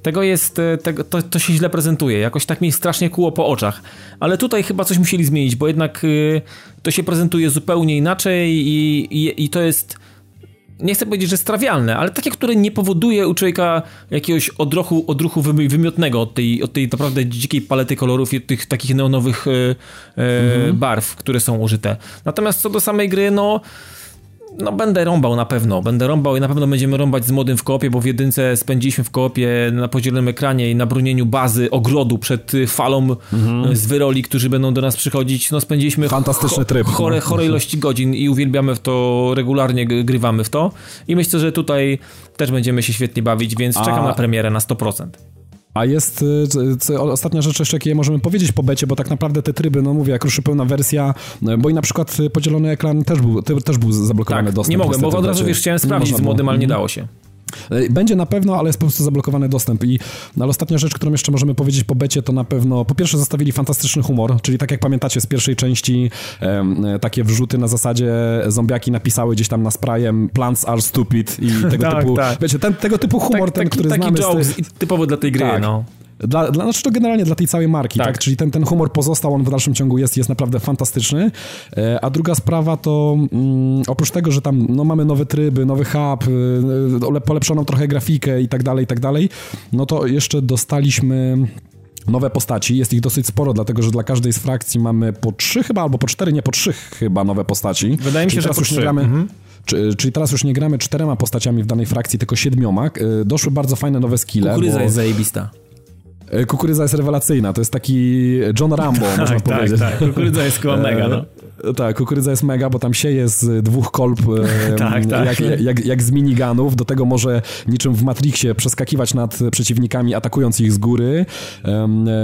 tego jest, e, tego, to, to się źle prezentuje. Jakoś tak mi strasznie kuło po oczach. Ale tutaj chyba coś musieli zmienić, bo jednak y, to się prezentuje zupełnie inaczej i, i, i to jest nie chcę powiedzieć, że strawialne, ale takie, które nie powoduje u człowieka jakiegoś odruchu, odruchu wymiotnego od tej, od tej naprawdę dzikiej palety kolorów i tych takich neonowych e, e, mhm. barw, które są użyte. Natomiast co do samej gry, no no będę rąbał na pewno, będę rąbał i na pewno będziemy rąbać z modem w koopie, bo w jedynce spędziliśmy w koopie na podzielonym ekranie i na bronieniu bazy, ogrodu przed falą mhm. z wyroli, którzy będą do nas przychodzić. No spędziliśmy fantastyczny tryb. Chore, chore ilości godzin i uwielbiamy w to, regularnie grywamy w to i myślę, że tutaj też będziemy się świetnie bawić, więc A... czekam na premierę na 100%. A jest y, ostatnia rzecz jeszcze, jakie możemy powiedzieć po becie, bo tak naprawdę te tryby, no mówię, jak ruszy pełna wersja, y, bo i na przykład podzielony ekran też był, też był zablokowany tak, dostęp. nie mogłem, bo od razu wiesz, chciałem sprawdzić z modem, ale nie mhm. dało się. E, będzie na pewno, ale jest po prostu zablokowany dostęp. I no, ale ostatnia rzecz, którą jeszcze możemy powiedzieć po becie, to na pewno po pierwsze zostawili fantastyczny humor, czyli tak jak pamiętacie z pierwszej części e, takie wrzuty na zasadzie zombiaki napisały gdzieś tam na sprayem plants are stupid i tego tak, typu, tak. wiecie, ten, tego typu humor, tak, ten, taki, który taki znamy. Taki jokes, typowo dla tej gry, tak. no. Dla, dla, znaczy to generalnie dla tej całej marki, tak? tak? Czyli ten, ten humor pozostał, on w dalszym ciągu jest, jest naprawdę fantastyczny. E, a druga sprawa to mm, oprócz tego, że tam no, mamy nowe tryby, nowy hub, y, polepszoną trochę grafikę i tak dalej, i tak dalej, no to jeszcze dostaliśmy nowe postaci. Jest ich dosyć sporo, dlatego że dla każdej z frakcji mamy po trzy chyba, albo po cztery, nie po trzy chyba nowe postaci. Wydaje mi się, że po trzy. Gramy, mhm czyli teraz już nie gramy czterema postaciami w danej frakcji, tylko siedmioma. Doszły bardzo fajne nowe skille. Kukurydza bo... jest zajebista. Kukurydza jest rewelacyjna, to jest taki John Rambo, można tak, tak powiedzieć. Tak, tak, kukurydza jest chyba mega, no. Tak, kukurydza jest mega, bo tam sieje z dwóch kolb tak, tak. Jak, jak, jak z miniganów. Do tego może niczym w Matrixie przeskakiwać nad przeciwnikami, atakując ich z góry.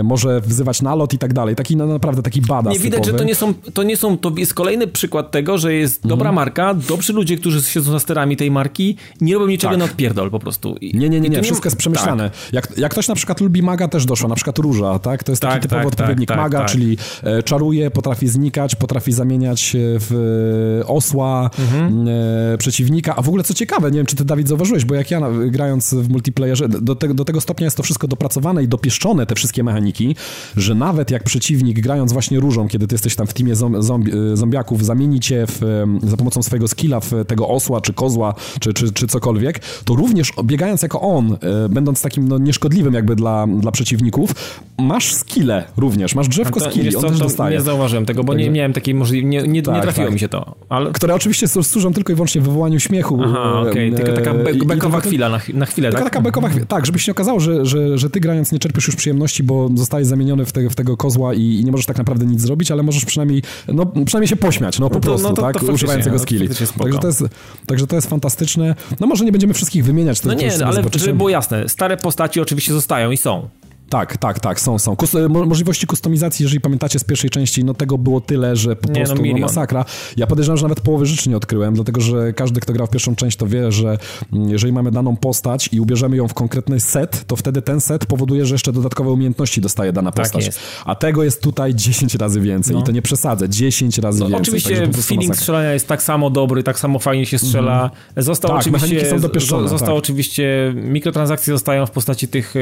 Może wzywać nalot i tak dalej. Taki no, naprawdę taki badass Nie widać, typowy. że to nie, są, to nie są, to jest kolejny przykład tego, że jest dobra mhm. marka, dobrzy ludzie, którzy siedzą za sterami tej marki, nie robią niczego tak. na odpierdol po prostu. I, nie, nie, nie, nie, wszystko jest przemyślane. Tak. Jak, jak ktoś na przykład lubi maga, też doszło, na przykład róża, tak? To jest taki tak, typowy tak, odpowiednik tak, maga, czyli e, czaruje, potrafi znikać, potrafi zamieniać w e, osła mhm. E, przeciwnika. A w ogóle co ciekawe, nie wiem, czy ty, Dawid, zauważyłeś, bo jak ja grając w multiplayerze, do, te, do tego stopnia jest to wszystko dopracowane i dopieszczone, te wszystkie mechaniki, że nawet jak przeciwnik grając właśnie różą, kiedy ty jesteś tam w teamie zombi, e, zombiaków, zamieni cię w, za pomocą swojego skilla w tego osła, czy kozła, czy, czy, czy cokolwiek, to również biegając jako on, będąc takim no, nieszkodliwym jakby dla, dla przeciwników, masz skille również, masz drzewko skilli, on też dostaje. Nie zauważyłem tego, bo nie miałem takiej możliwości, nie, nie, tak, nie trafiło tak. mi się to. Ale... Które oczywiście służą tylko i wyłącznie wywołaniu śmiechu. Aha, okej, okay. taka bekowa chwila na, na chwilę, taka, tak? Taka bekowa chwila, tak, żeby się nie okazało, że, że, że ty grając nie czerpiesz już przyjemności, bo zostajesz zamieniony w, te, w tego kozła i, i, nie możesz tak naprawdę nic zrobić, ale możesz przynajmniej, no, przynajmniej się pośmiać, no po no to, prostu, no to, tak, to używając tego no, skilli. Także to, jest, także to jest fantastyczne. No może nie będziemy wszystkich wymieniać. To, no nie, ale żeby było jasne, stare postaci oczywiście zostają i są. Tak, tak, tak, są, są. Kus możliwości kustomizacji, jeżeli pamiętacie z pierwszej części, no tego było tyle, że po nie, no prostu no, no, masakra. Ja podejrzewam, że nawet połowy rzeczy nie odkryłem, dlatego że każdy, kto grał w pierwszą część, to wie, że mm, jeżeli mamy daną postać i ubierzemy ją w konkretny set, to wtedy ten set powoduje, że jeszcze dodatkowe umiejętności dostaje dana tak postać. Jest. A tego jest tutaj 10 razy więcej no. i to nie przesadzę, 10 razy no, więcej. Oczywiście feeling strzelania jest tak samo dobry, tak samo fajnie się strzela. Mm. Został tak, oczywiście, są dopieszczone, został tak. oczywiście, mikrotransakcje zostają w postaci tych, e,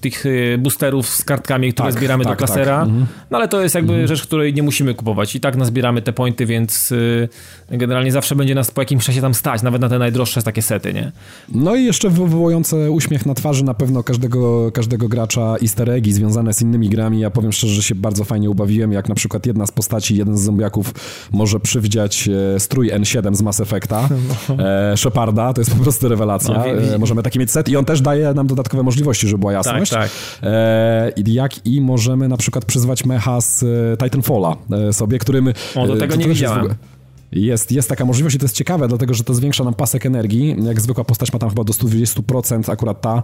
tych e, boosterów z kartkami, które tak, zbieramy tak, do klasera. Tak. Mhm. No ale to jest jakby mhm. rzecz, której nie musimy kupować. I tak nazbieramy te pointy, więc y, generalnie zawsze będzie nas po jakimś czasie tam stać, nawet na te najdroższe takie sety, nie? No i jeszcze wywołujące uśmiech na twarzy na pewno każdego, każdego gracza easter eggi związane z innymi grami. Ja powiem szczerze, że się bardzo fajnie ubawiłem, jak na przykład jedna z postaci, jeden z zombiaków może przywdziać e, strój N7 z Mass Effecta, no. e, Sheparda, to jest po prostu rewelacja. No, e, możemy taki mieć set i on też daje nam dodatkowe możliwości, żeby była jasność. Tak, tak. E, jak i możemy na przykład przyzwać mecha z e, Titanfalla e, sobie, którym... O, do tego nie widziałem. Jest, jest taka możliwość i to jest ciekawe, dlatego że to zwiększa nam pasek energii. Jak zwykła postać ma tam chyba do 120%, akurat ta.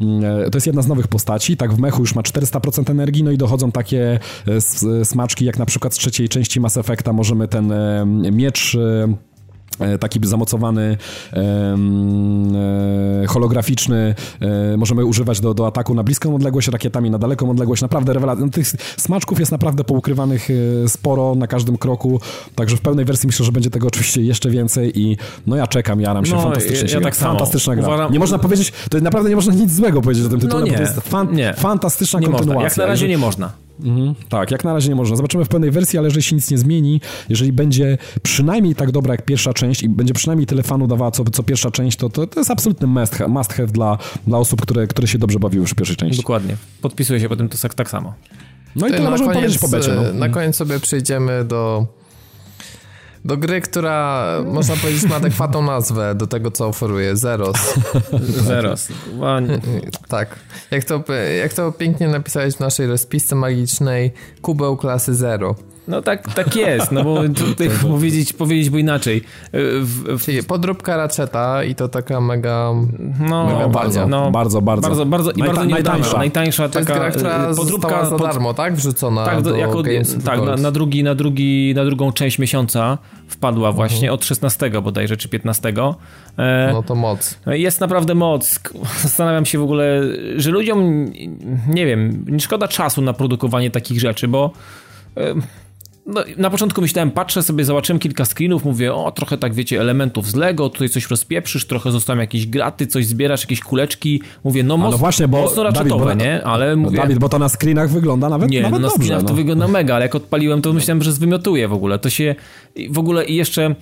Mm, to jest jedna z nowych postaci. Tak w mechu już ma 400% energii, no i dochodzą takie smaczki, jak na przykład z trzeciej części Mass Effecta możemy ten miecz taki zamocowany, e, holograficzny, e, możemy używać do, do ataku na bliską odległość, rakietami na daleką odległość. Naprawdę rewelacja. No, tych smaczków jest naprawdę poukrywanych sporo na każdym kroku, także w pełnej wersji myślę, że będzie tego oczywiście jeszcze więcej i no ja czekam, jaram się no, fantastycznie. Ja, ja tak Fantastyczna gra. Uważam... Nie można powiedzieć, to naprawdę nie można nic złego powiedzieć o tym tytule, no nie, bo to jest fan, nie. fantastyczna nie kontynuacja. Można. Jak na razie nie można. Mhm. Tak, jak na razie nie można. Zobaczymy w pełnej wersji, ale jeżeli się nic nie zmieni, jeżeli będzie przynajmniej tak dobra jak pierwsza część i będzie przynajmniej tyle fanu dawała co, co pierwsza część, to, to, to jest absolutny must have, must have dla, dla osób, które, które się dobrze bawiły już w pierwszej części. Dokładnie. Podpisuję się po tym to tak samo. No i tyle możemy koniec, powiedzieć po becie. No. Na koniec sobie przejdziemy do do gry, która można powiedzieć ma adekwatną nazwę do tego, co oferuje. Zeros. Zeros. tak. Jak to, jak to pięknie napisałeś w naszej rozpisce magicznej, kubeł klasy Zero. No tak, tak jest, no bo tutaj powiedzieć, powiedzieć bo inaczej. W, w... Podróbka Ratcheta i to taka mega no, mega bardzo, no, bardzo, bardzo. Bardzo, bardzo i Najta bardzo najtańsza. najtańsza to taka jest gra, która y, podróbka za darmo, tak? Wrzucona tak, do jako, tak na, na, drugi, na, drugi, na drugą część miesiąca wpadła mhm. właśnie mhm. od 16 bodajże, czy 15. E, no to moc. Jest naprawdę moc. Zastanawiam się w ogóle, że ludziom, nie wiem, nie szkoda czasu na produkowanie takich rzeczy, bo e, no, na początku myślałem, patrzę sobie, zobaczyłem kilka screenów, mówię, o, trochę tak wiecie, elementów z Lego, tutaj coś rozpieprzysz, trochę zostają jakieś graty, coś zbierasz, jakieś kuleczki. Mówię, no, moc, no właśnie, bo mocno raczetowe, nie? Ale mówię... Dawid, bo to na screenach wygląda nawet, nie, nawet no, na screenach no. to wygląda mega, ale jak odpaliłem, to myślałem, że zwymiotuje w ogóle. To się w ogóle i jeszcze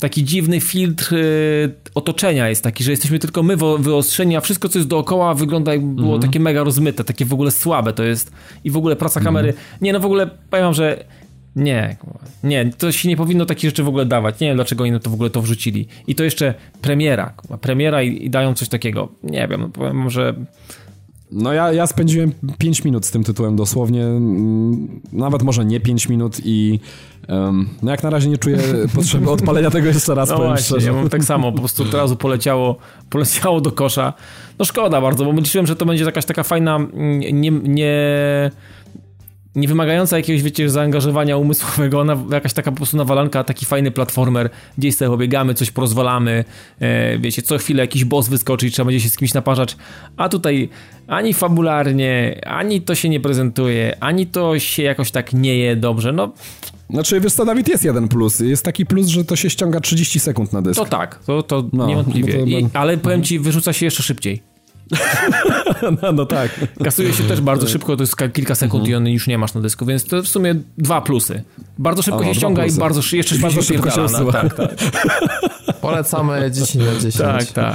taki dziwny filtr y, otoczenia jest taki, że jesteśmy tylko my wyostrzeni, a wszystko, co jest dookoła wygląda jakby było mm -hmm. takie mega rozmyte, takie w ogóle słabe to jest i w ogóle praca mm -hmm. kamery. Nie, no w ogóle powiem wam, że Nie, nie, to się nie powinno takich rzeczy w ogóle dawać. Nie wiem, dlaczego oni to w ogóle to wrzucili. I to jeszcze premiera, premiera i, i dają coś takiego. Nie wiem, powiem, że... No ja, ja spędziłem 5 minut z tym tytułem dosłownie, mm, nawet może nie 5 minut i um, no jak na razie nie czuję potrzeby odpalenia tego jeszcze raz, no powiem właśnie, szczerze. Ja mam tak samo, po prostu od razu poleciało, poleciało do kosza. No szkoda bardzo, bo myślałem, że to będzie jakaś taka fajna, mm, nie, nie nie wymagająca jakiegoś, wiecie, zaangażowania umysłowego, ona jakaś taka po prostu nawalanka, taki fajny platformer, gdzieś sobie pobiegamy, coś porozwalamy, e, wiecie, co chwilę jakiś boss wyskoczy i trzeba będzie się z kimś naparzać, a tutaj ani fabularnie, ani to się nie prezentuje, ani to się jakoś tak nie je dobrze, no... Znaczy, wiesz co, Dawid, jest jeden plus. Jest taki plus, że to się ściąga 30 sekund na dysk. To tak, to, to no, niewątpliwie. To I, ale powiem ci, wyrzuca się jeszcze szybciej. no, no, tak. Kasuje się też bardzo szybko, to jest kilka sekund i on już nie masz na dysku, więc to w sumie dwa plusy. Bardzo szybko o, się ściąga i bardzo, jeszcze bardzo szybko się usuwa. Tak, tak. Polecamy 10 na 10. Tak, tak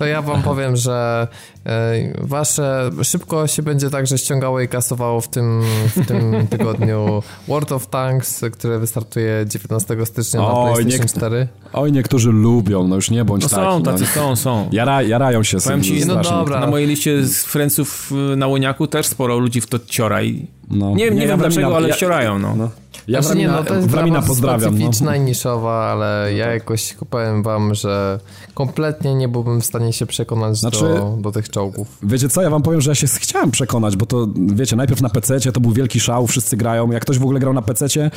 to ja wam powiem, że e, wasze szybko się będzie także ściągało i kasowało w tym, w tym tygodniu World of Tanks, które wystartuje 19 stycznia na Oj, PlayStation 4. Oj, niektórzy lubią, no już nie bądź no taki. Są, tacy no. są, są. Jara, jarają się Powiem ci, no dobra. Na mojej liście z Friendsów na Łoniaku też sporo ludzi w to ciora i no. nie, nie, nie wiem dlaczego, ale ja, ściorają, no. no. Ja znaczy, nie, no, to jest Wramina pozdrawiam. specyficzna no. i niszowa, ale ja jakoś powiem wam, że kompletnie nie byłbym w stanie się przekonać znaczy, do, do tych czołgów. Wiecie co, ja wam powiem, że ja się chciałem przekonać, bo to, wiecie, najpierw na PC to był wielki szał, wszyscy grają. Jak ktoś w ogóle grał na PC,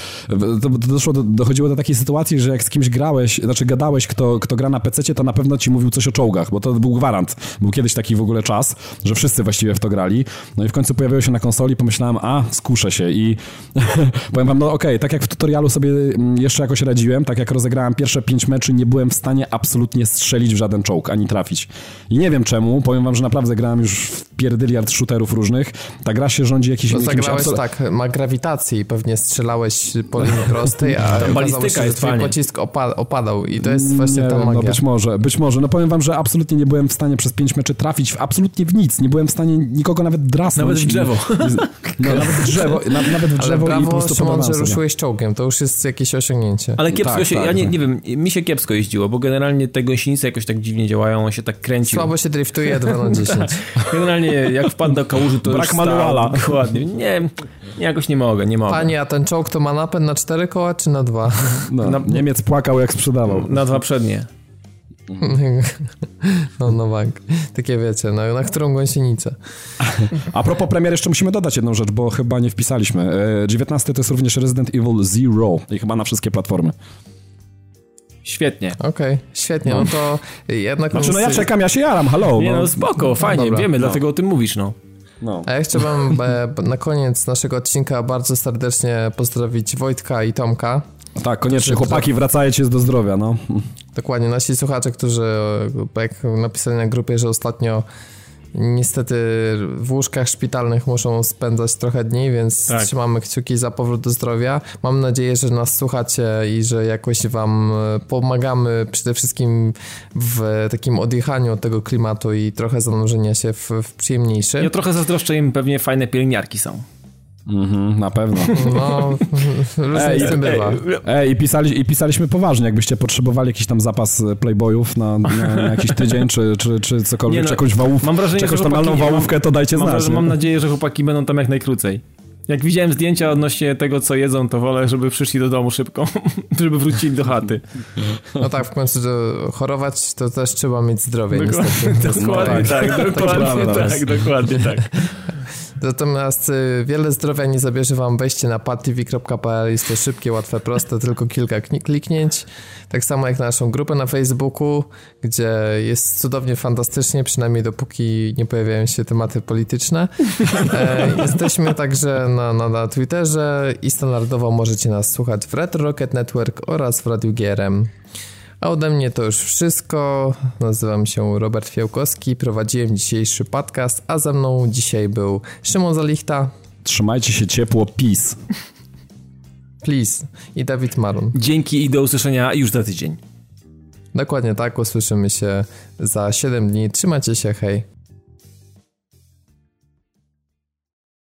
to, doszło do, dochodziło do takiej sytuacji, że jak z kimś grałeś, znaczy gadałeś, kto, kto gra na PC, to na pewno ci mówił coś o czołgach, bo to był gwarant. Był kiedyś taki w ogóle czas, że wszyscy właściwie w to grali. No i w końcu pojawiło się na konsoli, pomyślałem, a, skuszę się i powiem wam, no okej, okay, tak jak w tutorialu sobie mm, jeszcze jakoś radziłem, tak jak rozegrałem pierwsze pięć meczy, nie byłem w stanie absolutnie strzelić w żaden czołg, ani trafić. I nie wiem czemu, powiem wam, że naprawdę grałem już w pierdyliard shooterów różnych. Ta gra się rządzi jakiś... No zagrałeś absolut... tak, ma grawitację i pewnie strzelałeś po linii prostej, a balistyka się, jest twój pocisk opa opadał i to jest właśnie nie ta no magia. No być może, być może. No powiem wam, że absolutnie nie byłem w stanie przez pięć meczy trafić w absolutnie w nic. Nie byłem w stanie nikogo nawet drasnąć. Nawet w drzewo. No, nawet w drzewo, nawet w drzewo Ale brawo, i po prostu Szymon, że ruszyłeś czołgiem, to już jest jakieś osiągnięcie. Ale kiepsko tak, się, tak, ja nie, tak. nie wiem, mi się kiepsko jeździło, bo generalnie te gąsienice jakoś tak dziwnie działają, on się tak kręci. Słabo się driftuje 2 na 10. generalnie jak wpadł do kałuży, to Brak manuala. Dokładnie. Nie, jakoś nie mogę, nie mogę. Panie, a ten czołg to ma napęd na cztery koła czy na dwa? No, na, Niemiec płakał jak sprzedawał. Na dwa przednie. No, no bank. Takie wiecie, na, na którą gąsienicę. A propos premier, jeszcze musimy dodać jedną rzecz, bo chyba nie wpisaliśmy. 19 to jest również Resident Evil Zero i chyba na wszystkie platformy. Świetnie. Okej, okay, świetnie, no. no. to jednak... Znaczy, no ja czekam, ja się jaram, hello. Nie no, no spoko, fajnie, no wiemy, no. dlatego o tym mówisz, no. No. A ja chciałbym e, na koniec naszego odcinka bardzo serdecznie pozdrowić Wojtka i Tomka. Tak, koniecznie, chłopaki, wracajcie do zdrowia, no. Dokładnie, nasi słuchacze, którzy jak napisali na grupie, że ostatnio niestety w łóżkach szpitalnych muszą spędzać trochę dni, więc tak. trzymamy kciuki za powrót do zdrowia. Mam nadzieję, że nas słuchacie i że jakoś wam e, pomagamy przede wszystkim w takim odjechaniu od tego klimatu i trochę zanurzenia się w, w przyjemniejszy. Ja trochę zazdroszczę im, pewnie fajne pielęgniarki są. Mhm, na pewno. No, różnie z tym bywa. Ej, i, pisali, i pisaliśmy poważnie, jakbyście potrzebowali jakiś tam zapas playboyów na, na, na jakiś tydzień, czy, czy, czy cokolwiek, nie, no, czy jakąś wałówkę, mam wrażenie, czy jakąś normalną wałówkę, to dajcie mam, znać. Mam nadzieję, że chłopaki będą tam jak najkrócej. Jak widziałem zdjęcia odnośnie tego, co jedzą, to wolę, żeby przyszli do domu szybko, żeby wrócili do chaty. No tak, w końcu chorować to też trzeba mieć zdrowie, dokładnie, niestety. Dokładnie tak, tak, dokładnie tak, dokładnie tak. Natomiast y, wiele zdrowia nie zabierze wam wejście na patv.pl. Jest to szybkie, łatwe, proste, tylko kilka kliknięć. Tak samo jak na naszą grupę na Facebooku, gdzie jest cudownie, fantastycznie, przynajmniej dopóki nie pojawiają się tematy polityczne. E, jesteśmy także na, na, na Twitterze i standardowo możecie nas słuchać w Retro Rocket Network oraz w Radiu GRM. A ode mnie to już wszystko. Nazywam się Robert Fiałkowski, prowadziłem dzisiejszy podcast, a ze mną dzisiaj był Szymon Zalichta. Trzymajcie się ciepło, peace. Please. I Dawid Marun. Dzięki i do usłyszenia już za tydzień. Dokładnie tak, usłyszymy się za 7 dni. Trzymajcie się, hej.